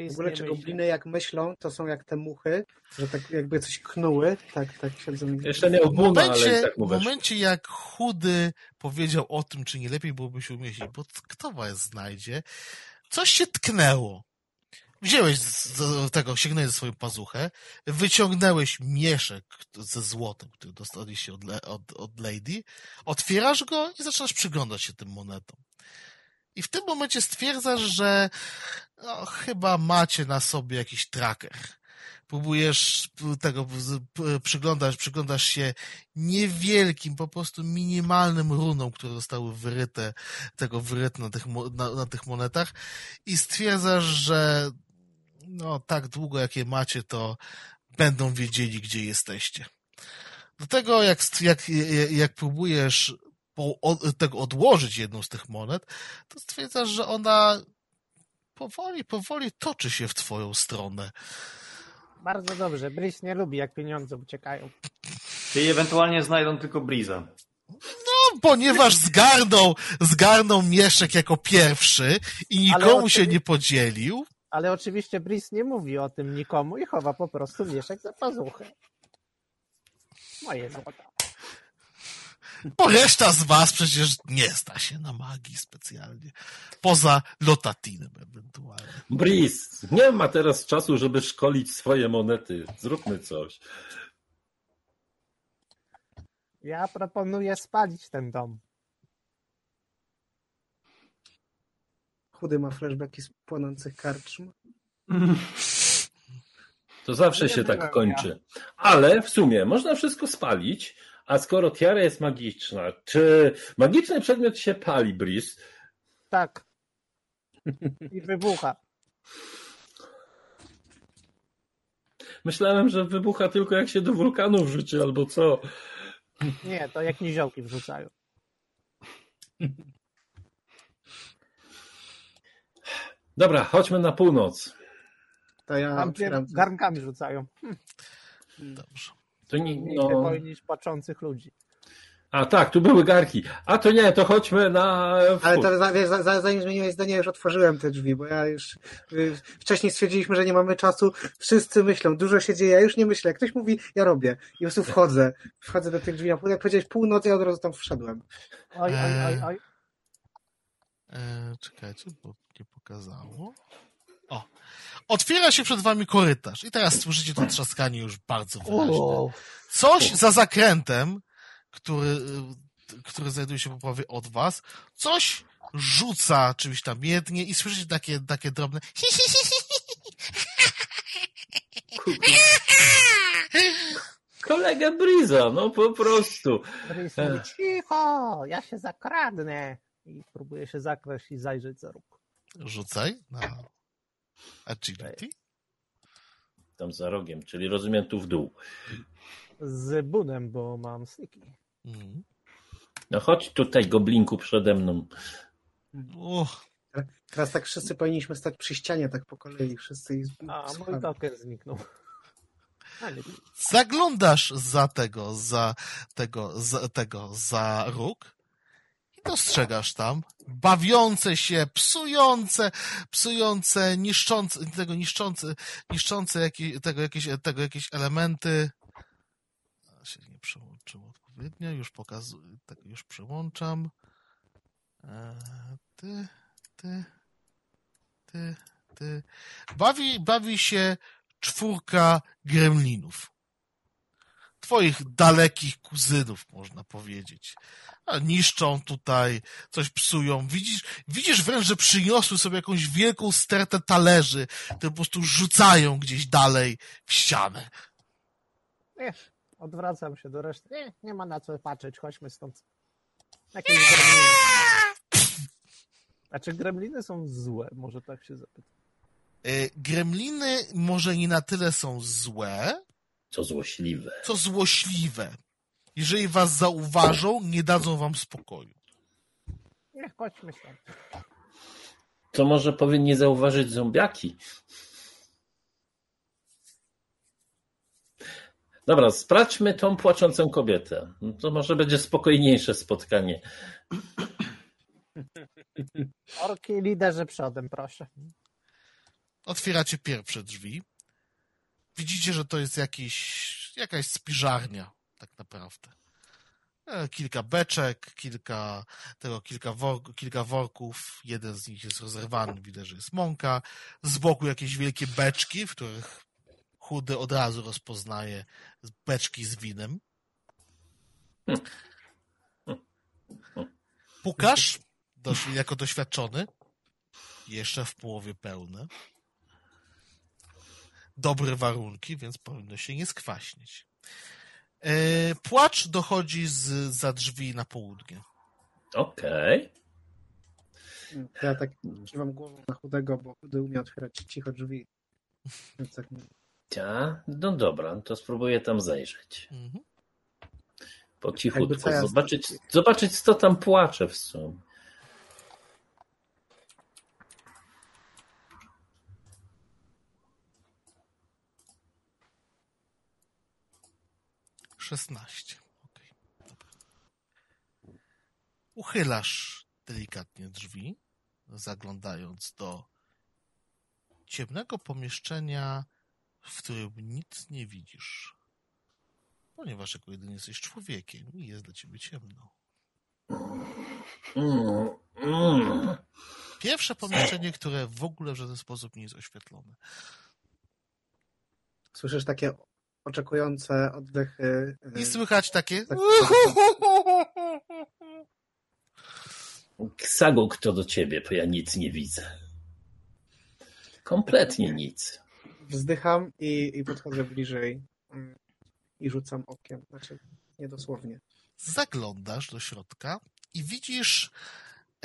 E: W
D: Chris
E: ogóle
D: nie
E: czy gobliny jak myślą, to są jak te muchy, że tak jakby coś knuły, tak, tak siedzą.
B: Jeszcze
A: W
B: buna, ale i tak
A: w momencie, jak chudy powiedział o tym, czy nie lepiej byłoby się umieścić, bo kto was znajdzie, coś się tknęło. Wziąłeś z, tego, sięgnąłeś ze swoją pazuchę, wyciągnęłeś mieszek ze złotem, który dostaliście od, od, od Lady, otwierasz go i zaczynasz przyglądać się tym monetom. I w tym momencie stwierdzasz, że no, chyba macie na sobie jakiś tracker. Próbujesz tego przyglądasz, przyglądasz się niewielkim, po prostu minimalnym runom, które zostały wyryte, tego wyryte na tych, na, na tych monetach i stwierdzasz, że no tak długo jakie macie, to będą wiedzieli, gdzie jesteście. Do tego, jak, jak, jak próbujesz po, od, tego odłożyć jedną z tych monet, to stwierdzasz, że ona powoli, powoli toczy się w twoją stronę.
D: Bardzo dobrze. Brice nie lubi, jak pieniądze uciekają.
C: Czyli ewentualnie znajdą tylko Briza.
A: No, ponieważ zgarnął, zgarnął mieszek jako pierwszy i nikomu się nie podzielił,
D: Ale oczywiście Brice nie mówi o tym nikomu i chowa po prostu mieszek za pazuchę. Moje złoto.
A: Bo reszta z was przecież nie zna się na magii specjalnie. Poza Lotatinem ewentualnie.
B: Breeze, nie ma teraz czasu, żeby szkolić swoje monety. Zróbmy coś.
D: Ja proponuję spalić ten dom.
E: Chudy ma flashbacki z płonących karczm.
B: To zawsze
D: Nie
B: się tak
D: ja.
B: kończy. Ale w sumie można wszystko spalić, a skoro tiara jest magiczna, czy magiczny przedmiot się pali, Breeze?
D: Tak. I wybucha.
B: Myślałem, że wybucha tylko jak się do wulkanu wrzuci albo co.
D: Nie, to jak niziołki wrzucają.
B: Dobra, chodźmy na północ.
E: To ja
D: Tam
E: otwieram.
D: garnkami rzucają.
A: Dobrze.
B: To nie, no,
D: płaczących ludzi.
B: A tak, tu były garki. A to nie, to chodźmy na...
E: Ale to za- wiesz, za- za- zanim zmieniłeś zdanie, już otworzyłem te drzwi, bo ja już wcześniej stwierdziliśmy, że nie mamy czasu. Wszyscy myślą, dużo się dzieje, ja już nie myślę. Ktoś mówi, ja robię. I po prostu wchodzę. Wchodzę do tych drzwi. Jak powiedziałeś północ, ja od razu tam wszedłem.
D: Oj, oj, oj, oj.
A: E, czekajcie, bo nie pokazało. O! Otwiera się przed wami korytarz i teraz słyszycie to trzaskanie już bardzo wyraźnie.
D: O,
A: Coś za zakrętem, który, y, który znajduje się po prawej od was, coś rzuca czymś tam jednie i słyszycie takie, takie drobne
B: Kolega Briza, no po prostu.
D: Rys mówi, cicho, ja się zakradnę. I próbuję się zakraść i zajrzeć za róg.
A: rzucaj na agility.
B: Tam za rogiem, czyli rozumiem tu w dół.
D: Z bunem, bo mam sniki.
A: Mhm.
B: No chodź tutaj, goblinku, przede mną.
E: Teraz tak wszyscy powinniśmy stać przy ścianie, tak po kolei. Wszyscy i
D: A mój token zniknął. Ale
A: zaglądasz za tego, za tego, za tego, za róg dostrzegasz tam bawiące się, psujące, psujące, niszczące, tego niszczące, niszczące jakieś, tego, jakieś, tego jakieś elementy. A, się nie przełączyło odpowiednio, już pokazuję, tego już przełączam. E, ty, ty, ty, ty. Bawi, bawi się czwórka gremlinów. Twoich dalekich kuzynów, można powiedzieć. Niszczą tutaj, coś psują. Widzisz, widzisz wręcz, że przyniosły sobie jakąś wielką stertę talerzy, które po prostu rzucają gdzieś dalej w ścianę.
D: nie, odwracam się do reszty. Nie, nie ma na co patrzeć, chodźmy stąd. Jakieś gremliny. A czy gremliny są złe? Może tak się zapytam.
A: Y, Gremliny może nie na tyle są złe,
B: Co złośliwe.
A: co złośliwe. Jeżeli was zauważą, nie dadzą wam spokoju.
D: Nie, chodźmy stąd.
B: To może powinni zauważyć zombiaki. Dobra, sprawdźmy tą płaczącą kobietę. No To może będzie spokojniejsze spotkanie.
D: Orki liderzy przodem, proszę.
A: Otwieracie pierwsze drzwi. Widzicie, że to jest jakiś, jakaś spiżarnia, tak naprawdę. E, Kilka beczek, kilka, tego, kilka, wor, kilka worków. Jeden z nich jest rozerwany, widać, że jest mąka. Z boku jakieś wielkie beczki, w których chudy od razu rozpoznaje beczki z winem. Pukasz, dosz, jako doświadczony. Jeszcze w połowie pełne. Dobre warunki, więc powinno się nie skwaśnić. E, Płacz dochodzi z za drzwi na południe.
B: Okej.
E: Ja tak kiwam głową na chudego, bo chudy umie otwierać cicho drzwi. Więc tak
B: Ja? No dobra, to spróbuję tam zajrzeć.
A: Mhm.
B: Po cichutku.
E: Ja-
B: Zobaczyć, zobaczyć, co tam płacze w sumie.
A: Szesnaście. Okej, dobra. Uchylasz delikatnie drzwi, zaglądając do ciemnego pomieszczenia, w którym nic nie widzisz. Ponieważ jako jedyny jesteś człowiekiem i jest dla ciebie ciemno. Pierwsze pomieszczenie, które w ogóle w żaden sposób nie jest oświetlone.
E: Słyszysz takie oczekujące oddechy. y,
A: I słychać takie...
E: tak.
B: Ksago, kto do ciebie, bo ja nic nie widzę. Kompletnie nic.
E: Wzdycham i, i podchodzę bliżej mm, i rzucam okiem. Znaczy, niedosłownie.
A: zaglądasz do środka i widzisz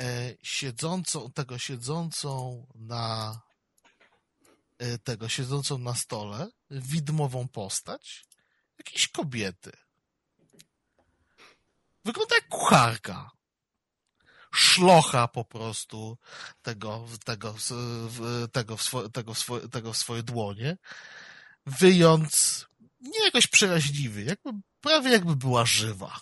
A: e, siedzącą, tego siedzącą na e, tego siedzącą na stole widmową postać jakiejś kobiety. Wygląda jak kucharka. Szlocha po prostu tego, tego, tego, w swo, tego, w swo, tego w swoje dłonie, wyjąc nie jakoś przeraźliwy, jakby, prawie jakby była żywa.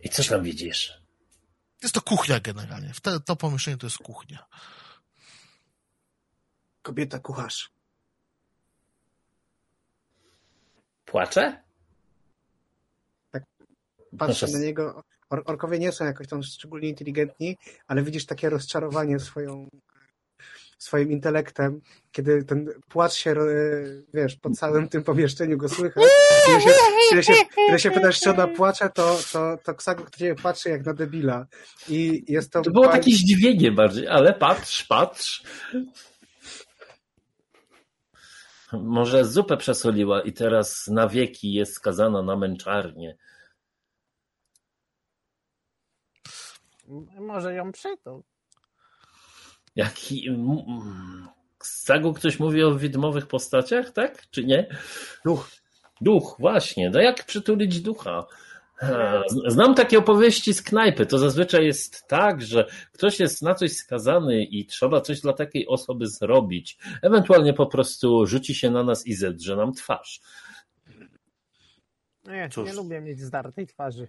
B: I co tam widzisz?
A: Jest to kuchnia generalnie. Te, to pomieszczenie to jest kuchnia.
E: Kobieta kucharz.
B: Płacze?
E: Patrzę
B: Proszę.
E: na niego. Or orkowie nie są jakoś tam szczególnie inteligentni, ale widzisz takie rozczarowanie swoją, swoim intelektem, kiedy ten płacz się, wiesz, po całym tym pomieszczeniu go słychać. Kiedy się, kiedy się, kiedy się pytasz, czy ona płacze, to, to, to Ksago na ciebie patrzy jak na debila. I jest to...
B: To było takie zdziwienie bardziej, ale patrz, patrz. Może zupę przesoliła i teraz na wieki jest skazana na męczarnię.
D: Może ją przytul.
B: Jaki... mm, Sagu ktoś mówi o widmowych postaciach, tak? Czy nie?
E: Duch.
B: Duch, właśnie. No jak przytulić ducha? Z- Znam takie opowieści z knajpy. To zazwyczaj jest tak, że ktoś jest na coś skazany i trzeba coś dla takiej osoby zrobić. Ewentualnie po prostu rzuci się na nas i zedrze nam twarz.
D: Nie,
C: Cóż.
D: nie lubię mieć zdartej twarzy.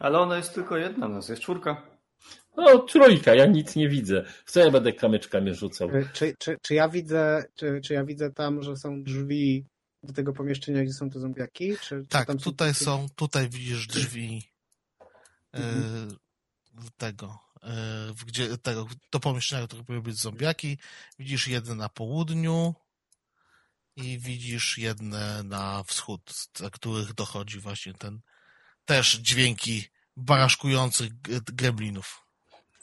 C: Ale ona jest tylko jedna, nas jest czwórka.
B: No, trójka, ja nic nie widzę. W co ja będę kamyczkami rzucał?
E: Czy, czy, czy, ja widzę, czy, czy ja widzę tam, że są drzwi do tego pomieszczenia, gdzie są te zombiaki? Czy, czy
A: Tak,
E: tam
A: tutaj są, tutaj widzisz drzwi e,
E: Mhm.
A: tego, e, gdzie, tego, do pomieszczenia, które powinny być zombiaki. Widzisz jedne na południu i widzisz jedne na wschód, z których dochodzi właśnie ten też dźwięki baraszkujących g- gremlinów.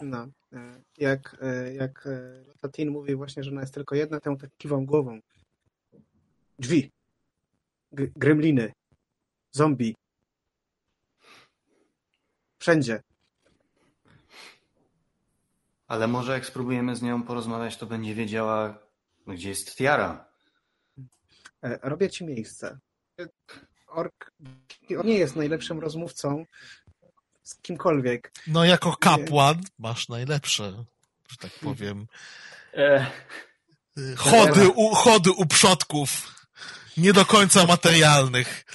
E: No, e, jak, e, jak Tatin mówi właśnie, że ona jest tylko jedna, ją tak kiwam głową. Drzwi. Gremliny. Zombie. Wszędzie.
C: Ale może jak spróbujemy z nią porozmawiać, to będzie wiedziała, gdzie jest Tiara.
E: E, Robię ci miejsce. Ork, on nie jest najlepszym rozmówcą z kimkolwiek.
A: No jako kapłan masz najlepsze, że tak powiem,
B: E,
A: chody u, chody u przodków, nie do końca materialnych.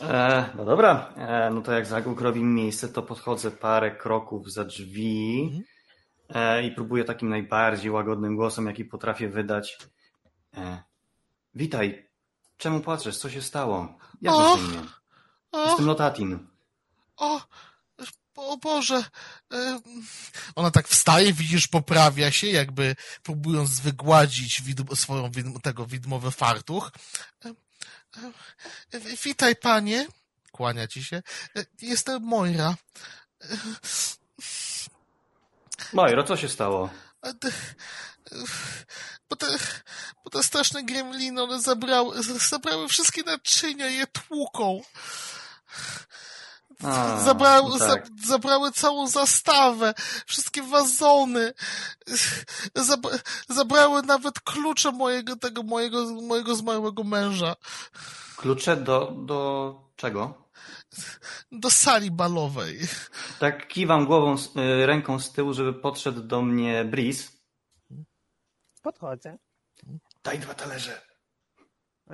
C: E, no dobra, e, no to jak Zagłuk robi mi miejsce, to podchodzę parę kroków za drzwi e, i próbuję takim najbardziej łagodnym głosem, jaki potrafię wydać. E, Witaj, czemu płaczesz? Co się stało? Imię?
A: O,
C: Jestem Lotatin.
A: o, o Boże. e, Ona tak wstaje, widzisz, poprawia się, jakby próbując wygładzić swoją tego widmowy fartuch. E, e, Witaj, panie. Kłania ci się. Jestem Moira.
C: Majro, co się stało?
A: Bo te, bo te straszne gremliny, one zabrały, zabrały wszystkie naczynia i je tłuką.
C: A,
A: zabrały,
C: no tak.
A: za, zabrały całą zastawę, wszystkie wazony. Zabra, zabrały nawet klucze mojego, tego mojego, mojego zmarłego męża
C: Klucze do, do czego?
A: do sali balowej.
C: Tak kiwam głową, y, ręką z tyłu, żeby podszedł do mnie Breeze.
D: Podchodzę.
C: Daj dwa talerze.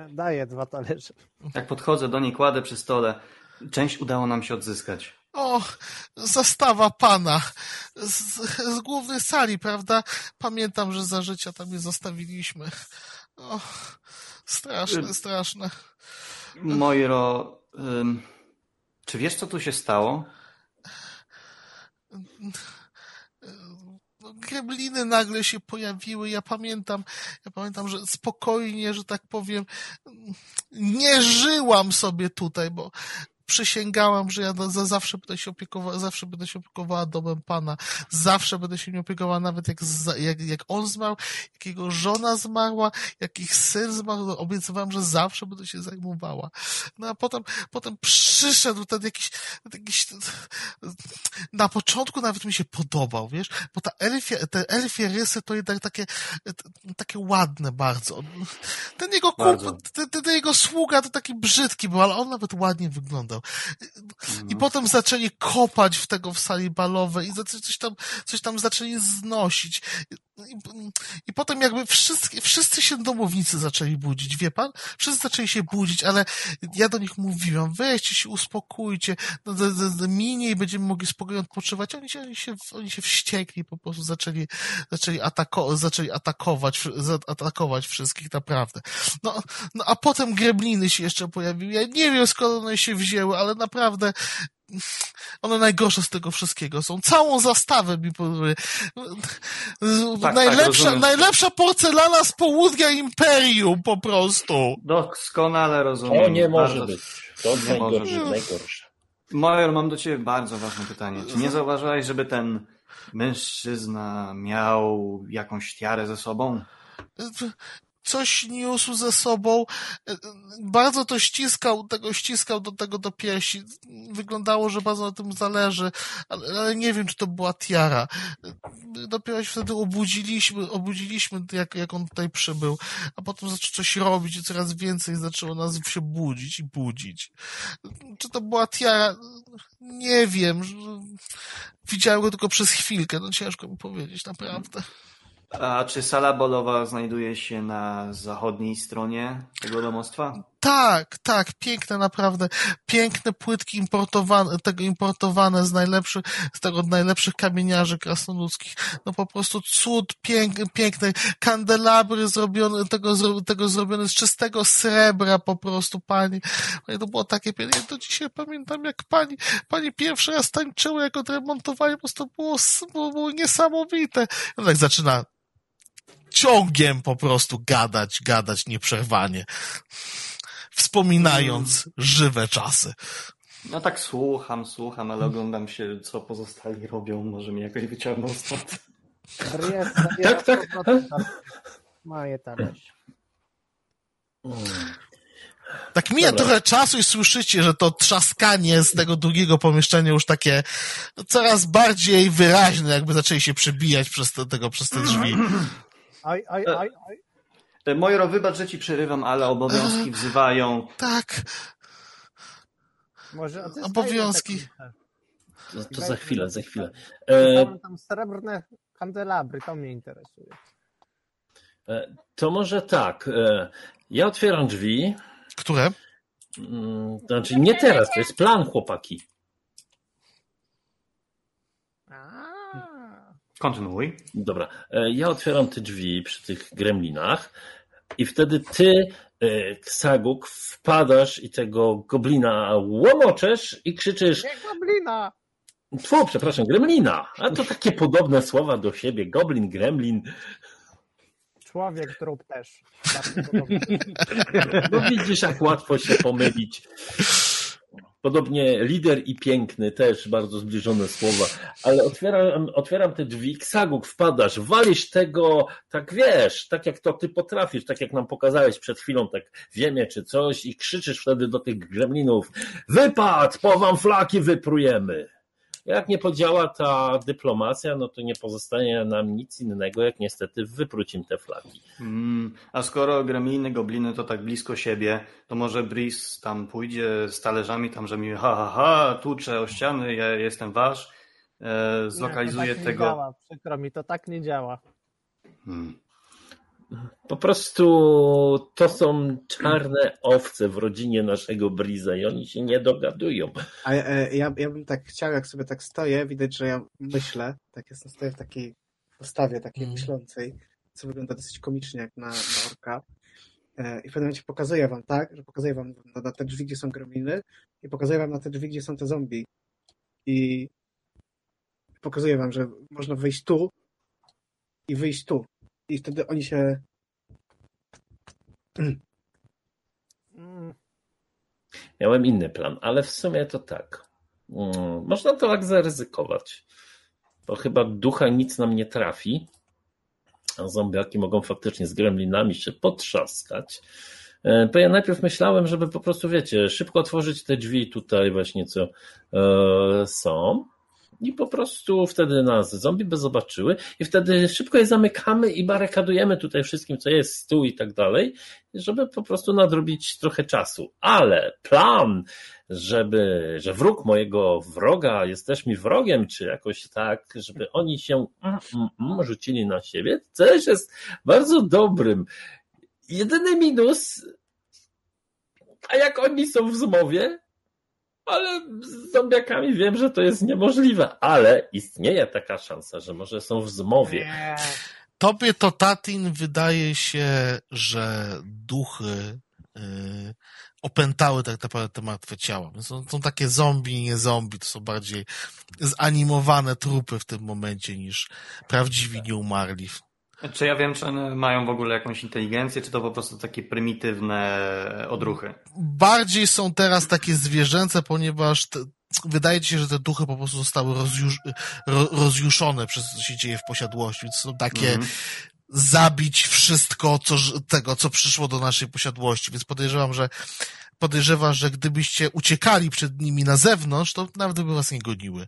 D: Daję dwa talerze.
C: Jak podchodzę do niej, kładę przy stole. Część udało nam się odzyskać.
A: O, zastawa pana z, z głównej sali, prawda? Pamiętam, że za życia tam je zostawiliśmy. O, straszne, straszne.
C: Mojro, ym, czy wiesz, co tu się stało?
A: No, Gremliny nagle się pojawiły. Ja pamiętam, ja pamiętam, że spokojnie, że tak powiem, nie żyłam sobie tutaj, bo przysięgałam, że ja za zawsze będę się opiekowała, zawsze będę się opiekowała domem Pana. Zawsze będę się nim opiekowała, nawet jak, jak, jak on zmarł, jak jego żona zmarła, jak ich syn zmarł, obiecywałam, że zawsze będę się zajmowała. No a potem, potem przyszedł ten jakiś, jakiś, na początku nawet mi się podobał, wiesz, bo ta elfie, te elfie rysy to jednak takie, takie ładne bardzo. Ten jego kup, ten, ten jego sługa to taki brzydki był, ale on nawet ładnie wyglądał. I potem zaczęli kopać w tego w sali balowej i coś tam, coś tam zaczęli znosić. I, i potem jakby wszyscy, wszyscy się domownicy zaczęli budzić, wie pan? Wszyscy zaczęli się budzić, ale ja do nich mówiłam, weźcie się, uspokójcie, no, d, d, minie i będziemy mogli spokojnie odpoczywać. Oni się, oni się, oni się wściekli, po prostu zaczęli, zaczęli, atako, zaczęli atakować, atakować wszystkich, naprawdę. No, no a potem grebliny się jeszcze pojawiły. Ja nie wiem skąd one się wzięły, ale naprawdę one najgorsze z tego wszystkiego są. Całą zastawę mi powiedzieli.
C: Tak,
A: najlepsza,
C: tak,
A: najlepsza porcelana z południa imperium po prostu.
C: Doskonale rozumiem.
B: To nie może
C: Bardzo-
B: być. To
C: Nie może
B: najgorsze,
C: być.
B: najgorsze.
C: Major, mam do ciebie bardzo ważne pytanie. Czy nie zauważyłeś, żeby ten mężczyzna miał jakąś tiarę ze sobą?
A: Coś niósł ze sobą, bardzo to ściskał, tego ściskał do tego do piersi. Wyglądało, że bardzo na tym zależy, ale, ale nie wiem, czy to była tiara. Dopiero się wtedy obudziliśmy, obudziliśmy, jak, jak on tutaj przybył, a potem zaczął coś robić i coraz więcej zaczęło nas się budzić i budzić. Czy to była tiara? Nie wiem. Widziałem go tylko przez chwilkę, no ciężko mi powiedzieć, naprawdę.
C: A czy sala bolowa znajduje się na zachodniej stronie tego domostwa?
A: Tak, tak, piękne naprawdę, piękne płytki importowane, tego importowane z najlepszych, z tego najlepszych kamieniarzy krasnoludzkich. No po prostu cud, pięk, piękne kandelabry zrobione, tego, tego zrobione z czystego srebra po prostu, pani. Pani, To było takie piękne. Ja do dzisiaj pamiętam, jak pani, pani pierwszy raz tańczyła, jak odremontowali, po prostu było, było, było niesamowite. No tak zaczyna ciągiem po prostu gadać, gadać nieprzerwanie wspominając żywe czasy.
C: No tak słucham, słucham, ale oglądam się, co pozostali robią. Może mnie jakoś wyciągną stąd.
D: Jest,
B: Tak, tak.
D: Maje talerz.
B: Mm.
A: Tak mija
B: Dobra.
A: trochę czasu i słyszycie, że to trzaskanie z tego drugiego pomieszczenia już takie coraz bardziej wyraźne, jakby zaczęli się przebijać przez te, tego, przez te drzwi.
D: Aj, aj, aj, aj.
C: E, Mojro, wybacz, że ci przerywam, ale obowiązki wzywają.
A: Tak,
D: Może
A: Obowiązki.
D: te
B: To, to za chwilę, za chwilę. E,
D: Tam, srebrne kandelabry, to mnie interesuje.
B: e, to może tak. E, ja otwieram drzwi.
A: które?
B: Mm, Znaczy nie teraz, to jest plan, chłopaki.
C: Kontynuuj.
B: Dobra, e, ja otwieram te drzwi przy tych gremlinach i wtedy ty, e, Ksaguk, wpadasz i tego goblina łomoczesz i krzyczysz
D: nie goblina!
B: Tfu, przepraszam, gremlina. A to takie podobne słowa do siebie. Goblin, gremlin.
D: Człowiek trup też.
B: No widzisz, jak łatwo się pomylić. Podobnie lider i piękny, też bardzo zbliżone słowa. Ale otwieram, otwieram te drzwi, Ksaguk, wpadasz, walisz tego, tak wiesz, tak jak to ty potrafisz, tak jak nam pokazałeś przed chwilą, tak wiemy czy coś i krzyczysz wtedy do tych gremlinów, wypad, po wam flaki wyprujemy. Jak nie podziała ta dyplomacja, no to nie pozostanie nam nic innego, jak niestety wypróć im te flaki.
C: Mm, a skoro gremliny, gobliny to tak blisko siebie, to może Breeze tam pójdzie z talerzami, tam, że mi ha, ha, ha, tucze o ściany, ja jestem wasz, e, zlokalizuje
D: nie, to tak
C: tego...
D: Nie działa. Przykro mi, to tak nie działa.
C: Hmm.
B: Po prostu to są czarne owce w rodzinie naszego Briza i oni się nie dogadują.
E: A e, ja, ja bym tak chciał, jak sobie tak stoję, widać, że ja myślę, tak jestem, stoję w takiej postawie takiej
A: Mm.
E: myślącej, co wygląda dosyć komicznie jak na, na orka. E, I w pewnym momencie pokazuję wam, tak, że pokazuję wam na, na te drzwi, gdzie są gremliny i pokazuję wam na te drzwi, gdzie są te zombie. I pokazuję wam, że można wyjść tu i wyjść tu. I wtedy oni się
D: Mm,
B: Miałem inny plan, ale w sumie to tak. Mm, Można to tak zaryzykować. Bo chyba ducha nic nam nie trafi. A zombiaki mogą faktycznie z gremlinami się potrzaskać. E, To ja najpierw myślałem, żeby po prostu, wiecie, szybko otworzyć te drzwi tutaj właśnie, co e, są. I po prostu wtedy nas zombie by zobaczyły i wtedy szybko je zamykamy i barykadujemy tutaj wszystkim, co jest tyłu i tak dalej, żeby po prostu nadrobić trochę czasu. Ale plan, żeby, że wróg mojego wroga jest też mi wrogiem, czy jakoś tak, żeby oni się mm, mm, mm, rzucili na siebie, też jest bardzo dobrym. Jedyny minus, a jak oni są w zmowie, ale z zombiakami wiem, że to jest niemożliwe, ale istnieje taka szansa, że może są w zmowie.
A: Tobie to, Tatin, wydaje się, że duchy yy, opętały tak naprawdę te martwe ciała. Są, są takie zombie, nie zombie, to są bardziej zanimowane trupy w tym momencie niż prawdziwi nieumarli.
C: Czy ja wiem, czy one mają w ogóle jakąś inteligencję, czy to po prostu takie prymitywne odruchy?
A: Bardziej są teraz takie zwierzęce, ponieważ te, wydaje ci się, że te duchy po prostu zostały rozjusz, ro, rozjuszone przez co się dzieje w posiadłości, więc są takie mm -hmm. zabić wszystko co, tego, co przyszło do naszej posiadłości, więc podejrzewam, że podejrzewam, że gdybyście uciekali przed nimi na zewnątrz, to nawet by was nie goniły.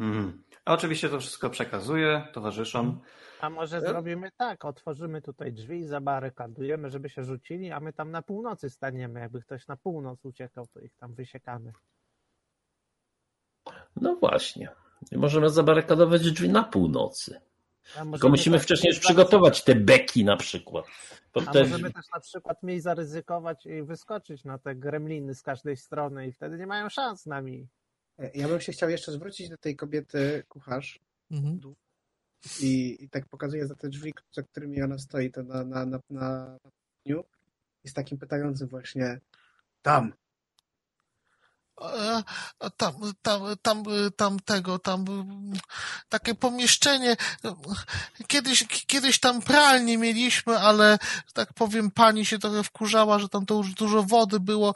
C: Mm. A oczywiście to wszystko przekazuję towarzyszom.
D: A może zrobimy tak, otworzymy tutaj drzwi, zabarykadujemy, żeby się rzucili, a my tam na północy staniemy. Jakby ktoś na północ uciekał, to ich tam wysiekamy.
B: No właśnie. Możemy zabarykadować drzwi na północy. Tylko musimy tak wcześniej już przygotować te beki na przykład.
D: A te... możemy też na przykład mniej zaryzykować i wyskoczyć na te gremliny z każdej strony i wtedy nie mają szans z nami.
E: Ja bym się chciał jeszcze zwrócić do tej kobiety kucharz. Mhm. I, I tak pokazuje za te drzwi, za którymi ona stoi, to na, na, na, na dniu. Jest takim pytającym właśnie tam,
A: tam, tam, tam, tam tego, tam takie pomieszczenie. Kiedyś, kiedyś tam pralnie mieliśmy, ale tak powiem, pani się trochę wkurzała, że tam to już dużo wody było.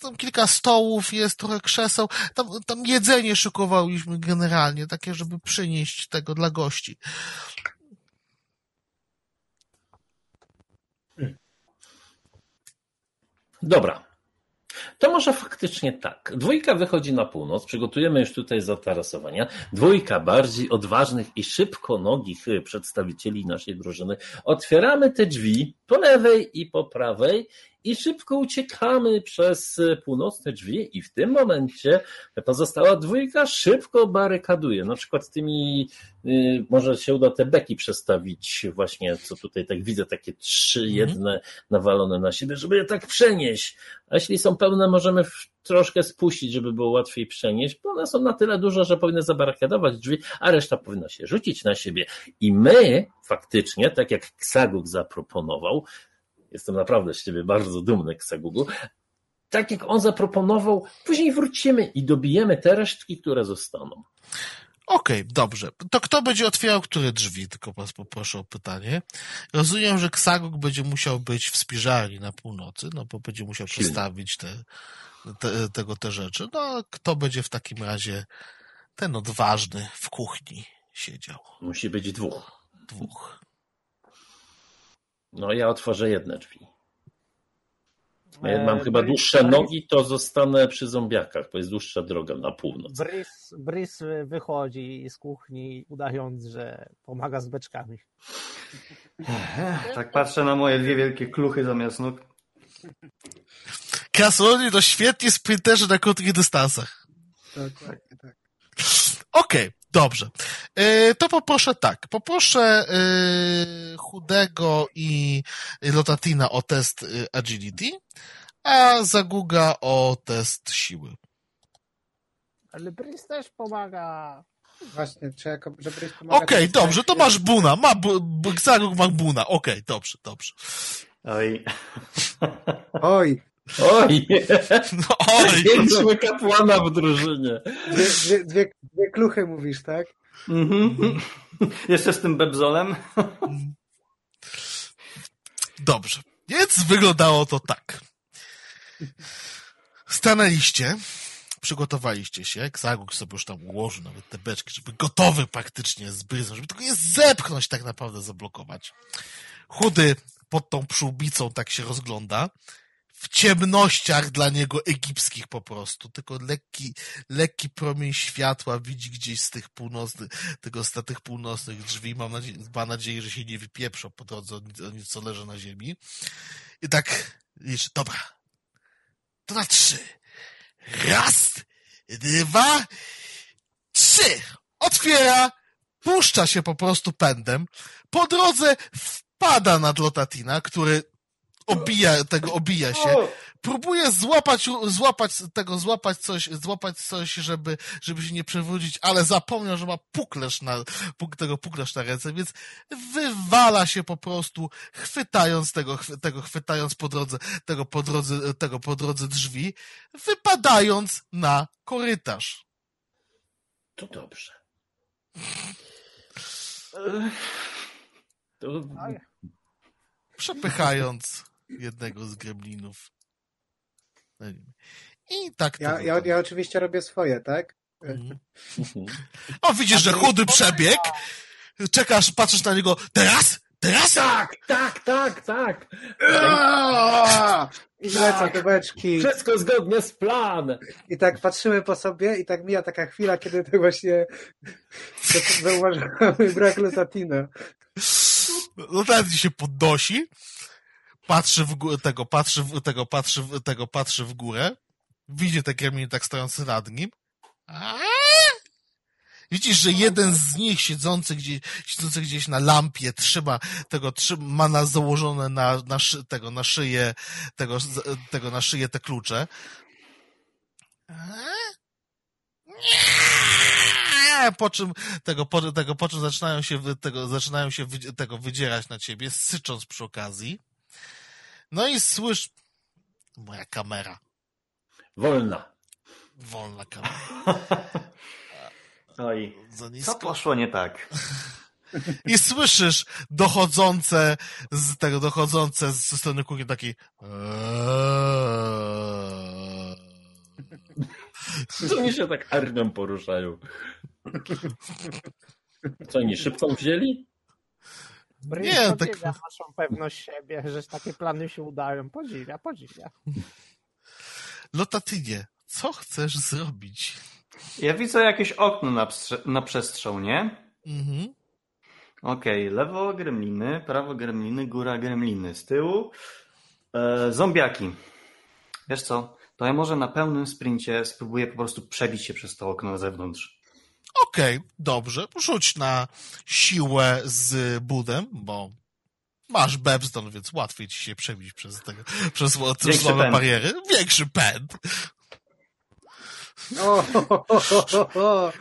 A: Tam kilka stołów jest, trochę krzeseł. Tam, tam jedzenie szykowaliśmy generalnie, takie, żeby przynieść tego dla gości.
B: Dobra, to może faktycznie tak. Dwójka wychodzi na północ, przygotujemy już tutaj zatarasowania. Dwójka bardziej odważnych i szybko nogich przedstawicieli naszej drużyny. Otwieramy te drzwi po lewej i po prawej i szybko uciekamy przez północne drzwi i w tym momencie pozostała dwójka szybko barykaduje. Na przykład tymi, y, może się uda te beki przestawić właśnie, co tutaj tak widzę, takie trzy mhm. jedne nawalone na siebie, żeby je tak przenieść. A jeśli są pełne, możemy troszkę spuścić, żeby było łatwiej przenieść, bo one są na tyle duże, że powinny zabarykadować drzwi, a reszta powinna się rzucić na siebie. I my faktycznie, tak jak Ksaguk zaproponował, Jestem naprawdę z ciebie bardzo dumny, Ksagugu. Tak jak on zaproponował, później wrócimy i dobijemy te resztki, które zostaną.
A: Okej, okay, dobrze. To kto będzie otwierał które drzwi? Tylko was poproszę o pytanie. Rozumiem, że Ksaguk będzie musiał być w spiżarni na północy, no bo będzie musiał Silnie. przestawić te, te, tego te rzeczy. No, kto będzie w takim razie ten odważny w kuchni siedział?
B: Musi być dwóch.
A: Dwóch.
B: No ja otworzę jedne drzwi. mam chyba dłuższe nogi, to zostanę przy zombiakach, bo jest dłuższa droga na północ.
D: Brys, Brys wychodzi z kuchni, udając, że pomaga z beczkami.
C: Tak patrzę na moje dwie wielkie kluchy zamiast nóg.
A: Krasnoludy to świetnie sprinterzy na krótkich dystansach.
E: Tak, tak, tak.
A: Okej, okay, dobrze. E, to poproszę tak. Poproszę e, Chudego i Lotatina o test e, agility, a Zaguga o test siły.
D: Ale Brys też pomaga.
E: Właśnie, czy jako, że Brys pomaga...
A: Okej, okay, dobrze, to masz Buna. Ma, Zagug ma Buna. Okej, okay, dobrze, dobrze.
C: Oj.
E: Oj.
B: Oj! No, oj! Większego kapłana w drużynie.
E: Dwie, dwie, dwie, dwie kluchy mówisz, tak?
C: Mhm. Jeszcze z tym bebzolem.
A: Dobrze. Więc wyglądało to tak. Stanęliście, przygotowaliście się, Xaguk sobie już tam ułożył nawet te beczki, żeby gotowy praktycznie z bryzą, żeby tylko je zepchnąć, tak naprawdę zablokować. Chudy pod tą przyłbicą tak się rozgląda w ciemnościach dla niego egipskich po prostu. Tylko lekki, lekki promień światła widzi gdzieś z tych północnych, tego, z tych północnych drzwi. Mam nadzieję, ma nadzieję, że się nie wypieprzą po drodze o nic, co leży na ziemi. I tak liczy, dobra. To na trzy. Raz, dwa, trzy. Otwiera, puszcza się po prostu pędem. Po drodze wpada na Lotatina, który obija, tego obija się. Próbuje złapać, złapać tego, złapać coś, złapać coś, żeby, żeby się nie przewrócić, ale zapomniał, że ma puklerz na, puk, tego puklerz na ręce, więc wywala się po prostu, chwytając tego, tego, chwytając po drodze, tego po drodze, tego po drodze drzwi, wypadając na korytarz.
B: To dobrze. To...
A: Przepychając jednego z gremlinów. I tak to
E: ja, ja, ja oczywiście robię swoje, tak?
A: Mhm. O, widzisz, że chudy przebieg. Czekasz, patrzysz na niego. Teraz? Teraz?
B: Tak, tak, tak, tak.
E: I lecą te beczki.
B: Wszystko zgodnie z planem.
E: I tak patrzymy po sobie i tak mija taka chwila, kiedy to właśnie zauważamy brak Lotatina.
A: Lotatin się podnosi, patrzy w górę, tego, patrzy w, tego, patrzy w, tego, patrzy w górę, widzi te gremliny tak stojący nad nim. Widzisz, że jeden z nich siedzący gdzieś, siedzący gdzieś na lampie trzyma tego, trzyma, ma na założone na, na szy, tego, na szyję, tego, tego, na szyję te klucze. Po czym, tego, po, tego, po czym zaczynają się, tego, zaczynają się tego wydzierać na ciebie, sycząc przy okazji. No i słysz... Moja kamera.
B: Wolna.
A: Wolna kamera.
C: Oj, co poszło nie tak?
A: I słyszysz dochodzące z tego, dochodzące ze strony kuchni taki
B: Co oni się tak armią poruszają? Co oni szybko wzięli?
D: Nie, tak... naszą pewność siebie, że takie plany się udają. Podziwia, podziwia.
A: Lotatynie, co chcesz zrobić?
C: Ja widzę jakieś okno na, na przestrzał, nie?
A: Mhm.
C: Okej, okay. lewo gremliny, prawo gremliny, góra gremliny. Z tyłu e, zombiaki. Wiesz co, to ja może na pełnym sprincie spróbuję po prostu przebić się przez to okno na zewnątrz.
A: Okej, okay, dobrze. Rzuć na siłę z budem, bo masz Bebston, więc łatwiej ci się przebić przez, tego, przez słabe bariery. Większy pęd.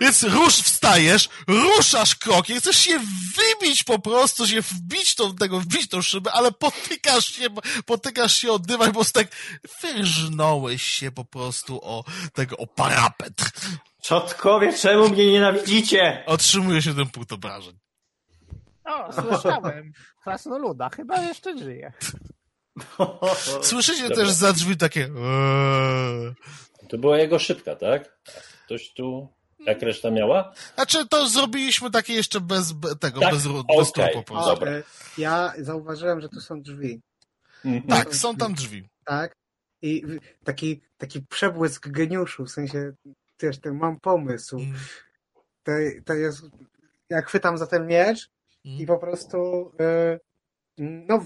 A: Więc rusz, wstajesz, ruszasz krokiem, chcesz się wybić po prostu, się wbić tą, tego, wbić tą szybę, ale potykasz się, potykasz się o prostu tak wyrżnąłeś się po prostu o tego, o parapet.
C: Czotkowie, czemu mnie nienawidzicie?
A: Otrzymujesz jeden punkt obrażeń.
D: O, słyszałem. Krasnoluda, chyba jeszcze żyje.
A: Słyszycie też za drzwi takie eee.
B: To była jego szybka, tak? Ktoś tu, jak reszta miała?
A: Znaczy, to zrobiliśmy takie jeszcze bez tego, tak? bez, okay. bez po prostu.
E: Dobra. Ja zauważyłem, że tu są drzwi.
A: Mhm. Tak, są tam drzwi.
E: Tak. I taki, taki przebłysk geniuszu, w sensie, też ten mam pomysł. Mm. To, to jest, jak chwytam za ten miecz mm. i po prostu yy, no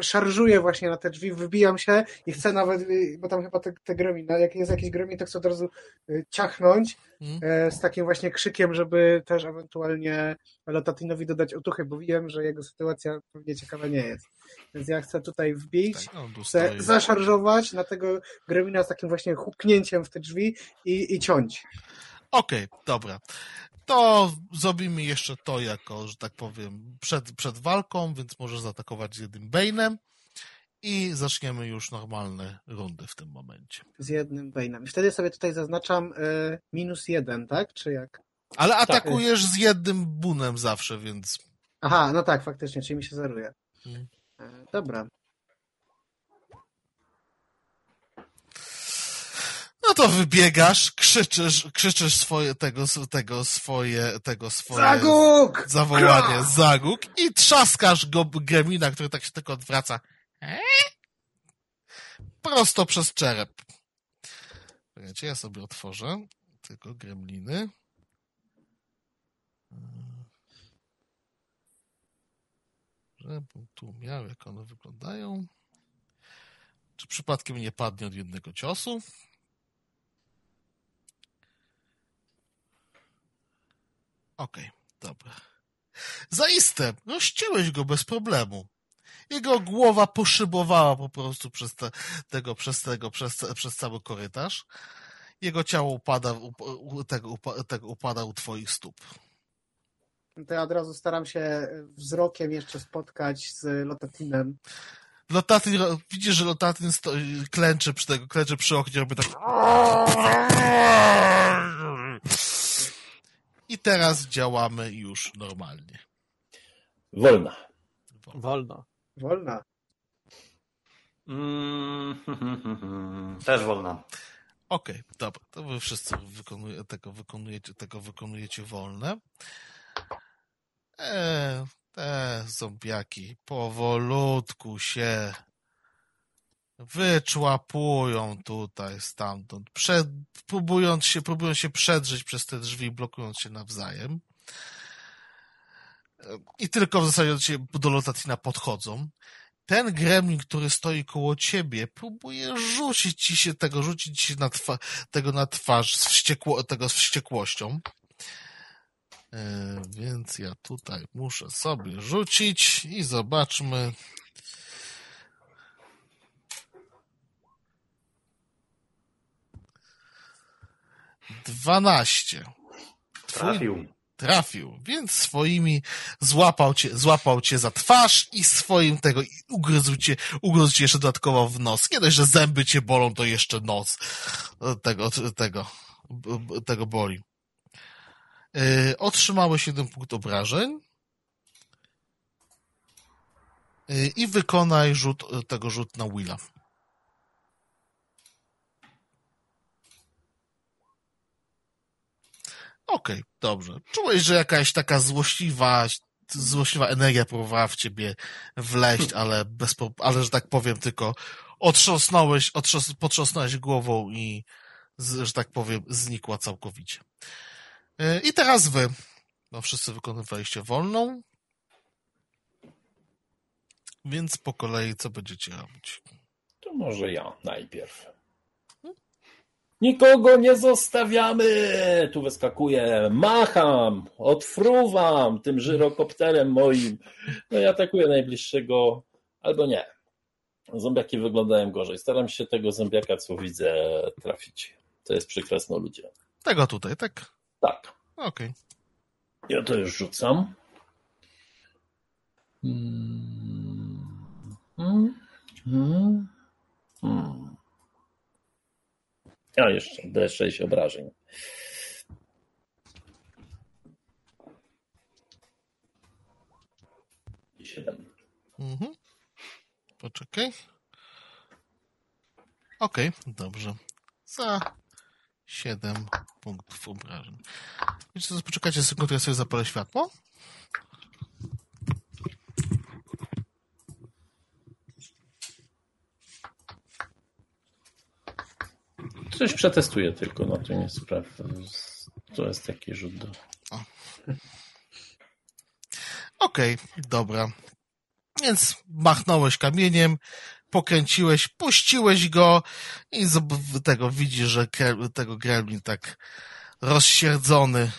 E: szarżuję właśnie na te drzwi, wybijam się i chcę nawet, y, bo tam chyba te, te no jak jest jakiś gremlin, to chcę od razu y, ciachnąć mm. z takim właśnie krzykiem, żeby też ewentualnie Lotatinowi dodać otuchy, bo wiem, że jego sytuacja pewnie ciekawa nie jest. Więc ja chcę tutaj wbić, tak, no, chcę zaszarżować na tego gremlina z takim właśnie huknięciem w te drzwi i, i ciąć.
A: Okej, okay, dobra to zrobimy jeszcze to jako, że tak powiem, przed, przed walką, więc możesz zaatakować z jednym Bane'em i zaczniemy już normalne rundy w tym momencie.
E: Z jednym Bane'em. Wtedy sobie tutaj zaznaczam y, minus jeden, tak? Czy jak?
A: Ale tak. atakujesz tak. z jednym bunem zawsze, więc...
E: Aha, no tak, faktycznie, czyli mi się zeruje. Hmm. dobra.
A: No to wybiegasz, krzyczysz, krzyczysz swoje, tego, tego, swoje, tego swoje...
E: Zaguk!
A: Zawołanie, zaguk i trzaskasz go gremlina, który tak się tylko odwraca. prosto przez czerep. Czekajcie, ja sobie otworzę tylko gremliny. Żebym tu miał, jak one wyglądają. Czy przypadkiem nie padnie od jednego ciosu? Okej, okay, dobra. Zaiste, rozcięłeś go bez problemu. Jego głowa poszybowała po prostu przez te, tego, przez tego, przez, przez cały korytarz. Jego ciało upada, u, tego, tego upada u twoich stóp.
E: To ja od razu staram się wzrokiem jeszcze spotkać z Lotatinem.
A: Lotatin, widzisz, że Lotatin sto, klęczy przy tego, klęczy przy oknie, robi tak... I teraz działamy już normalnie.
B: Wolna.
D: Wolno.
E: Wolna.
C: Mm, też wolna.
A: Okej, okay, dobra. To wy wszyscy wykonuje, tego, wykonujecie, tego wykonujecie wolne. E, te zombiaki powolutku się wyczłapują tutaj stamtąd, przed, próbując się, próbują się przedrzeć przez te drzwi, blokując się nawzajem. I tylko w zasadzie do, Lotatina podchodzą. Ten gremlin, który stoi koło ciebie, próbuje rzucić ci się tego, rzucić ci na tego na twarz z wściekło, tego z wściekłością. E, więc ja tutaj muszę sobie rzucić i zobaczmy. Dwanaście.
C: Trafił.
A: Trafił, więc swoimi złapał cię, złapał cię za twarz i swoim tego ugryzł cię, ugryzł cię jeszcze dodatkowo w nos. Nie dość, że zęby cię bolą, to jeszcze nos tego, tego, tego boli. Yy, otrzymałeś jeden punkt obrażeń yy, i wykonaj rzut, tego rzut na Willa. Okej, okay, dobrze. Czułeś, że jakaś taka złośliwa, złośliwa energia próbowała w ciebie wleść, ale bez, ale że tak powiem, tylko otrząsnąłeś, otrząs, potrząsnąłeś głową i, że tak powiem, znikła całkowicie. I teraz wy. No, wszyscy wykonywaliście wolną. Więc po kolei co będziecie robić?
B: To może ja najpierw. Nikogo nie zostawiamy! Tu wyskakuję, macham, odfruwam tym żyrokopterem moim. No i atakuję najbliższego, albo nie. Zombiaki wyglądają gorzej. Staram się tego zombiaka, co widzę, trafić. To jest przy ludzie.
A: Tego tutaj, tak?
B: Tak.
A: Okej. Okay.
B: Ja to już rzucam. Hmm. Hmm. Hmm. A jeszcze D6 obrażeń. I 7.
A: Mhm. Poczekaj. Okej, okay, dobrze. Za 7 punktów obrażeń. Co, poczekajcie sekundę, ja sobie zapalę światło.
B: Coś przetestuję tylko, no to nie sprawdzę. To jest taki rzut do...
A: Okej, okay, dobra. Więc machnąłeś kamieniem, pokręciłeś, puściłeś go i tego widzisz, że tego gremlin tak rozsierdzony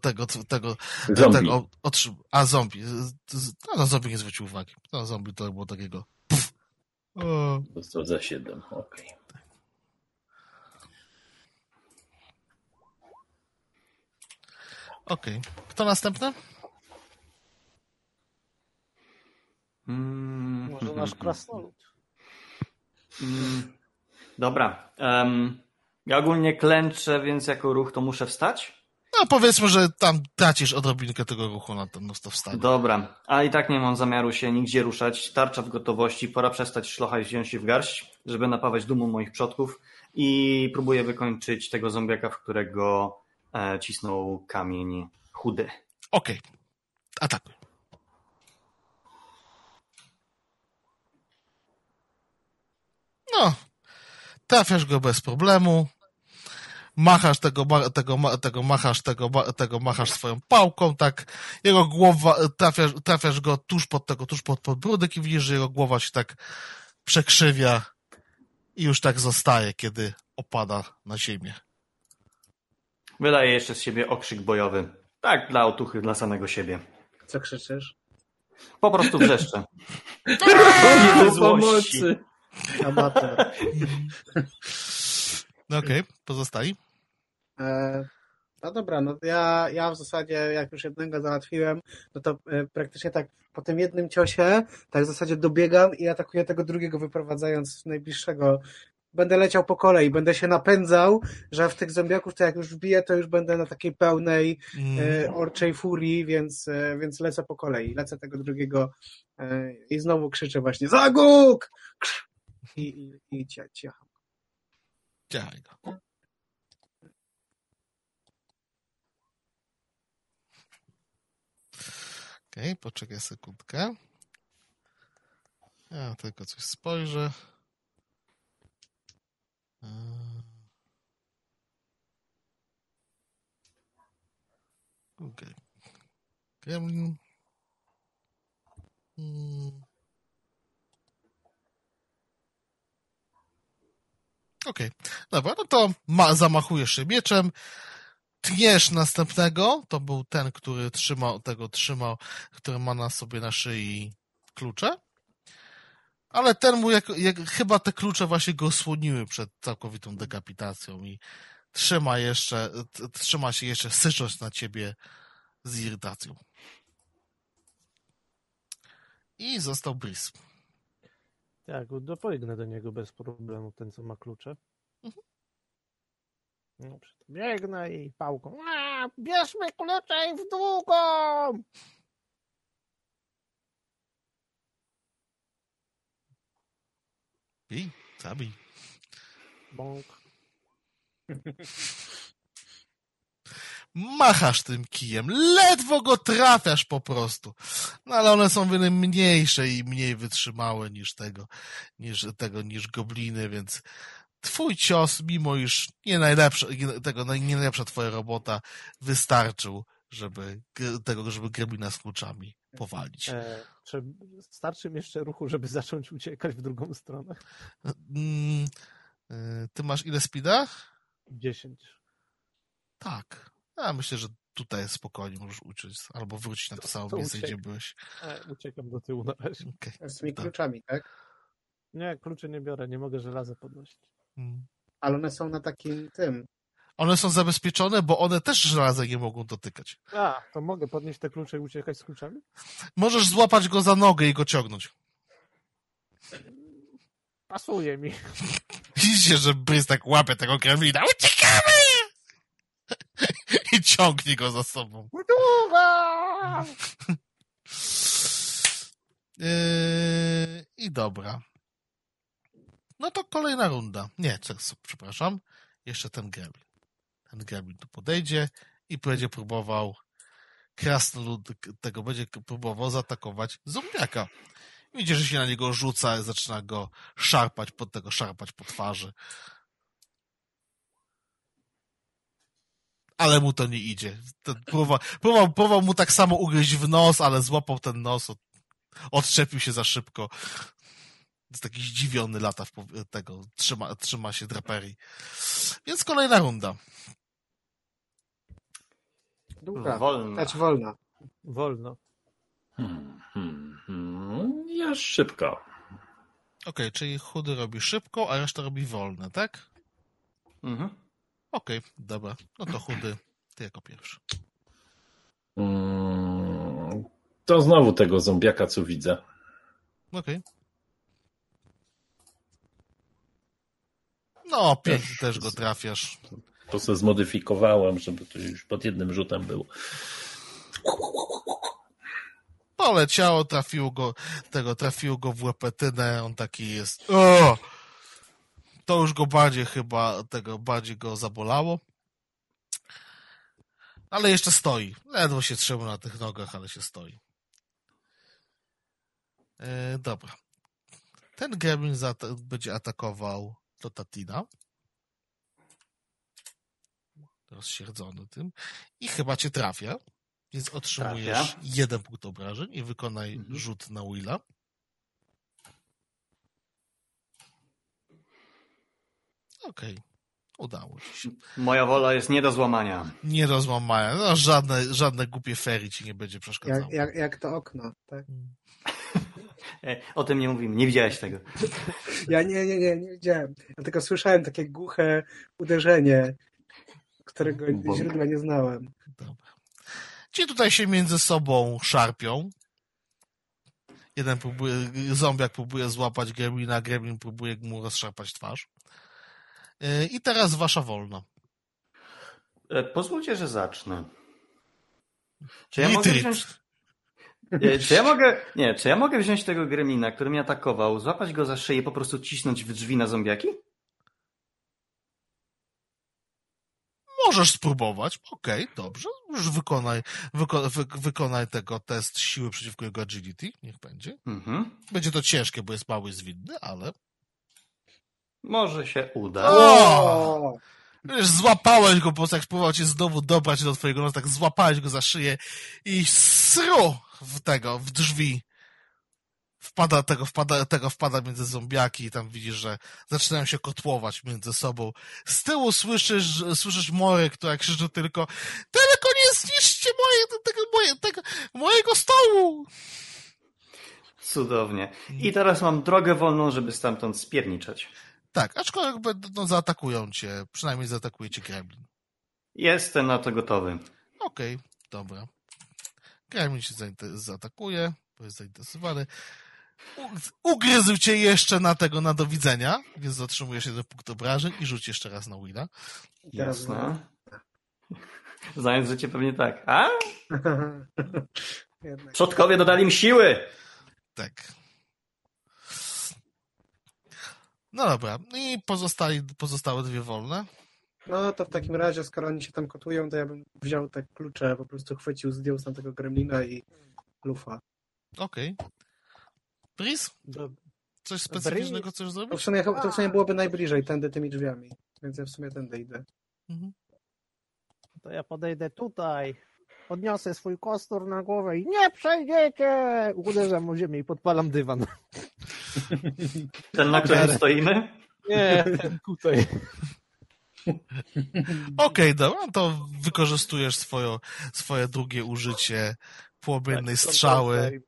A: tego, tego,
B: zombie.
A: tego otrzym... a zombie, no zombie nie zwrócił uwagi, no zombie to było takiego puf.
B: O. To za siedem, okej. Okay.
A: Okej. Okay. Kto następny?
D: Mm, Może nasz krasnolud.
C: Mm, dobra. Um, ja ogólnie klęczę, więc jako ruch to muszę wstać?
A: No powiedzmy, że tam tracisz odrobinkę tego ruchu na to, no to wstanie.
C: Dobra, a i tak nie mam zamiaru się nigdzie ruszać. Tarcza w gotowości, pora przestać szlochać wziąć się w garść, żeby napawać dumą moich przodków i próbuję wykończyć tego zombiaka, w którego e, cisnął kamień chudy.
A: Okej, okay. atakuj. No, trafiasz go bez problemu, machasz tego, tego, tego, machasz tego, tego, machasz swoją pałką, tak, jego głowa, trafiasz, trafiasz go tuż pod tego, tuż pod podbródek i widzisz, że jego głowa się tak przekrzywia i już tak zostaje, kiedy opada na ziemię.
C: Wydaje jeszcze z siebie okrzyk bojowy. Tak, dla otuchy, dla samego siebie.
E: Co krzyczysz?
C: Po prostu wrzeszczę. Złości.
B: pomocy.
E: Amator.
A: No okej, pozostali?
E: E, no dobra, no ja, ja w zasadzie jak już jednego załatwiłem, no to e, praktycznie tak po tym jednym ciosie, tak w zasadzie dobiegam i atakuję tego drugiego, wyprowadzając najbliższego. Będę leciał po kolei, będę się napędzał, że w tych zombiaków to jak już wbiję, to już będę na takiej pełnej
A: Mm,
E: e, orczej furii, więc, e, więc lecę po kolei. Lecę tego drugiego e, i znowu krzyczę właśnie Zaguk! I, i, i cia- ciacham.
A: Działaj go. Okej, poczekaj sekundkę. Ja tylko coś spojrzę. Okej. Gremlin. Mm. Okej, dobra, no to ma, zamachujesz się mieczem, tniesz następnego, to był ten, który trzymał, tego trzymał, który ma na sobie na szyi klucze, ale ten mu, jak, jak, chyba te klucze właśnie go osłoniły przed całkowitą dekapitacją i trzyma jeszcze, trzyma się jeszcze sycząc na ciebie z irytacją. I został Brice.
D: Tak, dopojgnę do niego bez problemu, ten co ma klucze.
A: Mhm.
D: To biegnę i pałką. A, bierzmy klucze i w długą!
A: Bij, zabij.
D: Bąk.
A: machasz tym kijem, ledwo go trafiasz po prostu. No ale one są wiele mniejsze i mniej wytrzymałe niż tego, niż tego, niż gobliny, więc twój cios, mimo iż nie najlepsza, tego, nie najlepsza twoja robota, wystarczył, żeby tego, żeby gremlina z kluczami powalić.
D: E, czy starczy mi jeszcze ruchu, żeby zacząć uciekać w drugą stronę?
A: Mm, y, Ty masz ile speeda?
D: 10.
A: Tak. Ja myślę, że tutaj spokojnie możesz uczyć, albo wrócić na to
D: To-
A: samo
D: to
A: miejsce,
D: uciekam.
A: gdzie byłeś.
D: E, uciekam do tyłu na razie.
A: Okej.
E: Z tymi
A: Tak.
E: kluczami, tak?
D: Nie, kluczy nie biorę, nie mogę żelaza podnosić.
A: Mm.
E: Ale one są na takim tym.
A: One są zabezpieczone, bo one też żelaza nie mogą dotykać.
D: A, to mogę podnieść te klucze i uciekać z kluczami?
A: Możesz złapać go za nogę i go ciągnąć.
D: Pasuje mi.
A: Widzicie, że Brys tak łapie tego gremlina. Uciekamy! I ciągnie go za sobą.
D: Długa!
A: Yy, I dobra. No to kolejna runda. Nie, przepraszam. Jeszcze ten gremlin. Ten gremlin tu podejdzie i będzie próbował krasnolud tego będzie próbował zaatakować zombiaka. Widzicie, że się na niego rzuca, zaczyna go szarpać pod tego, szarpać po twarzy. Ale mu to nie idzie. Próbował, próbował, próbował mu tak samo ugryźć w nos, ale złapał ten nos, od, odczepił się za szybko. Jest taki zdziwiony lata w tego, trzyma, trzyma się draperii. Więc kolejna runda.
E: Długa.
C: Wolna.
E: Znaczy wolna.
D: Wolno.
B: Hmm, hmm, hmm. Ja szybko.
A: Okej, czyli chudy robi szybko, a reszta robi wolne, tak?
C: Mhm.
A: Okej, dobra. No to chudy, ty jako pierwszy.
B: Hmm, to znowu tego zombiaka, co widzę.
A: Okej. No, pięknie też go trafiasz.
B: To sobie zmodyfikowałem, żeby to już pod jednym rzutem było.
A: Poleciało, trafiło go, tego, trafiło go w łepetynę, on taki jest. O! To już go bardziej chyba, tego, bardziej go zabolało. Ale jeszcze stoi. Ledwo się trzyma na tych nogach, ale się stoi. E, dobra. Ten gremlin będzie atakował do Tatina. Rozsierdzony tym. I chyba cię trafia. Więc otrzymujesz
C: Trafia.
A: jeden punkt obrażeń i wykonaj
C: Mhm.
A: rzut na Willa. Okej. Udało ci się.
C: Moja wola jest nie do złamania.
A: Nie do złamania. No, żadne, żadne głupie ferii ci nie będzie przeszkadzało.
E: Jak, jak, jak to okno, tak?
C: E, O tym nie mówimy, nie widziałeś tego.
E: Ja nie, nie, nie, nie widziałem. Ja tylko słyszałem takie głuche uderzenie, którego
B: Bo-
E: źródła nie znałem.
A: Dobra. Ci tutaj się między sobą szarpią. Jeden próbuje, zombiak próbuje złapać gremlina, gremlin próbuje mu rozszarpać twarz. Yy, I teraz wasza wolna.
C: E, Pozwólcie, że zacznę. Czy ja mogę wziąć... Nie, Czy ja mogę... Nie, czy ja mogę wziąć tego gremlina, który mnie atakował, złapać go za szyję i po prostu cisnąć w drzwi na zombiaki?
A: Możesz spróbować. Okej, dobrze. Już wykonaj, wyko, wy, wykonaj tego test siły przeciwko jego agility. Niech będzie.
C: Mhm.
A: Będzie to ciężkie, bo jest mały i zwinny, ale...
C: Może się uda.
A: O! Wiesz, złapałeś go, po prostu jak próbował cię znowu dobrać do twojego nosa, tak złapałeś go za szyję i sru w tego, w drzwi. Wpada tego, wpada, tego wpada między zombiaki i tam widzisz, że zaczynają się kotłować między sobą. Z tyłu słyszysz, słyszysz Mory, która krzyczy tylko tylko nie zniszczcie moje, tego, moje, tego, mojego stołu!
C: Cudownie. I teraz mam drogę wolną, żeby stamtąd spierniczeć.
A: Tak, aczkolwiek no, zaatakują cię, przynajmniej zaatakuje cię Gremlin.
C: Jestem na to gotowy.
A: Okej, dobra. Gremlin się zaatakuje, bo jest zainteresowany. Ugryzł cię jeszcze na tego, na do widzenia, więc otrzymujesz jeden punkt obrażeń i rzuć jeszcze raz na
E: teraz-
C: Jasne. Znając życie pewnie tak. A? Przodkowie dodali mi siły!
A: Tak. No dobra, i pozostali, pozostałe dwie wolne.
E: No to w takim razie, skoro oni się tam kotują, to ja bym wziął te klucze, po prostu chwycił, zdjął z tamtego gremlina i lufa.
A: Okej. Pris?
D: Do,
A: Coś specyficznego
D: Breeze.
A: chcesz
E: To w,
A: zrobić?
E: sumie, to w sumie byłoby najbliżej, tędy tymi drzwiami. Więc ja w sumie tędy idę.
A: Mhm.
D: to ja podejdę tutaj, podniosę swój kostur na głowę i nie przejdziecie! Uderzam o ziemię i podpalam dywan.
C: Ten, na którym stoimy?
D: Nie, ten tutaj.
A: Okej, dobra, no to wykorzystujesz swoje, swoje drugie użycie płomiennej
D: Tak,
A: strzały.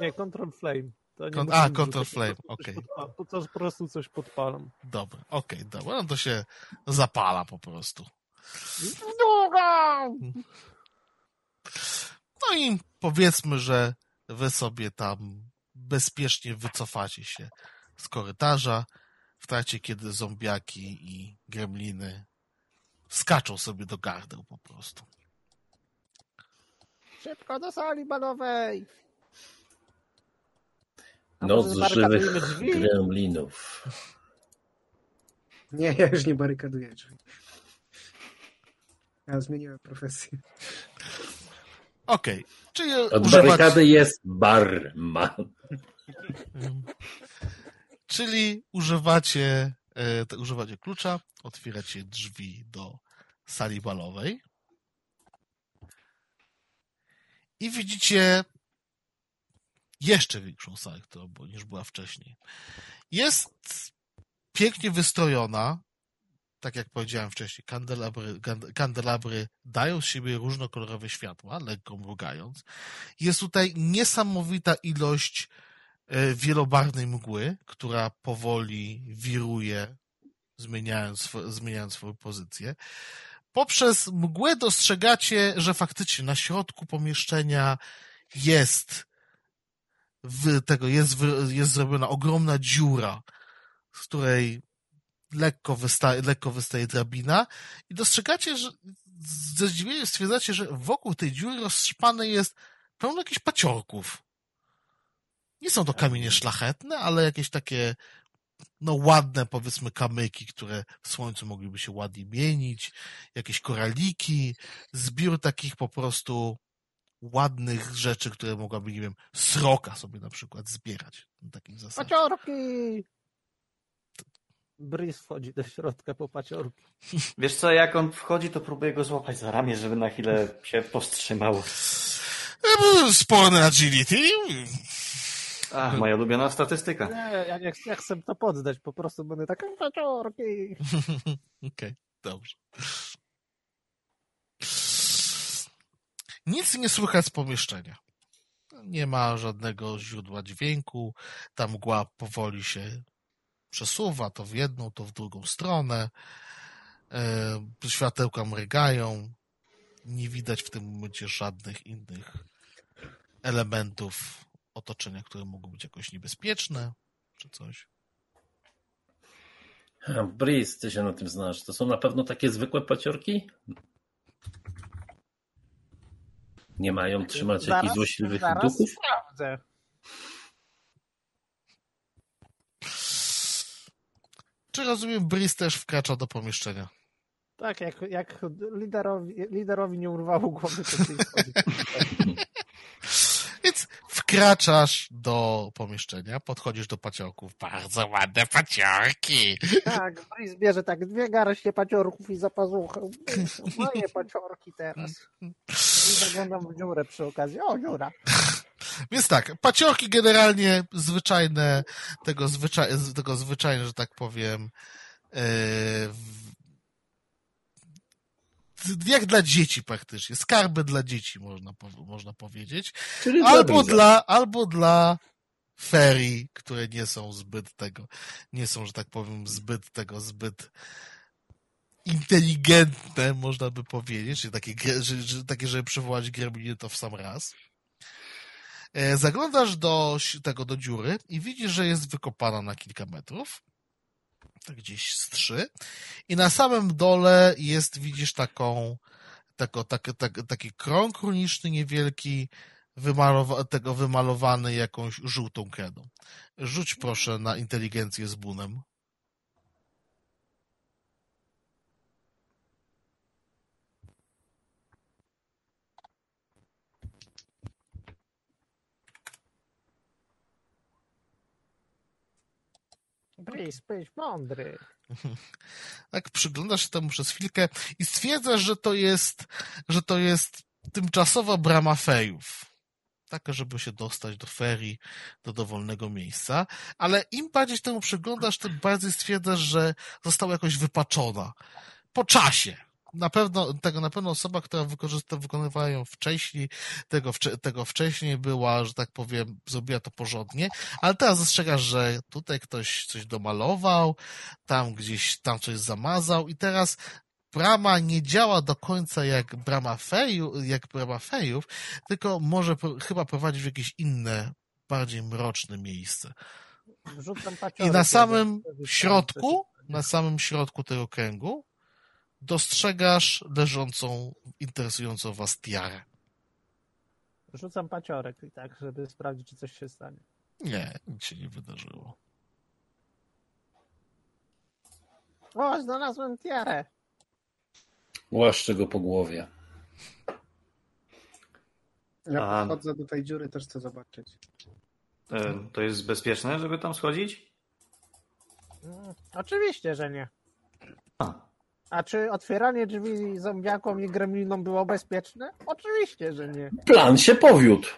D: Nie, Control Flame. To nie
A: Kon- a, Control Flame, okej.
D: coś podpa- Po, to po prostu coś podpalam.
A: Dobra, okej, dobra, no to się zapala po prostu. No i powiedzmy, że wy sobie tam bezpiecznie wycofacie się z korytarza, w trakcie kiedy zombiaki i gremliny skaczą sobie do gardeł po prostu.
D: Szybko do sali balowej! A
B: Noc żywych gremlinów.
E: Nie, ja już nie barykaduję drzwi. Ja zmieniłem profesję.
A: Okej, czyli
B: Od
A: używać...
B: barykady jest barman.
A: Czyli używacie, e, używacie klucza, otwieracie drzwi do sali balowej i widzicie jeszcze większą salę, która niż była wcześniej. Jest pięknie wystrojona, tak jak powiedziałem wcześniej, kandelabry, kan- kandelabry dają z siebie różnokolorowe światła, lekko mrugając. Jest tutaj niesamowita ilość wielobarwnej mgły, która powoli wiruje, zmieniając, zmieniając swoją pozycję. Poprzez mgłę dostrzegacie, że faktycznie na środku pomieszczenia jest tego, jest, jest zrobiona ogromna dziura, z której lekko wystaje, lekko wystaje drabina i dostrzegacie, że ze zdziwieniem stwierdzacie, że wokół tej dziury rozszpane jest pełno jakichś paciorków. Nie są to kamienie szlachetne, ale jakieś takie no ładne powiedzmy kamyki, które w słońcu mogliby się ładnie mienić, jakieś koraliki, zbiór takich po prostu ładnych rzeczy, które mogłaby, nie wiem, sroka sobie na przykład zbierać na takiej zasadzie.
D: Paciorki! Breeze wchodzi do środka po paciorki.
C: Wiesz co, jak on wchodzi, to próbuję go złapać za ramię, żeby na chwilę się powstrzymał.
A: E, Sporne agility.
C: Ach, moja ulubiona statystyka.
D: Nie, ja nie, chcę- ja chcę to poddać, po prostu będę taka paciorki.
A: Okej, dobrze. Nic nie słychać z pomieszczenia. Nie ma żadnego źródła dźwięku. Ta mgła powoli się przesuwa, to w jedną, to w drugą stronę. E, Światełka mrygają. Nie widać w tym momencie żadnych innych elementów otoczenia, które mogą być jakoś niebezpieczne, czy coś.
B: Breeze, ty się na tym znasz. To są na pewno takie zwykłe paciorki? Nie mają trzymać
D: Zaraz-
B: jakichś złośliwych
D: zaraz
B: duchów?
D: sprawdzę.
A: Czy rozumiem, Brice też wkracza do pomieszczenia?
D: Tak, jak, jak liderowi, liderowi nie urwało głowy, to się
A: wkraczasz do pomieszczenia, podchodzisz do paciorków. Bardzo ładne paciorki.
D: Tak, Breeze bierze tak dwie garście paciorków i za pazuchę. Moje paciorki teraz. I zaglądam w dziurę przy okazji. O, dziura.
A: Więc tak, paciorki generalnie zwyczajne, tego, zwyczaj, tego zwyczajne, że tak powiem, w- jak dla dzieci praktycznie. Skarby dla dzieci, można, można powiedzieć.
B: Czyli
A: Albo dla, albo dla ferii, które nie są zbyt tego, nie są, że tak powiem, zbyt tego, zbyt inteligentne, można by powiedzieć, czyli takie, że, że, takie żeby przywołać gremliny to w sam raz. E, Zaglądasz do tego, do dziury i widzisz, że jest wykopana na kilka metrów. Tak gdzieś z trzy. I na samym dole jest, widzisz taką, tako, tak, tak, taki krąg runiczny niewielki, wymalowa, tego wymalowany jakąś żółtą kredą. Rzuć proszę na inteligencję z bunem.
D: Breeze, być mądry.
A: Tak, przyglądasz się temu przez chwilkę i stwierdzasz, że to jest, że to jest tymczasowa brama fejów. Taka, żeby się dostać do ferii, do dowolnego miejsca, ale im bardziej się temu przyglądasz, tym bardziej stwierdzasz, że została jakoś wypaczona. Po czasie. Na pewno, tego na pewno osoba, która wykorzysta, wykonywała ją wcześniej, tego, tego wcześniej była, że tak powiem, zrobiła to porządnie, ale teraz dostrzegasz, że tutaj ktoś coś domalował, tam gdzieś, tam coś zamazał i teraz brama nie działa do końca jak brama feju, jak brama fejów, tylko może pro, chyba prowadzić w jakieś inne, bardziej mroczne miejsce. I na samym środku, na samym środku tego kręgu dostrzegasz leżącą, interesującą was tiarę.
D: Rzucam paciorek i tak, żeby sprawdzić, czy coś się stanie.
A: Nie, nic się nie wydarzyło.
D: O, znalazłem tiarę.
B: Łaszczę go po głowie.
E: Ja
C: A-
E: podchodzę do tej dziury, też chcę zobaczyć.
C: E, To jest bezpieczne, żeby tam schodzić?
D: Mm, Oczywiście, że nie.
C: A,
D: A czy otwieranie drzwi zombiakom i gremlinom było bezpieczne? Oczywiście, że nie.
B: Plan się powiódł.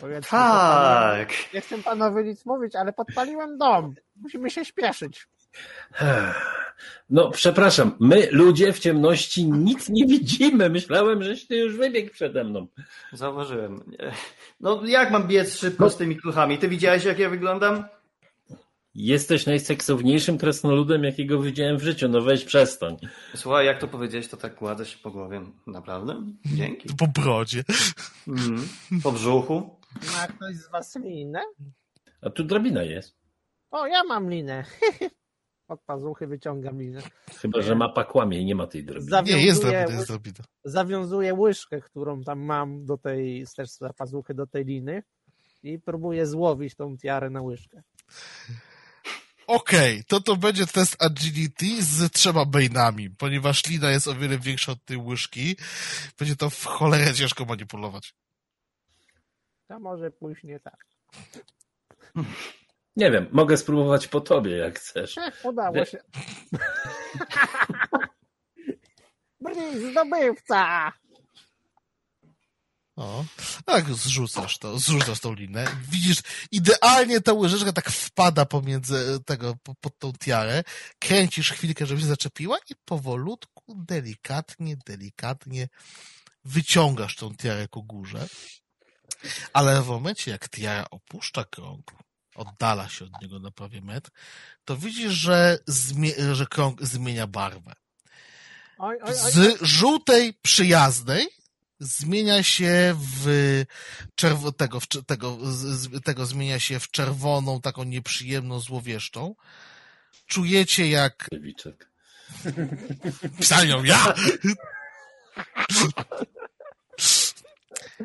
D: Powiedzmy,
C: tak.
D: Nie chcę panowie nic mówić, ale podpaliłem dom. Musimy się śpieszyć.
B: No, przepraszam, my ludzie w ciemności nic nie widzimy. Myślałem, żeś ty już wybiegł przede mną.
C: Zauważyłem. No jak mam biec szybko z tymi kluchami? Ty widziałeś jak ja wyglądam?
B: Jesteś najseksowniejszym kresnoludem, jakiego widziałem w życiu. No weź przestań.
C: Słuchaj, jak to powiedziałeś, to tak gładzę się po głowie. Naprawdę? Dzięki.
A: Po brodzie.
C: Mhm. Po brzuchu.
D: Ma ktoś z was linę?
B: A tu drabina jest.
D: O, ja mam linę. Od pazuchy wyciągam linę.
B: Chyba, że mapa kłamie i nie ma tej drabiny.
A: Nie, jest
D: Zawiązuję,
A: drobina, jest drobina.
D: zawiązuję łyżkę, którą tam mam do tej, też za pazuchy do tej liny i próbuję złowić tą tiarę na łyżkę.
A: Okej, to to będzie test agility z trzema bejnami, ponieważ lina jest o wiele większa od tej łyżki. Będzie to w cholerę ciężko manipulować.
D: To może pójść nie tak.
B: Nie wiem, mogę spróbować po tobie, jak chcesz.
D: Udało
B: Wie-
D: się. Brnij, zdobywca!
A: O, tak, zrzucasz to, zrzucasz tą linę. Widzisz, idealnie ta łyżeczka tak wpada pomiędzy tego, po- pod tą tiarę. Kręcisz chwilkę, żeby się zaczepiła i powolutku, delikatnie, delikatnie wyciągasz tą tiarę ku górze. Ale w momencie, jak tiara opuszcza krąg, oddala się od niego na prawie metr, to widzisz, że, że krąg zmienia barwę. Z żółtej przyjaznej zmienia się w czerwo, tego, tego, tego zmienia się w czerwoną, taką nieprzyjemną, złowieszczą. Czujecie jak
B: Lewiczek.
A: pisałem ją ja!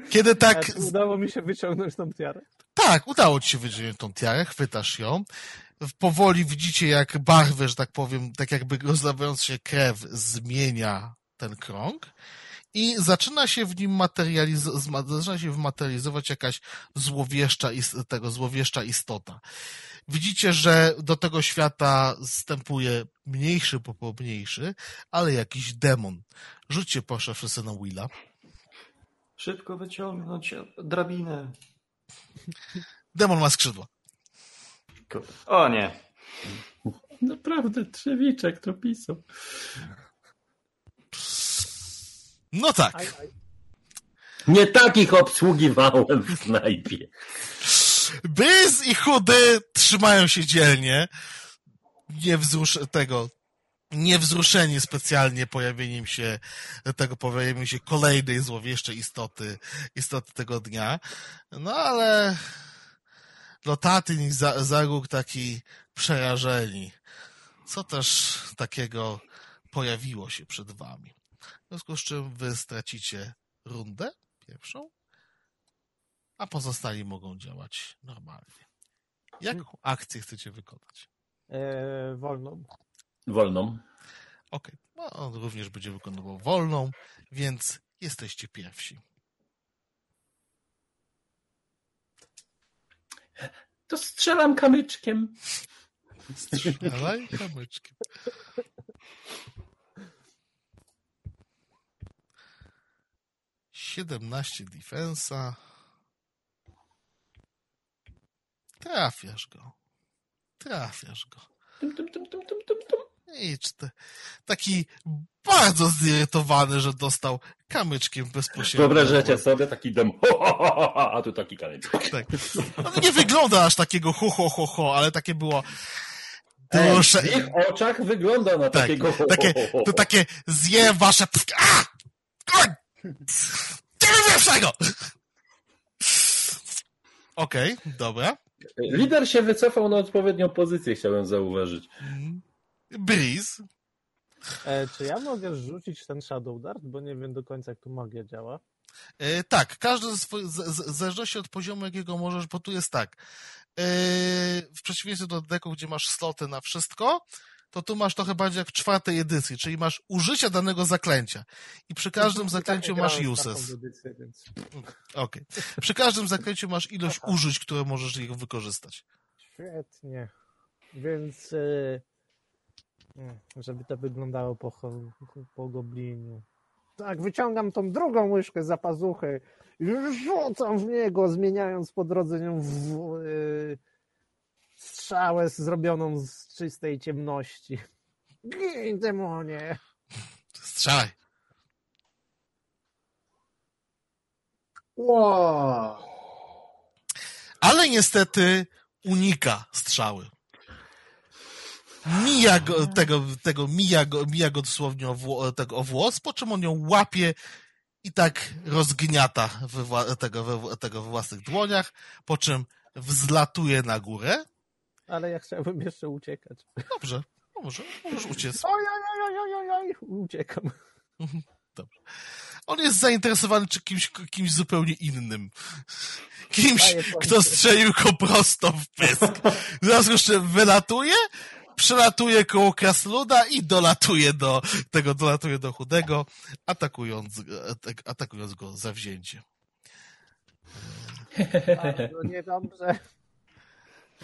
A: Kiedy tak,
D: A czy udało mi się wyciągnąć tą tiarę?
A: tak, udało ci się wyciągnąć tą tiarę, chwytasz ją. Powoli widzicie, jak barwy, że tak powiem, tak jakby rozlewając się krew, zmienia ten krąg i zaczyna się w nim materializować, zaczyna się materializować jakaś złowieszcza, tego złowieszcza istota. Widzicie, że do tego świata wstępuje mniejszy po pomniejszy, ale jakiś demon. Rzućcie proszę wszyscy na Willa.
C: Szybko wyciągnąć drabinę.
A: Demon ma skrzydła.
C: O nie.
B: Naprawdę, Trzewiczek to pisał.
A: No tak.
B: Nie takich obsługiwałem w knajpie.
A: Byz i chudy trzymają się dzielnie. Nie wzrusz tego. Niewzruszeni specjalnie pojawieniem się tego pojawieniem się kolejnej złowieszczej istoty, istoty tego dnia. No ale Lotatyn i Za- Zaruk taki przerażeni. Co też takiego pojawiło się przed wami? W związku z czym wy stracicie rundę pierwszą, a pozostali mogą działać normalnie. Jaką akcję chcecie wykonać?
D: E, wolno.
B: Wolną.
A: Okej, no, on również będzie wykonywał wolną, więc jesteście pierwsi.
B: To strzelam kamyczkiem.
A: Strzelaj kamyczkiem. Siedemnaście defensa. Trafiasz go. Trafiasz go.
B: Tum, tum, tum, tum, tum, tum, tum.
A: I czte- taki bardzo zirytowany, że dostał kamyczkiem bezpośrednio.
B: Wyobrażacie sobie taki dem, ho, ho, ho, ho, ho, a tu taki kamyczek.
A: Tak. No, nie wygląda aż takiego ho, ho, ho, ho, ale takie było duże.
B: W ich oczach wygląda na
A: Tak,
B: takiego ho, ho,
A: takie,
B: ho, ho.
A: to takie zje wasze... A! Pierwszego! Okej, dobra.
B: Lider się wycofał na odpowiednią pozycję, chciałem zauważyć.
A: Breeze.
D: E, czy ja mogę rzucić ten Shadow Dart? Bo nie wiem do końca, jak tu magia działa.
A: E, tak, każdy ze swoi- z, z, w zależności od poziomu, jakiego możesz, bo tu jest tak. E, w przeciwieństwie do deków, gdzie masz sloty na wszystko, to tu masz trochę bardziej jak w czwartej edycji, czyli masz użycia danego zaklęcia. I przy każdym zaklęciu
D: Tak,
A: masz
D: w taką
A: uses. Okej. Przy każdym zaklęciu masz ilość użyć, które możesz ich wykorzystać.
D: Świetnie. Więc e, mm, żeby to wyglądało po, po gobliniu. Tak, wyciągam tą drugą łyżkę za pazuchy i rzucam w niego, zmieniając po drodze nią w e, strzałę zrobioną z czystej ciemności. Gin, demonie!
A: Strzelaj.
E: Wow.
A: Ale niestety unika strzały. Mija go, tego, tego mija go, mija go dosłownie o, wło, tego, o włos, po czym on ją łapie i tak rozgniata we, tego, we, tego we własnych dłoniach, po czym wzlatuje na górę.
D: Ale ja chciałbym jeszcze uciekać.
A: Dobrze, dobrze, możesz uciec.
D: Oj, oj, oj, oj, oj, uciekam.
A: On jest zainteresowany czy kimś, kimś zupełnie innym. Kimś, kto strzelił go prosto w pysk. W związku z czym wylatuje, przelatuje koło krasnoluda i dolatuje do tego, dolatuje do chudego, atakując, atak- atakując go zawzięcie.
D: Bardzo niedobrze.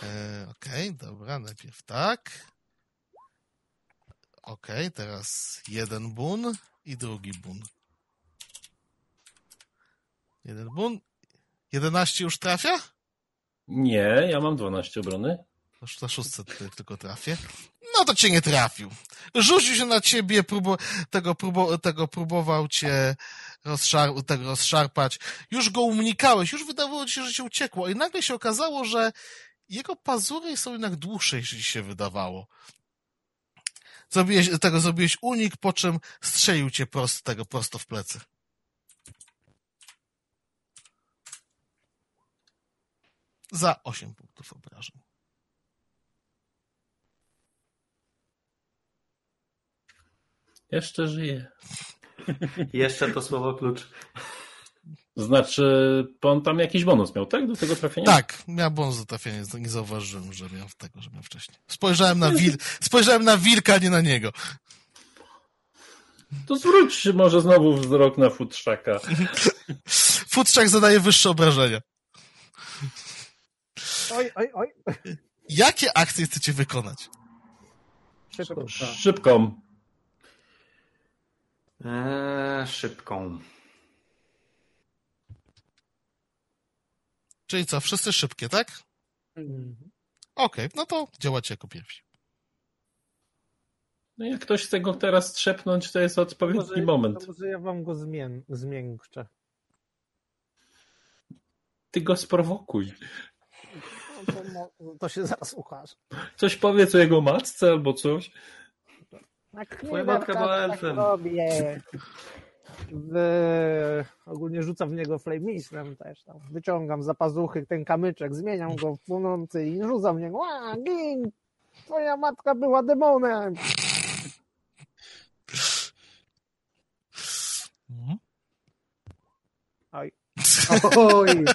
A: E, Okej, dobra, najpierw tak. Okej, teraz jeden bun i drugi bun. Jeden bun. 11 już trafia?
B: Nie, ja mam 12 obrony.
A: Aż na szóstce tylko trafię. No to cię nie trafił. Rzucił się na ciebie, próbu tego, próbu tego próbował cię rozszar tego rozszarpać. Już go unikałeś, już wydawało ci się, że cię uciekło. I nagle się okazało, że jego pazury są jednak dłuższe niż ci się wydawało. Zrobiłeś, tego zrobiłeś unik, po czym strzelił cię prosto, tego prosto w plecy. Za 8 punktów obrażeń.
B: Jeszcze żyje.
C: Jeszcze to słowo klucz.
B: Znaczy, on tam jakiś bonus miał, tak? Do tego trafienia?
A: Tak, miał bonus do trafienia, nie zauważyłem, że miał tego, że miał wcześniej. Spojrzałem na, wil spojrzałem na wilka, a nie na niego.
B: To zwróć może znowu wzrok na futrzaka.
A: Futrzak zadaje wyższe obrażenia.
D: Oj, oj, oj.
A: Jakie akcje chcecie wykonać?
D: Szybko.
B: Szybką.
C: Eee, szybką.
A: Czyli co, wszyscy szybkie, tak?
D: Mhm.
A: Okej, no to działacie jako pierwsi.
B: No jak ktoś chce go teraz trzepnąć, to jest odpowiedni
D: Może,
B: moment.
D: to może ja wam go zmię zmiękczę.
B: Ty go sprowokuj.
D: No to, się zaraz ukaże.
B: Coś powiedz o jego matce albo coś.
D: Tak,
C: Twoja matka była
D: tak
C: elfem.
D: robię. W... Ogólnie rzucam w niego flameistrem też tam. Wyciągam za pazuchy ten kamyczek, zmieniam go w płonący i rzucam w niego. A, gin! Twoja matka była demonem!
A: Mhm.
D: Oj.
E: Oj,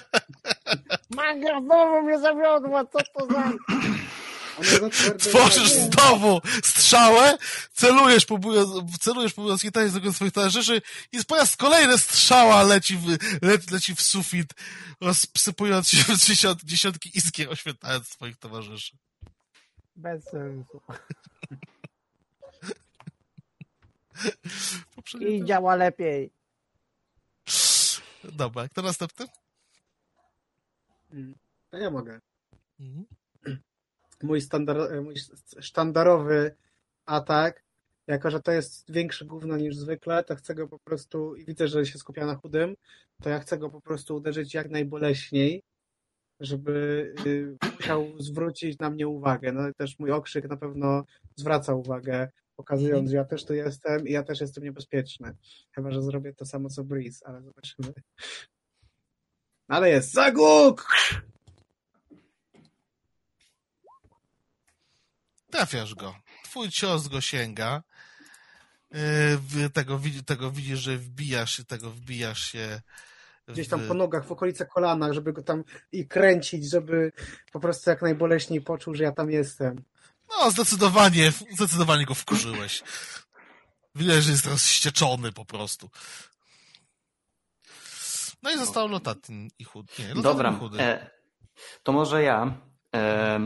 D: Magia znowu mnie zawiodła, co to za...
E: on jest za twardy.
A: Tworzysz znowu strzałę, celujesz, próbując, celujesz, próbując hitać tego swoich towarzyszy i po raz kolejny strzała leci w, le, leci w sufit, rozsypując się w dziesiąt, dziesiątki iskier, oświetlając swoich towarzyszy.
D: Bez sensu. I działa lepiej.
A: Dobra, kto następny?
E: To ja mogę.
A: Mhm.
E: Mój, standard, mój sztandarowy atak, jako że to jest większe gówno niż zwykle, to chcę go po prostu, i widzę, że się skupia na chudym, to ja chcę go po prostu uderzyć jak najboleśniej, żeby y, musiał zwrócić na mnie uwagę. No też mój okrzyk na pewno zwraca uwagę, pokazując, że ja też tu jestem i ja też jestem niebezpieczny. Chyba, że zrobię to samo co Breeze, ale zobaczymy. Ale jest zaguk!
A: Trafiasz go. Twój cios go sięga. Yy, w- tego, widzi- tego widzisz, że wbijasz się, tego wbijasz się.
E: gdzieś tam
A: w-
E: po nogach, w okolice kolana, żeby go tam i kręcić, żeby po prostu jak najboleśniej poczuł, że ja tam jestem.
A: No, zdecydowanie, zdecydowanie go wkurzyłeś. Widać, że jest rozścieczony po prostu. No i został Lotatin i. Nie, Lotatin
C: Dobra,
A: i chudy.
C: e, to może ja. E,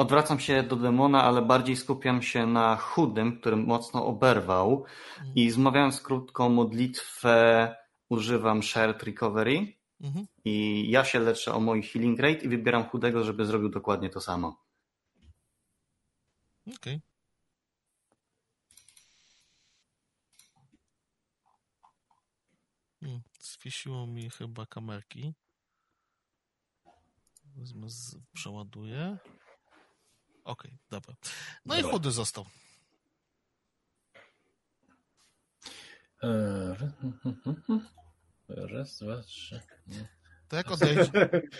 C: odwracam się do demona, ale bardziej skupiam się na chudym, którym mocno oberwał. I zmawiając krótką modlitwę, używam Shared Recovery.
A: Mhm.
C: I ja się leczę o mój healing rate i wybieram chudego, żeby zrobił dokładnie to samo.
A: Okej. Hmm, Zwiesiło mi chyba kamerki. Wezmę, przeładuję. Okej, dobra. No i
B: Dobra.
A: chudy został.
B: Eee, Raz, dwa, trzy.
A: To jak odejdziesz,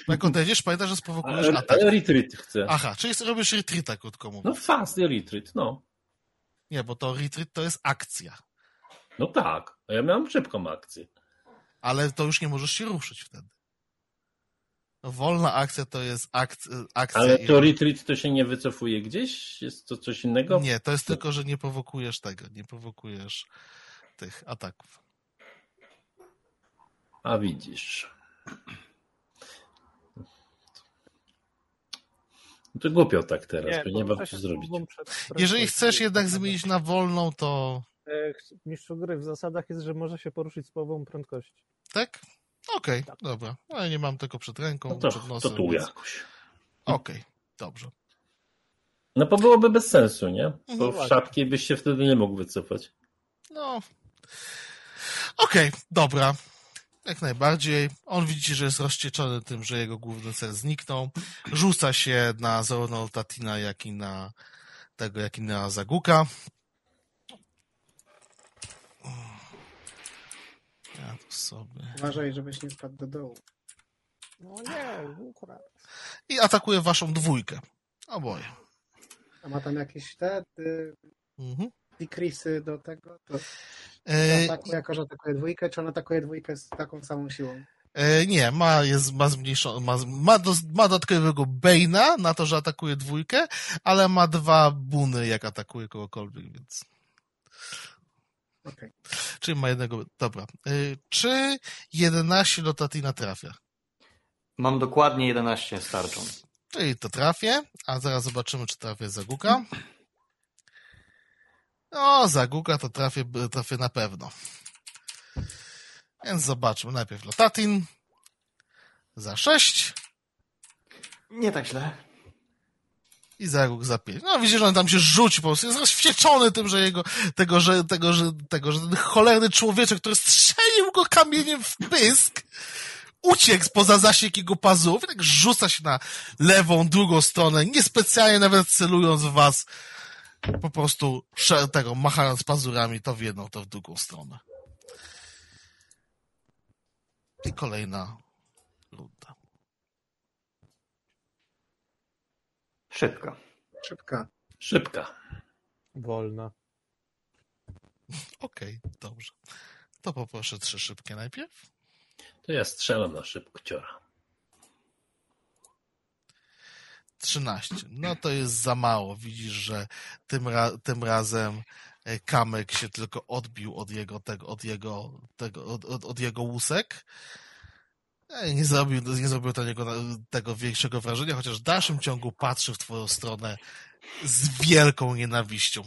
A: jak odejdziesz pamiętaj, że sprowokujesz atak.
B: retreat chcę.
A: Aha, czyli robisz retreata, krótko mówiąc.
B: No fast retreat, no.
A: Nie, bo to retreat to jest akcja.
B: No tak. A ja miałem szybką akcję.
A: Ale to już nie możesz się ruszyć wtedy. No, Wolna akcja to jest akc, akcja.
B: Ale
A: i-
B: to retreat to się nie wycofuje gdzieś? Jest to coś innego?
A: Nie, to jest tylko, że nie prowokujesz tego, nie prowokujesz tych ataków.
B: A widzisz. To głupio tak teraz,
D: Nie,
B: bo nie ma
D: się
B: co zrobić.
A: Jeżeli chcesz jednak zmienić na wolną, to
D: E, Mistrzu gry w zasadach jest, że może się poruszyć z połową prędkości.
A: tak? Okej, dobra. Ale nie mam tego przed ręką,
B: No to,
A: przed
B: to
A: nosem.
B: tu
A: więc-
B: jakoś.
A: Okej, dobrze.
B: No bo byłoby bez sensu, nie?
A: No
B: Bo w
D: właśnie.
B: szapki byś się wtedy nie mógł wycofać.
A: No. Okej, dobra. Jak najbardziej. On widzi, że jest rozcieczony tym, że jego główny cel zniknął. Rzuca się na zarówno Tatina, jak i na tego, jak i na Zaguka. Ja tu sobie.
E: Uważaj, żebyś nie spadł do dołu.
D: No nie, akurat.
A: I atakuje waszą dwójkę. Oboje.
E: A ma tam jakieś te y,
A: Mhm.
E: decreasy do tego? To
A: E,
E: atakuje, jako że atakuje dwójkę, czy on atakuje dwójkę z taką samą siłą?
A: E, nie, ma, jest, ma zmniejszone, ma, ma, do, ma dodatkowego Bane'a na to, że atakuje dwójkę, ale ma dwa buny, jak atakuje kogokolwiek, więc.
E: Okej.
A: Czyli ma jednego. Dobra. E, czy 11 do Tatina trafia?
C: Mam dokładnie 11 starczą.
A: Czyli to trafię, a zaraz zobaczymy, czy trafię Zaguka. O, Zaguka to trafię, trafię na pewno. Więc zobaczmy. Najpierw Lotatin. Za 6.
C: Nie tak źle.
A: I Zaguk za pięć. No widzisz, on tam się rzuci po prostu. Jest rozwścieczony tym, że jego, tego, że, tego, że, tego, że ten cholerny człowieczek, który strzelił go kamieniem w pysk, uciekł spoza zasięg jego pazurów i tak rzuca się na lewą, drugą stronę, niespecjalnie nawet celując w was, po prostu tego, machając pazurami to w jedną, to w drugą stronę. I kolejna
C: Szybko.
E: Szybka.
B: Szybka.
D: Wolna.
A: Okej, dobrze. To poproszę trzy szybkie najpierw.
B: To ja strzelam na szybkociora.
A: 13. No to jest za mało. Widzisz, że tym, ra tym razem e, kamyk się tylko odbił od jego tego, od jego, tego, od, od, od jego łusek. Nie zrobił, nie zrobił to niego tego większego wrażenia, chociaż w dalszym ciągu patrzy w twoją stronę z wielką nienawiścią.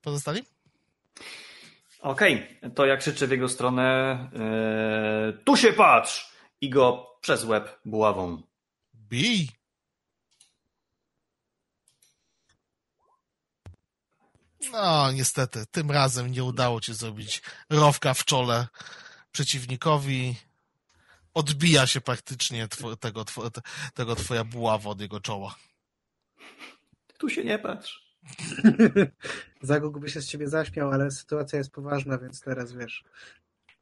A: Pozostali?
C: Okej, to ja krzyczę w jego stronę e, tu się patrz! I go przez łeb buławą.
A: Bij! No, niestety, tym razem nie udało ci zrobić rowka w czole przeciwnikowi. Odbija się praktycznie two, tego, two, tego twoja buława od jego czoła.
C: Tu się nie patrz.
E: Zaguk by się z ciebie zaśmiał, ale sytuacja jest poważna, więc teraz wiesz.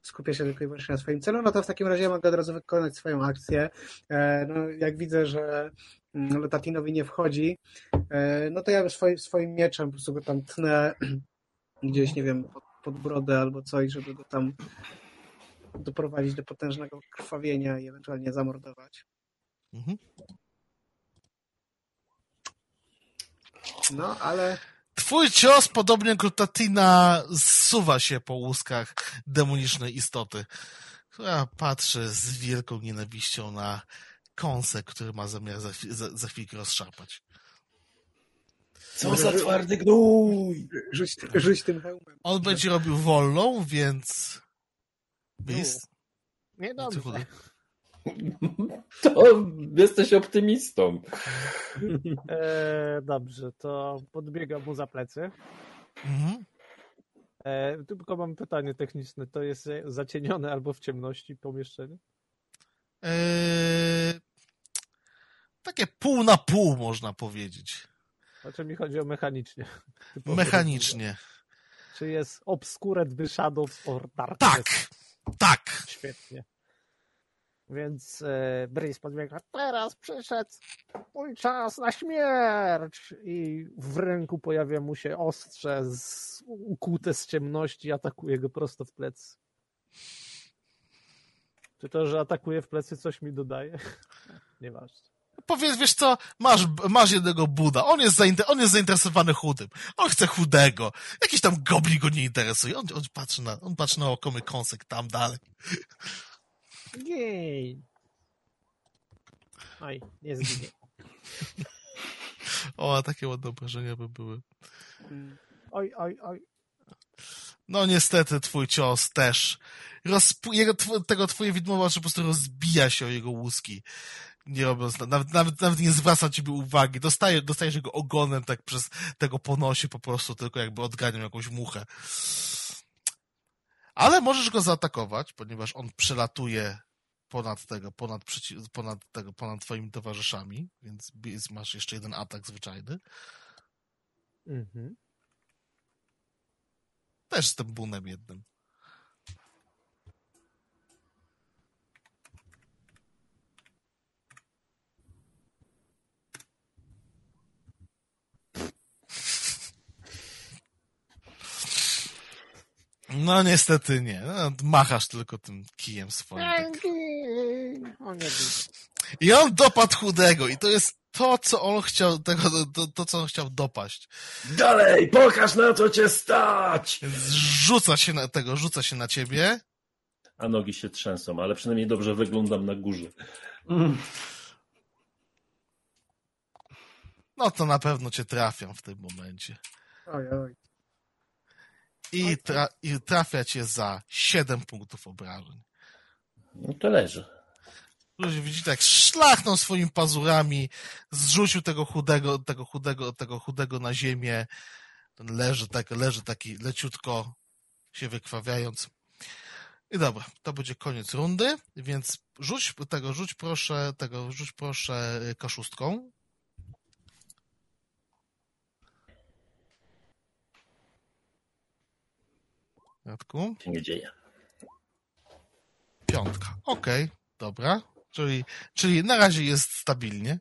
E: Skupia się tylko i wyłącznie na swoim celu, no to w takim razie mogę od razu wykonać swoją akcję. E, no, jak widzę, że mm, Lotatinowi nie wchodzi, e, no to ja swoim, swoim mieczem po prostu go tam tnę gdzieś, nie wiem, pod, pod brodę albo coś, żeby go tam doprowadzić do potężnego krwawienia i ewentualnie zamordować.
A: Mhm.
E: No, ale
A: Twój cios, podobnie jak Tatina, zsuwa się po łuskach demonicznej istoty, która patrzy z wielką nienawiścią na kąsek, który ma zamiar za, za, za chwilkę rozszarpać.
B: Co za twardy gnój!
E: rzuć, rzuć tym hełmem.
A: On będzie robił wolną, więc... Bis?
D: Nie
A: Co ty
D: dobrze.
B: To jesteś optymistą.
D: E, dobrze, to podbiegam mu za plecy.
A: Mhm.
D: E, tylko mam pytanie techniczne. To jest e, zacienione albo w ciemności pomieszczenie?
A: Eee, takie pół na pół, można powiedzieć.
D: Znaczy mi chodzi o mechanicznie.
A: Mechanicznie.
D: Czy jest Obscured by Shadows or Darkness?
A: Tak, tak.
D: Świetnie. Więc e, Breeze podbiega. Teraz przyszedł mój czas na śmierć! I w ręku pojawia mu się ostrze z, ukute z ciemności, atakuje go prosto w plecy. Czy to, że atakuje w plecy, coś mi dodaje? Nieważne.
A: Powiedz, wiesz co, masz, masz jednego Buda, on jest, on jest zainteresowany chudym, on chce chudego, jakiś tam goblin go nie interesuje, on, on patrzy na, on patrzy na okomy kąsek tam dalej.
D: Jej! Oj, nie zginie.
A: O, a takie ładne obrażenia by były.
D: Oj, oj, oj.
A: No niestety twój cios też. Jego, tw- tego twoje widmowa po prostu rozbija się o jego łuski. Nie robiąc, nawet, nawet, nawet nie zwraca ciebie uwagi. Dostaje, dostajesz jego ogonem tak przez tego ponosi po prostu, tylko jakby odganiał jakąś muchę. Ale możesz go zaatakować, ponieważ on przelatuje ponad tego, ponad, ponad tego, ponad twoimi towarzyszami, więc masz jeszcze jeden atak zwyczajny.
D: Mhm.
A: Też z tym bunem jednym. No niestety nie. No, machasz tylko tym kijem swoim. Tak. I on dopadł chudego i to jest to, co on chciał, tego, to, to, co on chciał dopaść.
B: Dalej, pokaż na co cię stać!
A: Rzuca się na tego, rzuca się na ciebie.
B: A nogi się trzęsą, ale przynajmniej dobrze wyglądam na górze.
C: Mm.
A: No to na pewno cię trafią w tym momencie.
E: Oj, oj.
A: I, tra i trafia cię za 7 punktów obrażeń.
B: No to leży.
A: Ludzie widzicie, jak szlachnął swoimi pazurami, zrzucił tego chudego, tego chudego, tego chudego na ziemię. Ten leży tak, leży taki leciutko się wykrwawiając. I dobra, to będzie koniec rundy, więc rzuć tego, rzuć proszę, tego, rzuć proszę y, kaszustką. Radku.
B: Się nie dzieje.
A: Piątka. Okej, dobra. Czyli, czyli na razie jest stabilnie.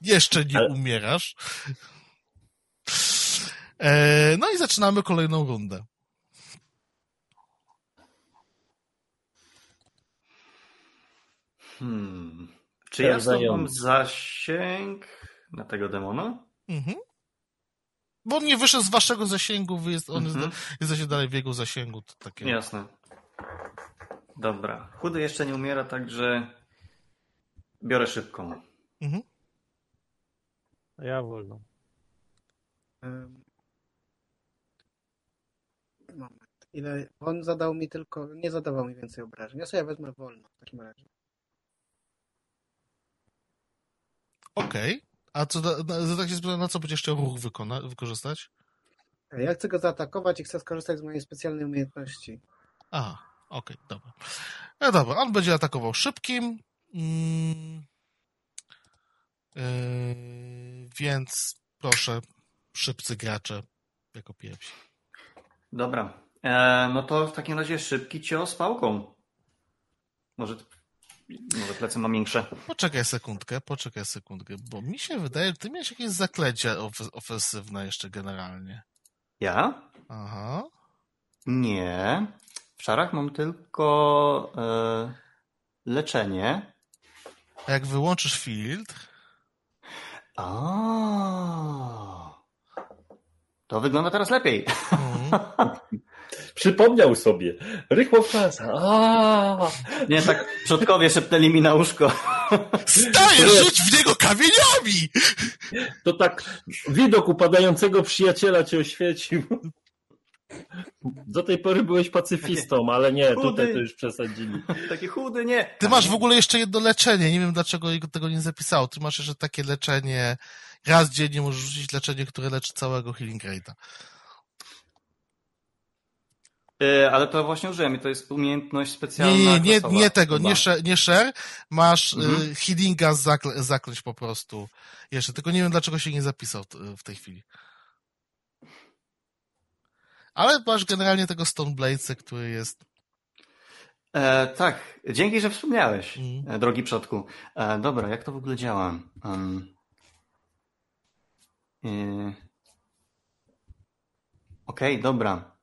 A: Jeszcze nie
B: Ale-
A: umierasz. E, no i zaczynamy kolejną rundę.
C: Hmm. Czy ja mam zasięg na tego demona?
A: Mhm. Bo on nie wyszedł z waszego zasięgu, wy jest, on
C: Mhm.
A: jest, jesteście dalej w jego zasięgu. To takie...
C: Jasne. Dobra. Chudy jeszcze nie umiera, także biorę szybką.
A: Mhm.
D: A ja wolno.
E: Moment. Ile? On zadał mi tylko. Nie zadawał mi więcej obrażeń. Ja sobie wezmę wolno w takim razie.
A: Okej. A co, tak się spytam, na co będziesz chciał ruch wykona, wykorzystać?
E: Ja chcę go zaatakować i chcę skorzystać z mojej specjalnej umiejętności.
A: Aha, okej, dobra. No dobra, on będzie atakował szybkim. Mm, yy, więc proszę, szybcy gracze jako pierwsi.
C: Dobra. E, no to w takim razie szybki cios pałką. Może, może plecy ma większe.
A: Poczekaj sekundkę, poczekaj sekundkę, bo mi się wydaje, że ty miałeś jakieś zaklęcia ofe- ofensywne jeszcze generalnie.
C: Ja?
A: Aha.
C: Nie. W szarach mam tylko e, leczenie.
A: A jak wyłączysz field,
C: A. To wygląda teraz lepiej.
A: mm,
B: Przypomniał sobie. Rychło w czas. A,
C: Nie, tak przodkowie szepnęli mi na łóżko.
A: stajesz, rzuć w niego kamieniami!
B: To tak widok upadającego przyjaciela cię oświecił. Do tej pory byłeś pacyfistą, ale nie,
C: Chudy.
B: tutaj to już przesadzili.
C: Taki chudy, nie.
A: Ty masz w ogóle jeszcze jedno leczenie. Nie wiem, dlaczego jego tego nie zapisało. Ty masz jeszcze takie leczenie. Raz dziennie możesz rzucić leczenie, które leczy całego healing rate'a.
C: E, ale to właśnie użyłem i to jest umiejętność specjalna.
A: Nie, nie, nie, nie tego,
C: chyba.
A: nie share, nie share. Masz
C: Mhm.
A: y, healinga zakl- zaklęć po prostu. Jeszcze, tylko nie wiem, dlaczego się nie zapisał w tej chwili. Ale masz generalnie tego Stoneblade'a, który jest...
C: E, tak, dzięki, że wspomniałeś,
A: Mhm.
C: e, drogi przodku. E, dobra, jak to w ogóle działa? Um, e, Okej, dobra.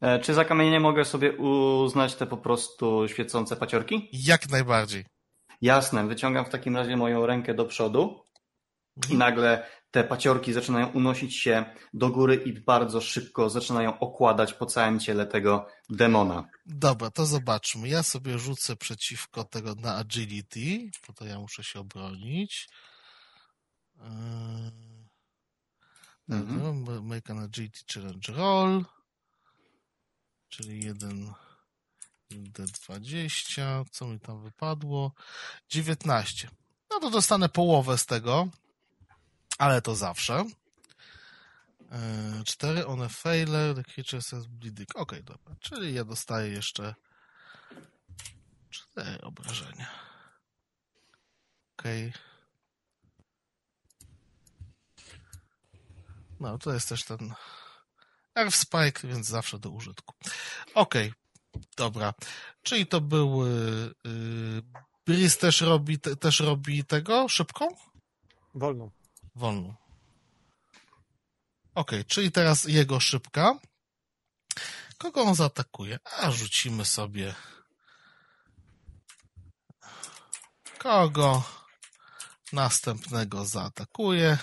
C: E, czy za kamienie mogę sobie uznać te po prostu świecące paciorki?
A: Jak najbardziej.
C: Jasne, wyciągam w takim razie moją rękę do przodu i
A: Mhm.
C: nagle te paciorki zaczynają unosić się do góry i bardzo szybko zaczynają okładać po całym ciele tego demona.
A: Dobra, to zobaczmy. Ja sobie rzucę przeciwko tego na agility, bo to ja muszę się obronić. Yy...
C: Mhm.
A: Dobra, Make an agility challenge roll. Czyli jeden D20. Co mi tam wypadło? 19. No to dostanę połowę z tego, ale to zawsze. 4 on a failure, the creature says bleeding. Okej, dobra. Czyli ja dostaję jeszcze 4 obrażenia. Okej. No, to jest też ten Earth Spike, więc zawsze do użytku. Okej, dobra. Czyli to był yy, Brice też robi, te, też robi tego szybką?
D: Wolną.
A: Wolną. Okej, czyli teraz jego szybka. Kogo on zaatakuje? A rzucimy sobie. Kogo następnego zaatakuje?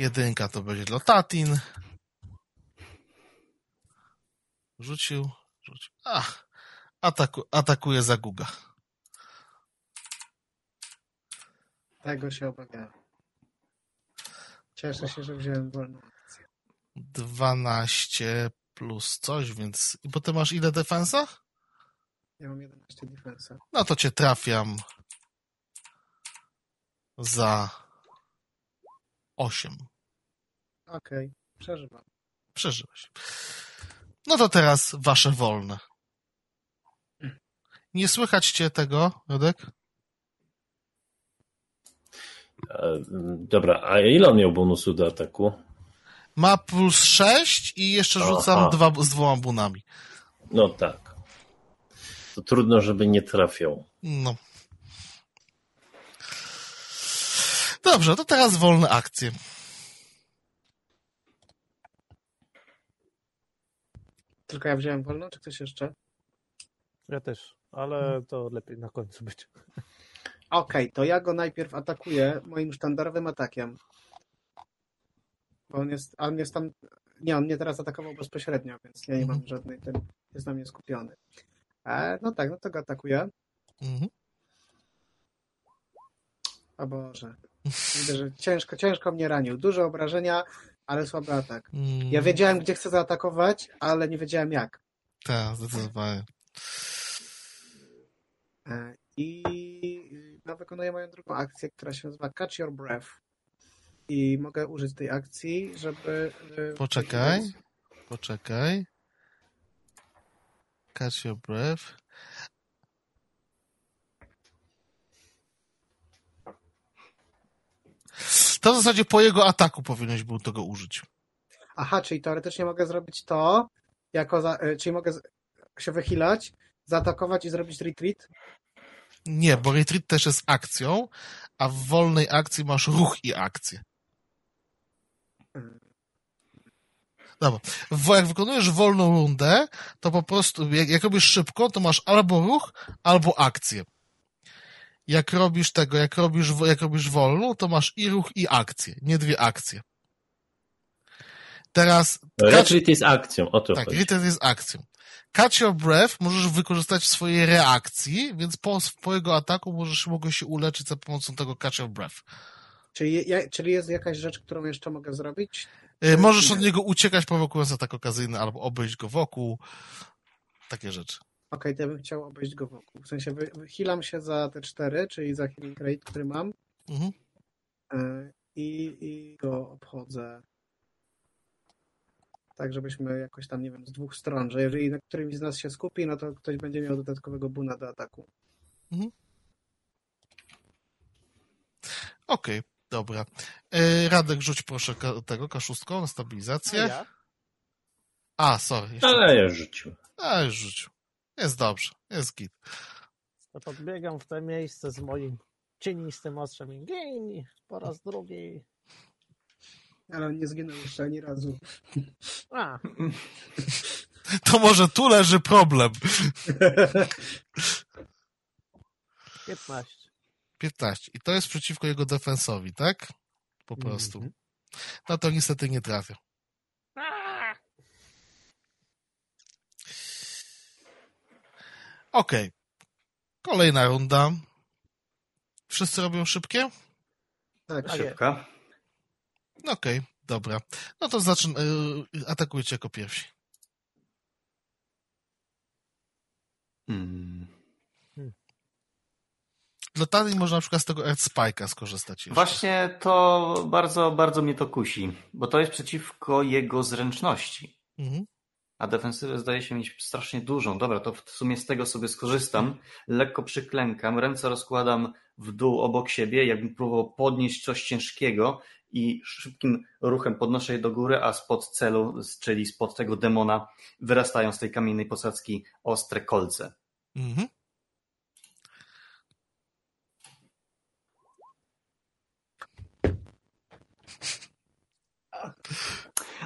A: Jedynka to będzie Lotatin. Rzucił. rzucił. A, ataku, atakuje Zaguga.
E: Tego się obawiałem. Cieszę się, że wziąłem wolną akcję.
A: 12 plus coś, więc. I potem masz ile defensa?
E: Ja mam 11 defensa.
A: No to cię trafiam za 8.
E: Okej, przeżywam.
A: Przeżyłeś. No to teraz wasze wolne. Nie słychać cię tego, Rodek?
B: E, Dobra, a ile on miał bonusu do ataku?
A: Ma plus 6 i jeszcze
B: Aha.
A: rzucam dwa, z dwoma bunami.
B: No tak. To trudno, żeby nie trafiał.
A: No. Dobrze, to teraz wolne akcje.
E: Tylko ja wziąłem wolną, czy ktoś jeszcze?
D: Ja też, ale to lepiej na końcu być.
E: Okej, to ja go najpierw atakuję moim sztandarowym atakiem. Bo on jest, on jest tam, nie, on mnie teraz atakował bezpośrednio, więc ja nie mam żadnej, ten jest na mnie skupiony. E, no tak, no to go atakuję.
A: Mhm.
E: O Boże. Widzę, że ciężko, ciężko mnie ranił. Duże obrażenia, ale słaby atak.
A: Mm,
E: Ja wiedziałem, gdzie chcę zaatakować, ale nie wiedziałem jak.
A: Tak, zdecydowanie.
E: E, I no, wykonuję moją drugą akcję, która się nazywa Catch Your Breath. I mogę użyć tej akcji, żeby. e,
A: Poczekaj. Poczekaj. Catch your breath. To w zasadzie po jego ataku powinieneś był tego użyć.
E: Aha, czyli teoretycznie mogę zrobić to, jako za, e, czyli mogę się wychylać, zaatakować i zrobić retreat.
A: Nie, bo retreat też jest akcją, a w wolnej akcji masz ruch i akcję. Dobra. W- Jak wykonujesz wolną rundę, to po prostu, jak, jak robisz szybko, to masz albo ruch, albo akcję. Jak robisz tego, jak robisz, jak robisz wolną, to masz i ruch, i akcję. Nie dwie akcje. Teraz, catch,
B: Retreat jest akcją, o to
A: tak, retreat jest akcją. Catch your breath możesz wykorzystać w swojej reakcji, więc po, po jego ataku możesz mogę się uleczyć za pomocą tego catch your breath.
E: Czyli, ja, czyli jest jakaś rzecz, którą jeszcze mogę zrobić?
A: Y, Możesz od niego uciekać, prowokując atak okazyjny, albo obejść go wokół. Takie rzeczy.
E: Okej, to ja bym chciał obejść go wokół. W sensie wy, wychylam się za te cztery, czyli za healing rate, który mam
A: Mhm.
E: e, i, i go obchodzę tak, żebyśmy jakoś tam, nie wiem, z dwóch stron, że jeżeli na którymś z nas się skupi, no to ktoś będzie miał dodatkowego buna do ataku.
A: Okej, dobra. Y, Radek, rzuć proszę tego kaszustką na stabilizację.
D: A ja?
A: A, sorry. Jeszcze...
B: Ale ja rzucił.
A: A, już rzucił. Jest dobrze, jest git.
D: To podbiegam w to miejsce z moim cienistym ostrzem i po raz drugi.
E: Ale on nie zginął jeszcze ani razu.
D: A,
A: To może tu leży problem.
D: 15.
A: 15. I to jest przeciwko jego defensowi, tak? po prostu.
D: Mhm.
A: No to niestety nie trafia. Okej. Kolejna runda. Wszyscy robią szybkie?
E: Tak,
D: Tak.
C: Szybka.
A: No Okej, dobra. No to zaczyn... y, atakujcie jako pierwsi.
C: Hmm.
A: Dla Tani można na przykład z tego Earth Spike'a skorzystać. Jeszcze.
C: Właśnie to bardzo, bardzo mnie to kusi, bo to jest przeciwko jego zręczności.
A: Mhm.
C: A defensywę zdaje się mieć strasznie dużą. Dobra, to w sumie z tego sobie skorzystam. Lekko przyklękam, ręce rozkładam w dół obok siebie, jakbym próbował podnieść coś ciężkiego i szybkim ruchem podnoszę je do góry, a spod celu, czyli spod tego demona, wyrastają z tej kamiennej posadzki ostre kolce.
A: Mhm.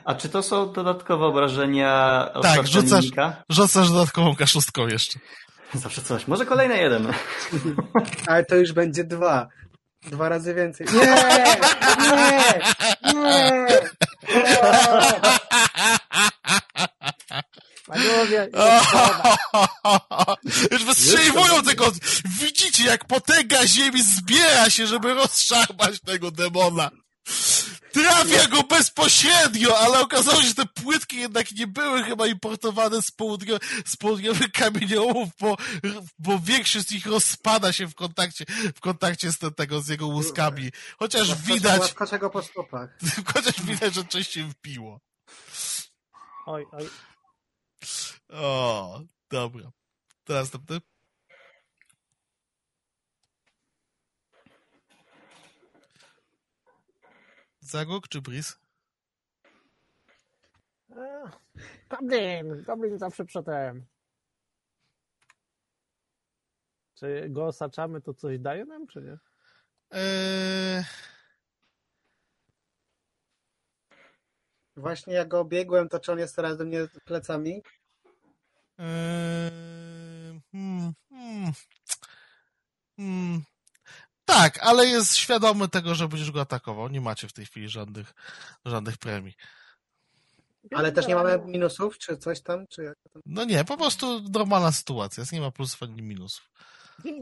C: A czy to są dodatkowe obrażenia
A: Tak,
C: od
A: rzucasz-? Rzucasz dodatkową kaszustką jeszcze.
C: Zawsze coś. Może kolejny jeden.
E: ale to już będzie dwa. Dwa razy więcej. Nie! Nie! Nie!
D: Panowie,
A: Już wystrzeliwują tego. Widzicie, jak potęga ziemi zbiera się, żeby rozszarpać tego demona. Trafia go bezpośrednio, ale okazało się, że te płytki jednak nie były chyba importowane z, południo, z południowych kamieniołomów, bo, bo większość z nich rozpada się w kontakcie, w kontakcie z te- tego, z jego łuskami. Chociaż widać,
E: Łaskocze go po stopach.
A: chociaż widać, że coś się wbiło.
D: oj, oj.
A: O, dobra. To następny. Zagłok czy Bris?
D: E, Goblin, Goblin zawsze przedem. Czy go osaczamy, to coś daje nam, czy nie?
A: Eee,
E: Właśnie jak go obiegłem, to czy on jest teraz do mnie plecami?
A: eee, hmm, hmm, hmm. Tak, ale jest świadomy tego, że będziesz go atakował. Nie macie w tej chwili żadnych, żadnych premii.
E: Ale też nie mamy minusów, czy coś tam? Czy jak tam?
A: No nie, po prostu normalna sytuacja. Jest, nie ma plusów ani minusów.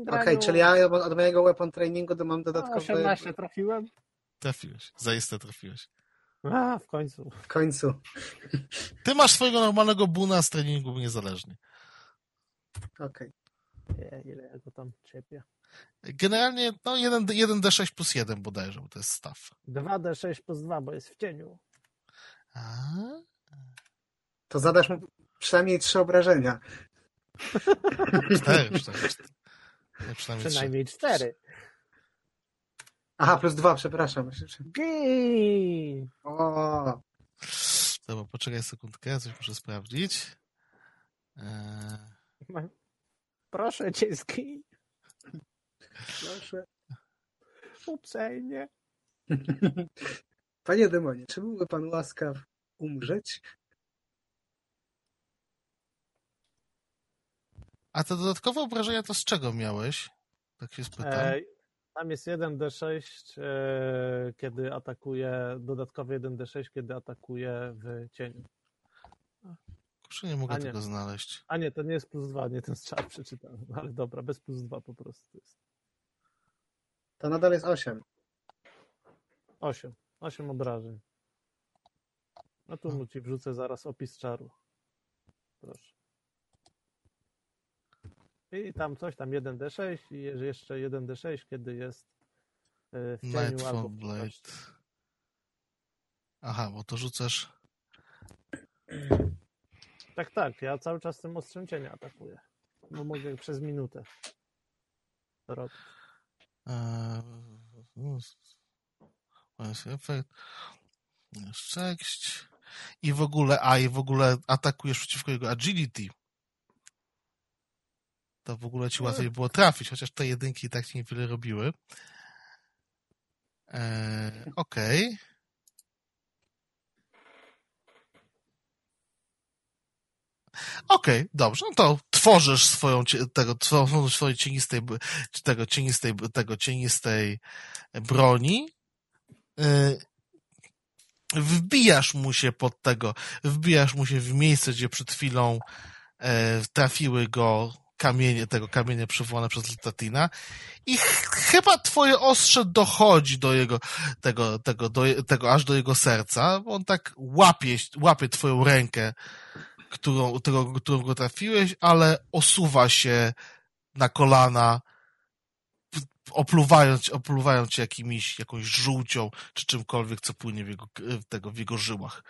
E: Okej, czyli ja od mojego weapon trainingu to mam dodatkowe
D: 18 trafiłem.
A: Trafiłeś. Zaiste trafiłeś.
D: A, w końcu.
E: w końcu.
A: Ty masz swojego normalnego buna z treningu niezależnie.
E: Okej.
D: Nie, ile ja go tam czepię.
A: Generalnie, no, 1, 1d6 plus 1 bodajże, bo to jest staw.
D: 2d6 plus 2, bo jest w cieniu.
A: A?
E: To zadasz mu przynajmniej trzy obrażenia.
A: Cztery, cztery, cztery. Nie, przynajmniej trzy.
D: Przynajmniej 4.
E: Aha, plus dwa, przepraszam.
D: Gii!
E: O,
A: Dobra, poczekaj sekundkę, coś muszę sprawdzić. Eee,
D: Proszę cię, zgij.
E: Proszę.
D: Uprzejmie.
E: Panie demonie, czy byłby pan łaskaw umrzeć?
A: a te dodatkowe obrażenia to z czego miałeś? Tak się spytam.
D: E, tam jest 1d6, e, kiedy atakuje, dodatkowy 1d6, kiedy atakuje w cieniu.
A: Kurczę, nie mogę
D: nie.
A: tego znaleźć.
D: A nie, to nie jest plus 2, nie ten strzał przeczytałem. Ale dobra, bez plus 2 po prostu jest.
E: To nadal jest osiem.
D: 8. 8 obrażeń. No tu mu ci wrzucę zaraz opis czaru. Proszę. I tam coś, tam 1d6 i je- jeszcze 1d6, kiedy jest e, w cieniu albo
A: Nightfall
D: w
A: Blade. Aha, bo to rzucasz.
D: Tak, tak, ja cały czas tym ostrzem cienia atakuję. Bo mogę przez minutę to robić.
A: Efekt. Sześć. I w ogóle, a i w ogóle atakujesz przeciwko jego agility. To w ogóle ci łatwiej było trafić, chociaż te jedynki i tak ci niewiele robiły. Eee, Okej. Okej, dobrze, no to tworzysz swoją, tego, swojej cienistej, tego cienistej, tego cienistej broni y, wbijasz mu się pod tego, wbijasz mu się w miejsce, gdzie przed chwilą e, trafiły go kamienie, tego kamienie przywołane przez Litatina i ch chyba twoje ostrze dochodzi do jego, tego, tego, do, tego aż do jego serca, on tak łapie, łapie twoją rękę, którą, którą, którą go trafiłeś, ale osuwa się na kolana, opluwając, opluwając cię jakimiś, jakąś żółcią, czy czymkolwiek, co płynie w jego, tego, w jego żyłach.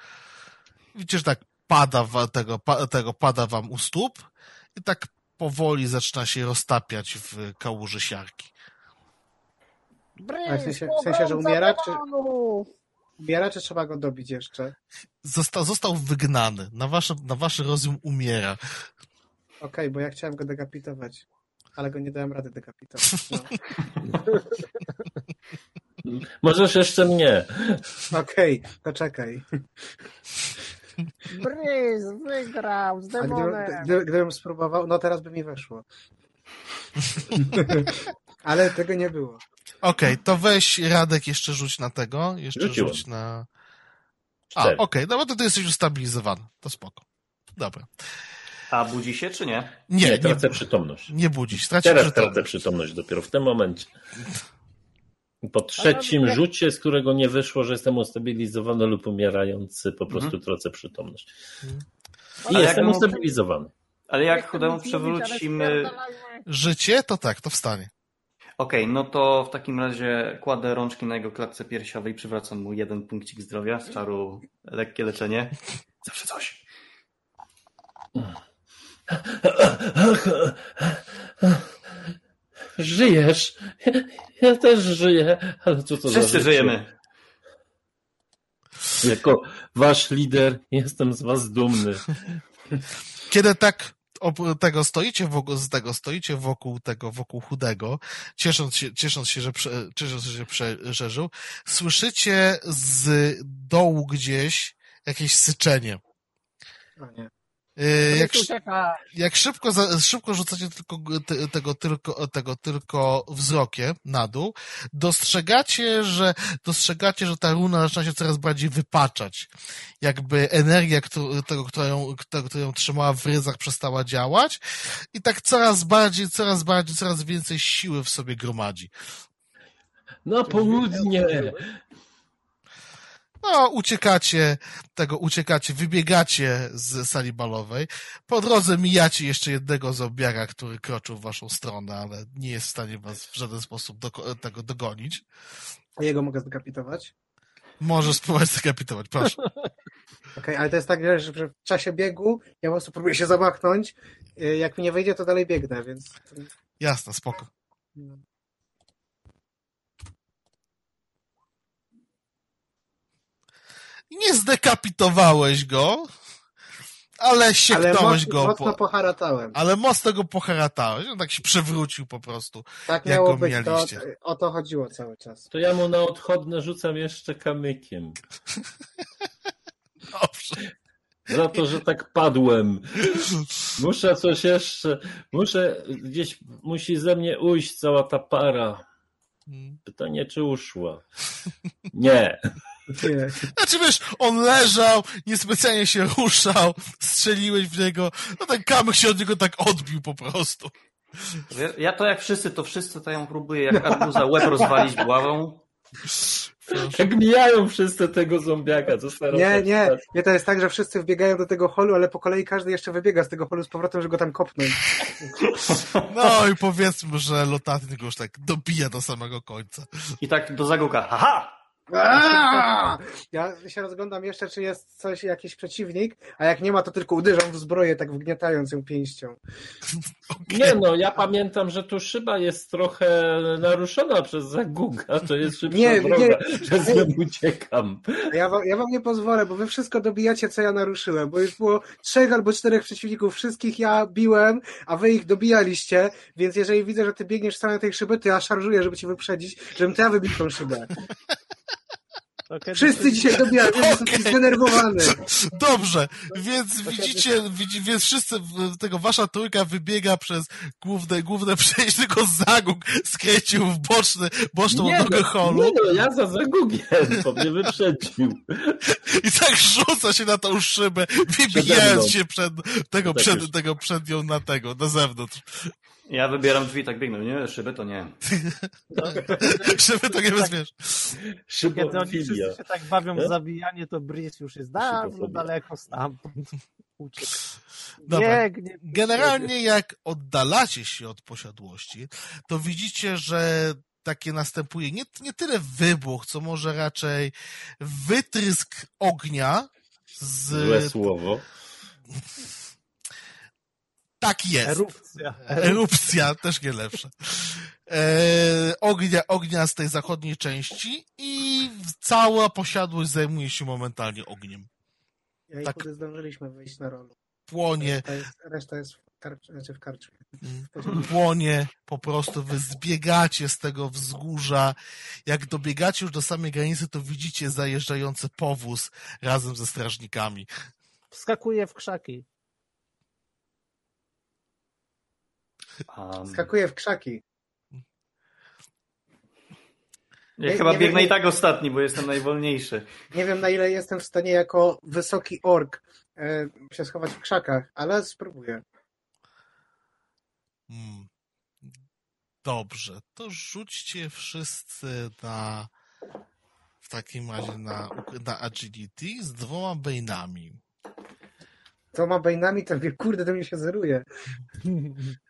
A: Widzicie, że tak pada, tego, tego pada wam u stóp i tak powoli zaczyna się roztapiać w kałuży siarki.
E: A w sensie, w sensie, że umiera, czy, umiera, czy trzeba go dobić jeszcze?
A: Został, został wygnany. Na wasze, na waszy rozum umiera.
E: Okej, okay, bo ja chciałem go dekapitować, ale go nie dałem rady dekapitować. No.
B: Możesz jeszcze mnie.
E: Okej, okay, to czekaj.
D: Bryz wygrał z demonem.
E: Gdybym, gdybym spróbował, no teraz by mi weszło. Ale tego nie było.
A: Okej, okay, to weź Radek jeszcze rzuć na tego. Jeszcze
B: Rzuciłem.
A: rzuć na. A, okej, okay, no bo to ty jesteś ustabilizowany. To spoko. Dobra.
C: A budzi się, czy nie?
B: Nie, nie tracę przytomność.
A: Nie budzi się.
B: Teraz przytomność. tracę przytomność dopiero w tym momencie. Po trzecim rzucie, z którego nie wyszło, że jestem ustabilizowany lub umierający, po prostu mhm. tracę przytomność. I ale jestem ustabilizowany.
C: Ale jak chudemu przewrócimy...
A: Życie, to tak, to wstanie.
C: Okej, okay, no to w takim razie kładę rączki na jego klatce piersiowej, przywracam mu jeden punkcik zdrowia z czaru lekkie leczenie. Zawsze coś.
B: Żyjesz. Ja też żyję, ale co to
C: Wszyscy za żyjemy.
B: Jako wasz lider jestem z was dumny.
A: Kiedy tak tego stoicie wokół, z tego stoicie wokół tego, wokół chudego, ciesząc się, ciesząc się, że, prze, ciesząc się, że przeżył, słyszycie z dołu gdzieś jakieś syczenie.
E: O nie.
A: Y, jak, jak szybko, szybko rzucacie tylko, tego, tylko, tego tylko wzrokiem na dół, dostrzegacie, że, dostrzegacie, że ta runa zaczyna się coraz bardziej wypaczać. Jakby energia, tego, która ją, która ją trzymała w ryzach, przestała działać i tak coraz bardziej, coraz bardziej, coraz więcej siły w sobie gromadzi.
B: Na południe!
A: No, uciekacie, tego uciekacie, wybiegacie z sali balowej. Po drodze mijacie jeszcze jednego zombiaka, który kroczył w waszą stronę, ale nie jest w stanie was w żaden sposób do, tego dogonić.
E: A jego mogę zdekapitować?
A: Możesz spróbować zdekapitować, proszę.
E: Okej, okay, ale to jest tak, że w czasie biegu ja po prostu próbuję się zamachnąć. Y, jak mi nie wyjdzie, to dalej biegnę, więc...
A: Jasne, spoko. No. Nie zdekapitowałeś go, ale sieknąłeś go.
E: Mocno po... poharatałem.
A: Ale mocno go poharatałeś. On tak się przewrócił po prostu.
E: Tak jak miało go być. To, o to chodziło cały czas.
B: To ja mu na odchodne rzucam jeszcze kamykiem.
A: Dobrze.
B: Za to, że tak padłem. Muszę coś jeszcze. Muszę gdzieś musi ze mnie ujść cała ta para. Hmm. Pytanie, czy uszła? Nie.
A: Nie. Znaczy wiesz, on leżał, niespecjalnie się ruszał, strzeliłeś w niego, no ten kamyk się od niego tak odbił po prostu.
C: Ja to jak wszyscy, to wszyscy to ją próbuję jak arbuza łeb rozwalić głową.
B: Jak mijają wszyscy tego zombiaka, co staro
E: Nie, nie, nie, to jest tak, że wszyscy wbiegają do tego holu, ale po kolei każdy jeszcze wybiega z tego holu z powrotem, żeby go tam kopnąć.
A: No i powiedzmy, że Lotaty go już tak dobija do samego końca.
C: I tak do zaguka, haha!
E: Ja się rozglądam jeszcze, czy jest coś, jakiś przeciwnik, a jak nie ma, to tylko uderzam w zbroję, tak wgniatając ją pięścią.
B: Nie no, ja pamiętam, że tu szyba jest trochę naruszona przez zaguga, to jest szybsza nie, droga, nie, przez nią uciekam.
E: Ja wam, ja wam nie pozwolę, bo wy wszystko dobijacie, co ja naruszyłem, bo już było trzech albo czterech przeciwników, wszystkich ja biłem, a wy ich dobijaliście, więc jeżeli widzę, że ty biegniesz w stronę tej szyby, to ja szarżuję, żeby cię wyprzedzić, żebym to ja wybił tą szybę.
D: To kiedy-
E: Wszyscy dzisiaj dobijają, jestem taki zdenerwowany.
A: Dobrze, więc
D: to
A: widzicie, widzi, więc wszyscy, tego wasza trójka wybiega przez główne, główne przejście, tylko Zaguk skręcił w boczny, boczną
B: Nie,
A: nogę
B: no,
A: holu
B: nie no, ja za zagugiem, bo mnie wyprzedził.
A: i tak rzuca się na tą szybę, wybijając się przed, tego,
B: Tak
A: przed, tego przed nią na tego, na zewnątrz.
C: Ja wybieram drzwi, tak biegnę. Nie, szyby to nie.
A: Żeby to nie bezwiesz.
D: Kiedy oni wszyscy się tak bawią w zabijanie, to Breeze już jest dawno daleko stamtąd. Uciekł.
A: Dobra.
D: Biegnie.
A: Generalnie jak oddalacie się od posiadłości, to widzicie, że takie następuje nie, nie tyle wybuch, co może raczej wytrysk ognia z...
B: Złe słowo.
A: Tak jest.
D: Erupcja.
A: Erupcja, też nie lepsze. E, ognia, ognia z tej zachodniej części i cała posiadłość zajmuje się momentalnie ogniem.
E: Ja i
A: Tak.
E: zdążyliśmy wyjść na rolu.
A: Płonie,
E: Reszta jest, reszta jest w, karcz, znaczy w karczmie.
A: płonie, po prostu wy zbiegacie z tego wzgórza. Jak dobiegacie już do samej granicy, to widzicie zajeżdżający powóz razem ze strażnikami.
D: Wskakuje w krzaki.
C: Um,
E: Skakuję w krzaki.
C: ja
E: Nie-
C: chyba
E: nie
C: biegnę
E: wiem-
C: i tak ostatni, bo jestem najwolniejszy.
E: Nie wiem na ile jestem w stanie jako wysoki ork e, się schować w krzakach, ale spróbuję.
A: Hmm. Dobrze, to rzućcie wszyscy na w takim razie na, na agility z dwoma bejnami.
E: To ma bejnami, to wie, kurde, to mi się zeruje.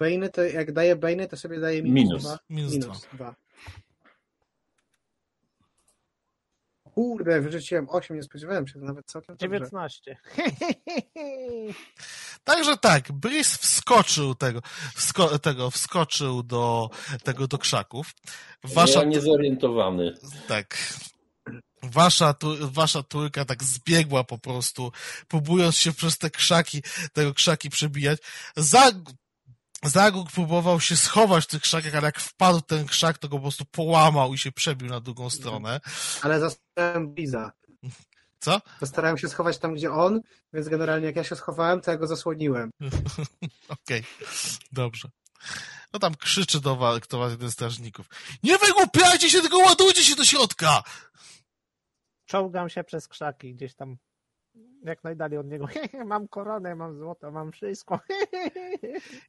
E: Bejny to, jak daję bejny, to sobie daję minus,
B: Minus.
E: dwa.
A: Minus
E: minus dwa. Kurde, wyrzuciłem 8, nie spodziewałem się, to nawet całkiem dobrze.
D: 19.
A: Także tak, Brice wskoczył tego, wsko, tego wskoczył do tego do krzaków. Wasza,
B: Ja niezorientowany.
A: tak, wasza, tu, wasza trójka tak zbiegła po prostu, próbując się przez te krzaki, tego krzaki przebijać. Zag, Zaguk próbował się schować w tych krzakach, ale jak wpadł ten krzak, to go po prostu połamał i się przebił na drugą stronę.
E: Ale zastarałem Biza.
A: Co?
E: Zastarałem się schować tam, gdzie on, więc generalnie jak ja się schowałem, to ja go zasłoniłem.
A: Okej, dobrze. No tam krzyczy do was, do was jeden z strażników. Nie wygłupiajcie się, tylko ładujcie się do środka!
D: Czołgam się przez krzaki gdzieś tam. Jak najdalej od niego. mam koronę, mam złoto, mam wszystko.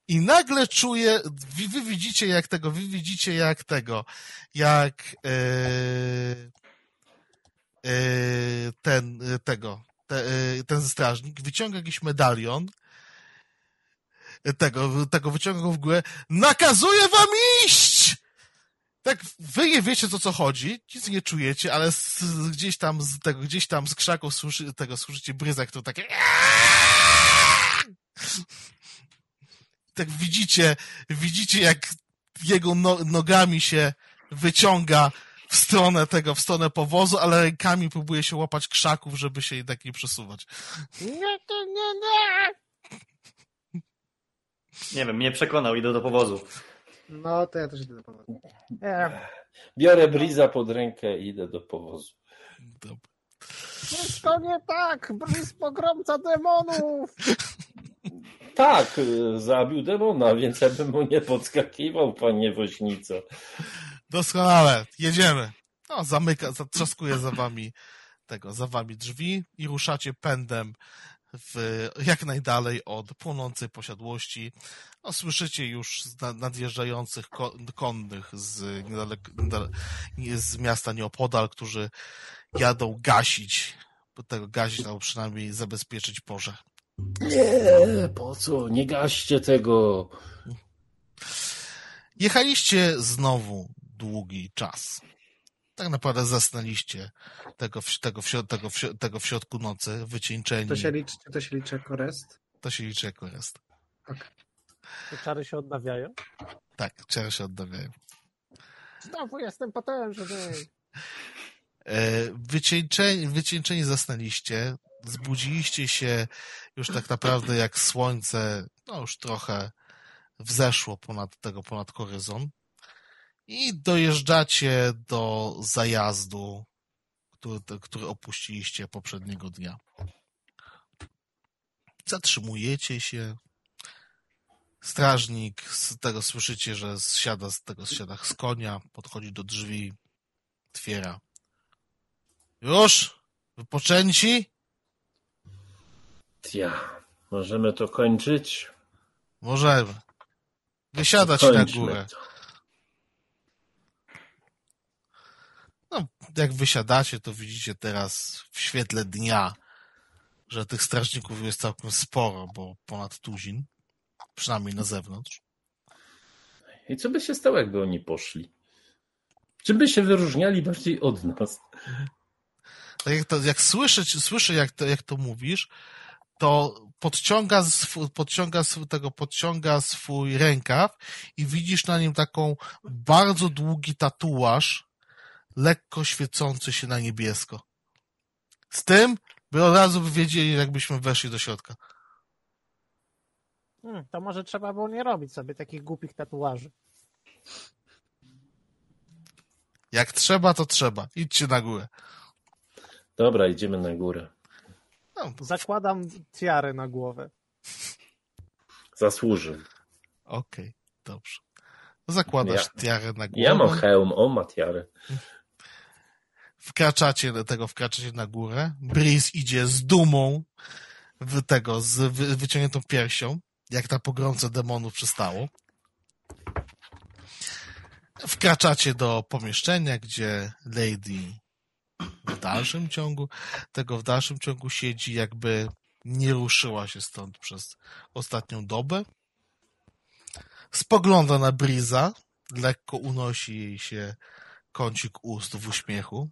A: I nagle czuję, wy, wy widzicie jak tego, wy widzicie jak tego, jak e, ten, e, tego, te, ten strażnik wyciąga jakiś medalion, tego, tego wyciąga go w górę, nakazuje wam iść! Tak, wy nie wiecie, o co chodzi, nic nie czujecie, ale z, gdzieś tam z tego, gdzieś tam z krzaków słyszy, tego, słyszycie bryzek, który takie tak widzicie, widzicie jak jego no, nogami się wyciąga w stronę tego, w stronę powozu, ale rękami próbuje się łapać krzaków, żeby się jednak nie przesuwać.
D: nie, nie, nie, nie.
C: Nie wiem, mnie przekonał, idę do powozu.
E: No, to ja też idę do powodu.
D: nie.
B: Biorę Briza pod rękę i idę do powozu.
A: Dobra.
D: Wszystko nie tak. Breeze pogromca demonów.
B: Tak, zabił demona, więc ja bym mu nie podskakiwał, panie woźnico.
A: Doskonale, jedziemy. No, zamyka, zatrzaskuje za wami tego, za wami drzwi i ruszacie pędem w, jak najdalej od płonącej posiadłości. No, słyszycie już nadjeżdżających ko, konnych z, niedaleko, niedale- nie- z miasta nieopodal, którzy jadą gasić, tego gasić albo przynajmniej zabezpieczyć pożar.
B: Nie, po co? Nie gaście tego.
A: Jechaliście znowu długi czas. Tak naprawdę zasnęliście tego, w, tego, w, tego, w, tego w środku nocy, wycieńczeni.
E: To się liczy, to się liczy jako rest.
A: To się liczy jako jest.
D: Te czary się odnawiają.
A: Tak, czary się oddawiają.
D: Znowu jestem potężny.
A: E, Wycieńczeni, wycieńczeni zasnęliście, zbudziliście się już tak naprawdę jak słońce, no już trochę wzeszło ponad tego, ponad horyzont i dojeżdżacie do zajazdu, który, który opuściliście poprzedniego dnia. Zatrzymujecie się. Strażnik z tego słyszycie, że zsiada z tego zsiada z konia, podchodzi do drzwi, otwiera. Już? Wypoczęci?
B: Ja, możemy to kończyć?
A: Możemy. Wysiadać na
B: Kończmy
A: górę.
B: to.
A: No, jak wysiadacie, to widzicie teraz w świetle dnia, że tych strażników jest całkiem sporo, bo ponad tuzin. Przynajmniej na zewnątrz.
B: I co by się stało, jakby oni poszli? Czym by się wyróżniali bardziej od nas?
A: Tak jak, to, jak słyszę, słyszę jak, to, jak to mówisz, to podciąga, swój, podciąga swój, tego podciąga swój rękaw i widzisz na nim taką bardzo długi tatuaż, lekko świecący się na niebiesko. Z tym, by od razu by wiedzieli, jakbyśmy weszli do środka.
D: Hmm, to może trzeba było nie robić sobie takich głupich tatuaży.
A: Jak trzeba, to trzeba. Idźcie na górę.
B: Dobra, idziemy na górę.
A: No,
D: Zakładam tiarę na głowę.
B: Zasłużył.
A: Okej, dobrze. Zakładasz
B: Ja-
A: tiarę na głowę.
B: Ja mam hełm, o Matiarę.
A: wkraczacie do tego, wkraczacie na górę. Breeze idzie z dumą w tego, z wy, wyciągniętą piersią, jak na pogromce demonów przystało. Wkraczacie do pomieszczenia, gdzie Lady w dalszym ciągu, tego w dalszym ciągu siedzi, jakby nie ruszyła się stąd przez ostatnią dobę. Spogląda na Briza, lekko unosi jej się kącik ust w uśmiechu.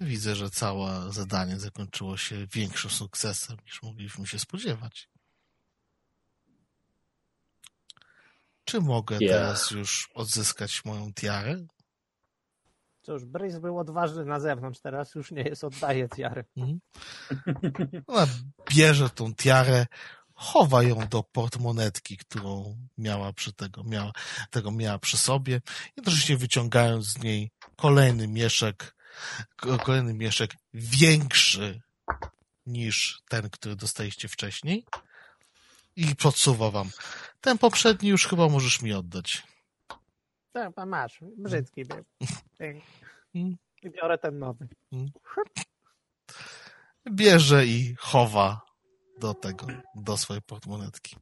A: Widzę, że całe zadanie zakończyło się większym sukcesem niż mogliśmy się spodziewać. Czy mogę
B: Ja.
A: teraz już odzyskać moją tiarę?
D: Cóż, Breeze był odważny na zewnątrz, teraz już nie jest, oddaje tiarę.
A: Ona bierze tą tiarę, chowa ją do portmonetki, którą miała przy tego, miała, tego miała przy sobie, jednocześnie wyciągając z niej kolejny mieszek, ko- kolejny mieszek większy niż ten, który dostaliście wcześniej i podsuwa wam. Ten poprzedni już chyba możesz mi oddać.
D: Tak, masz, brzydki był.
A: Mm.
D: I biorę ten nowy.
A: Bierze i chowa do tego, do swojej portmonetki.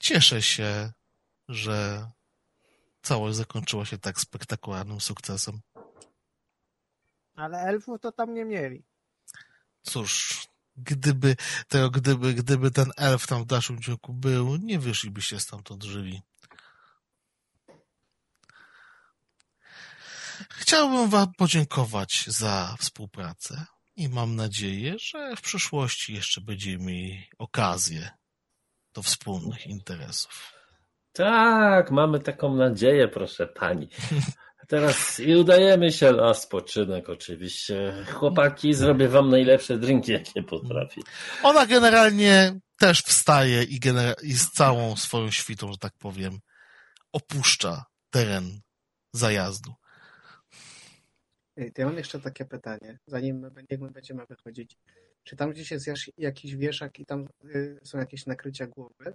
A: Cieszę się, że całość zakończyła się tak spektakularnym sukcesem.
D: Ale elfów to tam nie mieli.
A: Cóż, gdyby, tego, gdyby, gdyby ten elf tam w dalszym ciągu był, nie wyszlibyście stamtąd żywi. Chciałbym wam podziękować za współpracę i mam nadzieję, że w przyszłości jeszcze będziemy mieli okazję do wspólnych interesów.
B: Tak, mamy taką nadzieję, proszę pani. Teraz i udajemy się na spoczynek oczywiście. Chłopaki, zrobię wam najlepsze drinki, jakie potrafię.
A: Ona generalnie też wstaje i, genera- i z całą swoją świtą, że tak powiem, opuszcza teren zajazdu.
E: Ja mam jeszcze takie pytanie, zanim my, będziemy wychodzić. Czy tam gdzieś jest jakiś wieszak i tam y, są jakieś nakrycia głowy?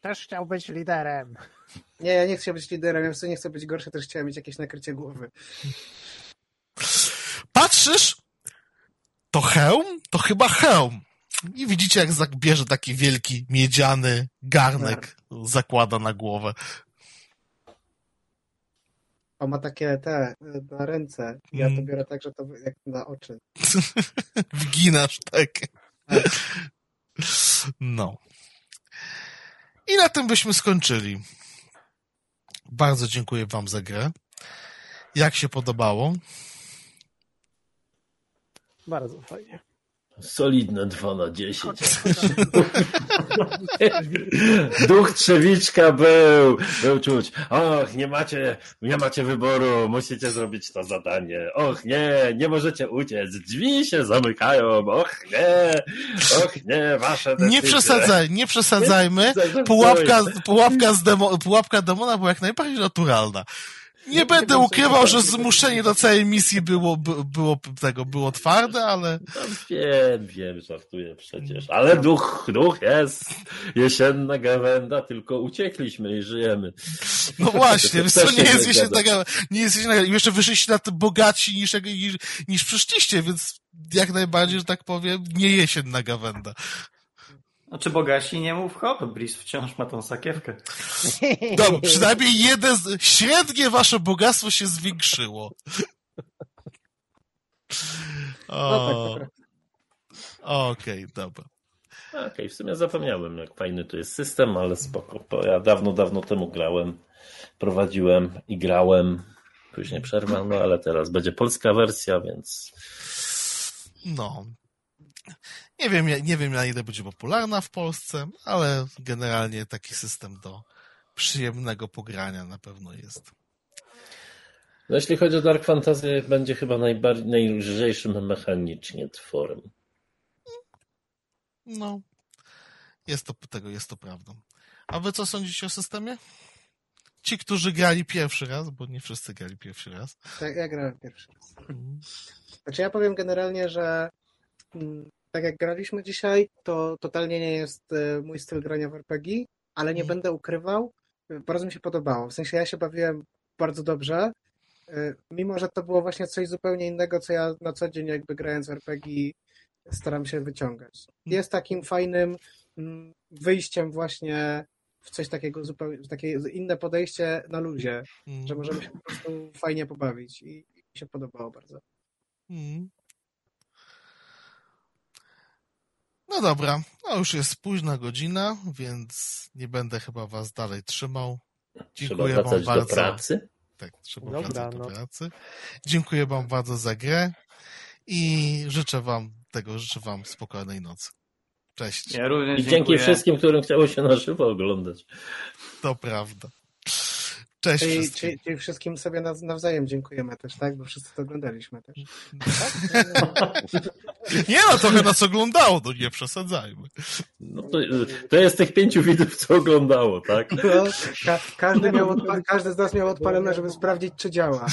D: Też chciał być liderem.
E: Nie, ja nie chcę być liderem, ja w sumie nie chcę być gorszy, też chciałem mieć jakieś nakrycie głowy.
A: Patrzysz? To hełm? To chyba hełm. I widzicie, jak zak- bierze taki wielki, miedziany garnek, zakłada na głowę.
E: On ma takie te na ręce. Ja to
A: Mm.
E: biorę tak, że to jak na oczy.
A: Wginasz, tak. No. I na tym byśmy skończyli. Bardzo dziękuję wam za grę. Jak się podobało?
D: Bardzo fajnie.
B: Solidne 2 na 10. Duch Trzewiczka był, był czuć. Och, nie macie, nie macie wyboru, musicie zrobić to zadanie. Och, nie, nie możecie uciec, drzwi się zamykają. Och, nie, och, nie, wasze decyzje.
A: Nie przesadzaj, nie przesadzajmy. Pułapka, pułapka, z demo, pułapka demona była jak najbardziej naturalna. Nie będę ukrywał, że zmuszenie do całej misji było, by- było tego, było twarde, ale
B: No, Wiem, wiem, żartuję przecież. Ale duch, duch jest. Jesienna gawenda, tylko uciekliśmy i żyjemy.
A: no właśnie,
B: To też
A: nie jest
B: zgadza.
A: taka, nie jest taka, i jeszcze wyszliście na to bogaci niż, niż, niż przyszliście, więc jak najbardziej, że tak powiem, nie jesienna gawenda.
C: Znaczy bogaci nie mów hop, Brice wciąż ma tą sakiewkę.
A: No, przynajmniej jeden, z- średnie wasze bogactwo się zwiększyło.
E: No tak,
A: O,
E: to prawda.
A: Okej, dobra.
B: Okej, w sumie zapomniałem, jak fajny to jest system, ale spoko. Bo ja dawno, dawno temu grałem, prowadziłem i grałem. Później przerwa, no ale teraz będzie polska wersja, więc
A: No. Nie wiem, nie wiem na ile będzie popularna w Polsce, ale generalnie taki system do przyjemnego pogrania na pewno jest.
B: no, jeśli chodzi o Dark Fantasy, będzie chyba najbardziej, najlżejszym mechanicznie tworem.
A: No. Jest to tego, jest to prawdą. A wy co sądzicie o systemie? Ci, którzy grali pierwszy raz, bo nie wszyscy grali pierwszy raz.
E: Tak, ja grałem pierwszy raz.
A: Mhm.
E: Znaczy ja powiem generalnie, że tak jak graliśmy dzisiaj, to totalnie nie jest e, mój styl grania w RPG, ale nie
A: Mhm.
E: będę ukrywał, bardzo mi się podobało. W sensie ja się bawiłem bardzo dobrze, e, mimo że to było właśnie coś zupełnie innego, co ja na co dzień jakby grając w RPG staram się wyciągać. Jest takim fajnym mm, wyjściem właśnie w coś takiego zupełnie, takie inne podejście na luzie,
A: Mhm.
E: że możemy się po prostu fajnie pobawić i mi się podobało bardzo.
A: Mhm. No dobra, no już jest późna godzina, więc nie będę chyba was dalej trzymał.
B: Trzeba
A: Dziękuję wam
B: wracać do
A: bardzo.
B: pracy.
A: Tak, trzeba
D: Dobra,
A: wracać do
D: no.
A: pracy. Dziękuję wam bardzo za grę i życzę wam tego, życzę wam spokojnej nocy. Cześć.
C: Ja również
B: I dzięki
C: dziękuję.
B: wszystkim, którym chciało się na żywo oglądać.
A: To prawda. Cześć
E: Czyli,
A: wszystkim.
E: czyli, czyli wszystkim sobie naw- nawzajem dziękujemy też, tak? Bo wszyscy to oglądaliśmy też.
A: Nie no, trochę nas oglądało, no nie przesadzajmy.
B: No to, to jest tych pięciu widzów, co oglądało, tak?
E: No, ka- każdy, miał każdy z nas miał odpalone, żeby sprawdzić, czy działa.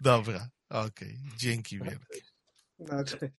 A: Dobra, okej. Dzięki wielkie.
E: No, cześć.